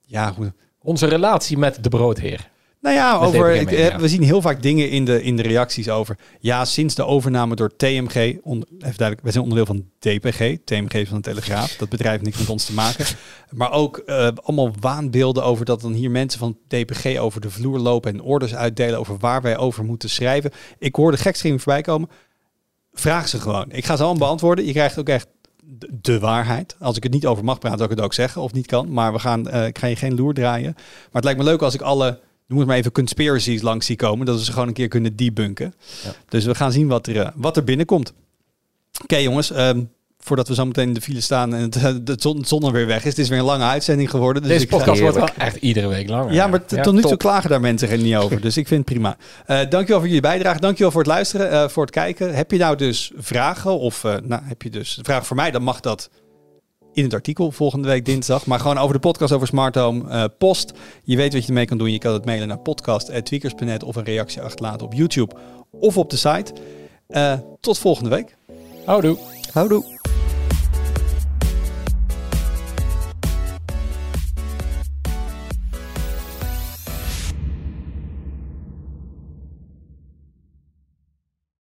ja, hoe,
Onze relatie met de broodheer.
nou ja,
Met
over, ik- eh, we zien heel vaak dingen in de, in de reacties over. Ja, sinds de overname door TMG, on, even duidelijk, wij zijn onderdeel van DPG, TMG is van de Telegraaf. Dat bedrijf heeft niks met ons te maken. Maar ook eh, allemaal waanbeelden over dat dan hier mensen van DPG over de vloer lopen en orders uitdelen over waar wij over moeten schrijven. Ik hoorde gekschrijven voorbij komen. Vraag ze gewoon. Ik ga ze allemaal beantwoorden. Je krijgt ook echt de, de waarheid. Als ik het niet over mag praten, zou ik het ook zeggen of niet kan. Maar we gaan, eh, ik ga je geen loer draaien. Maar het lijkt me leuk als ik alle, noem het maar even, conspiracies langs zie komen. Dat we ze gewoon een keer kunnen debunken.
Ja.
Dus we gaan zien wat er, eh, wat er binnenkomt. Oké jongens, ehm, voordat we zo meteen in de file staan en het, de zon, zon er weer weg is. Het is weer een lange uitzending geworden. Dus
Deze
ik ga-
podcast wordt wel echt iedere week langer.
ja, maar tot nu toe klagen daar mensen er niet over. Dus ik vind het prima. Eh dankjewel voor jullie bijdrage. Dankjewel voor het luisteren, eh, voor het kijken. Heb je nou dus vragen of eh, nou, heb je dus vragen voor mij, dan mag dat in het artikel volgende week dinsdag. Maar gewoon over de podcast over Smart Home eh, post. Je weet wat je ermee kan doen. Je kan het mailen naar podcast.tweakers.net of een reactie achterlaten op YouTube of op de site. Eh, tot volgende week.
Houdoe.
Houdoe.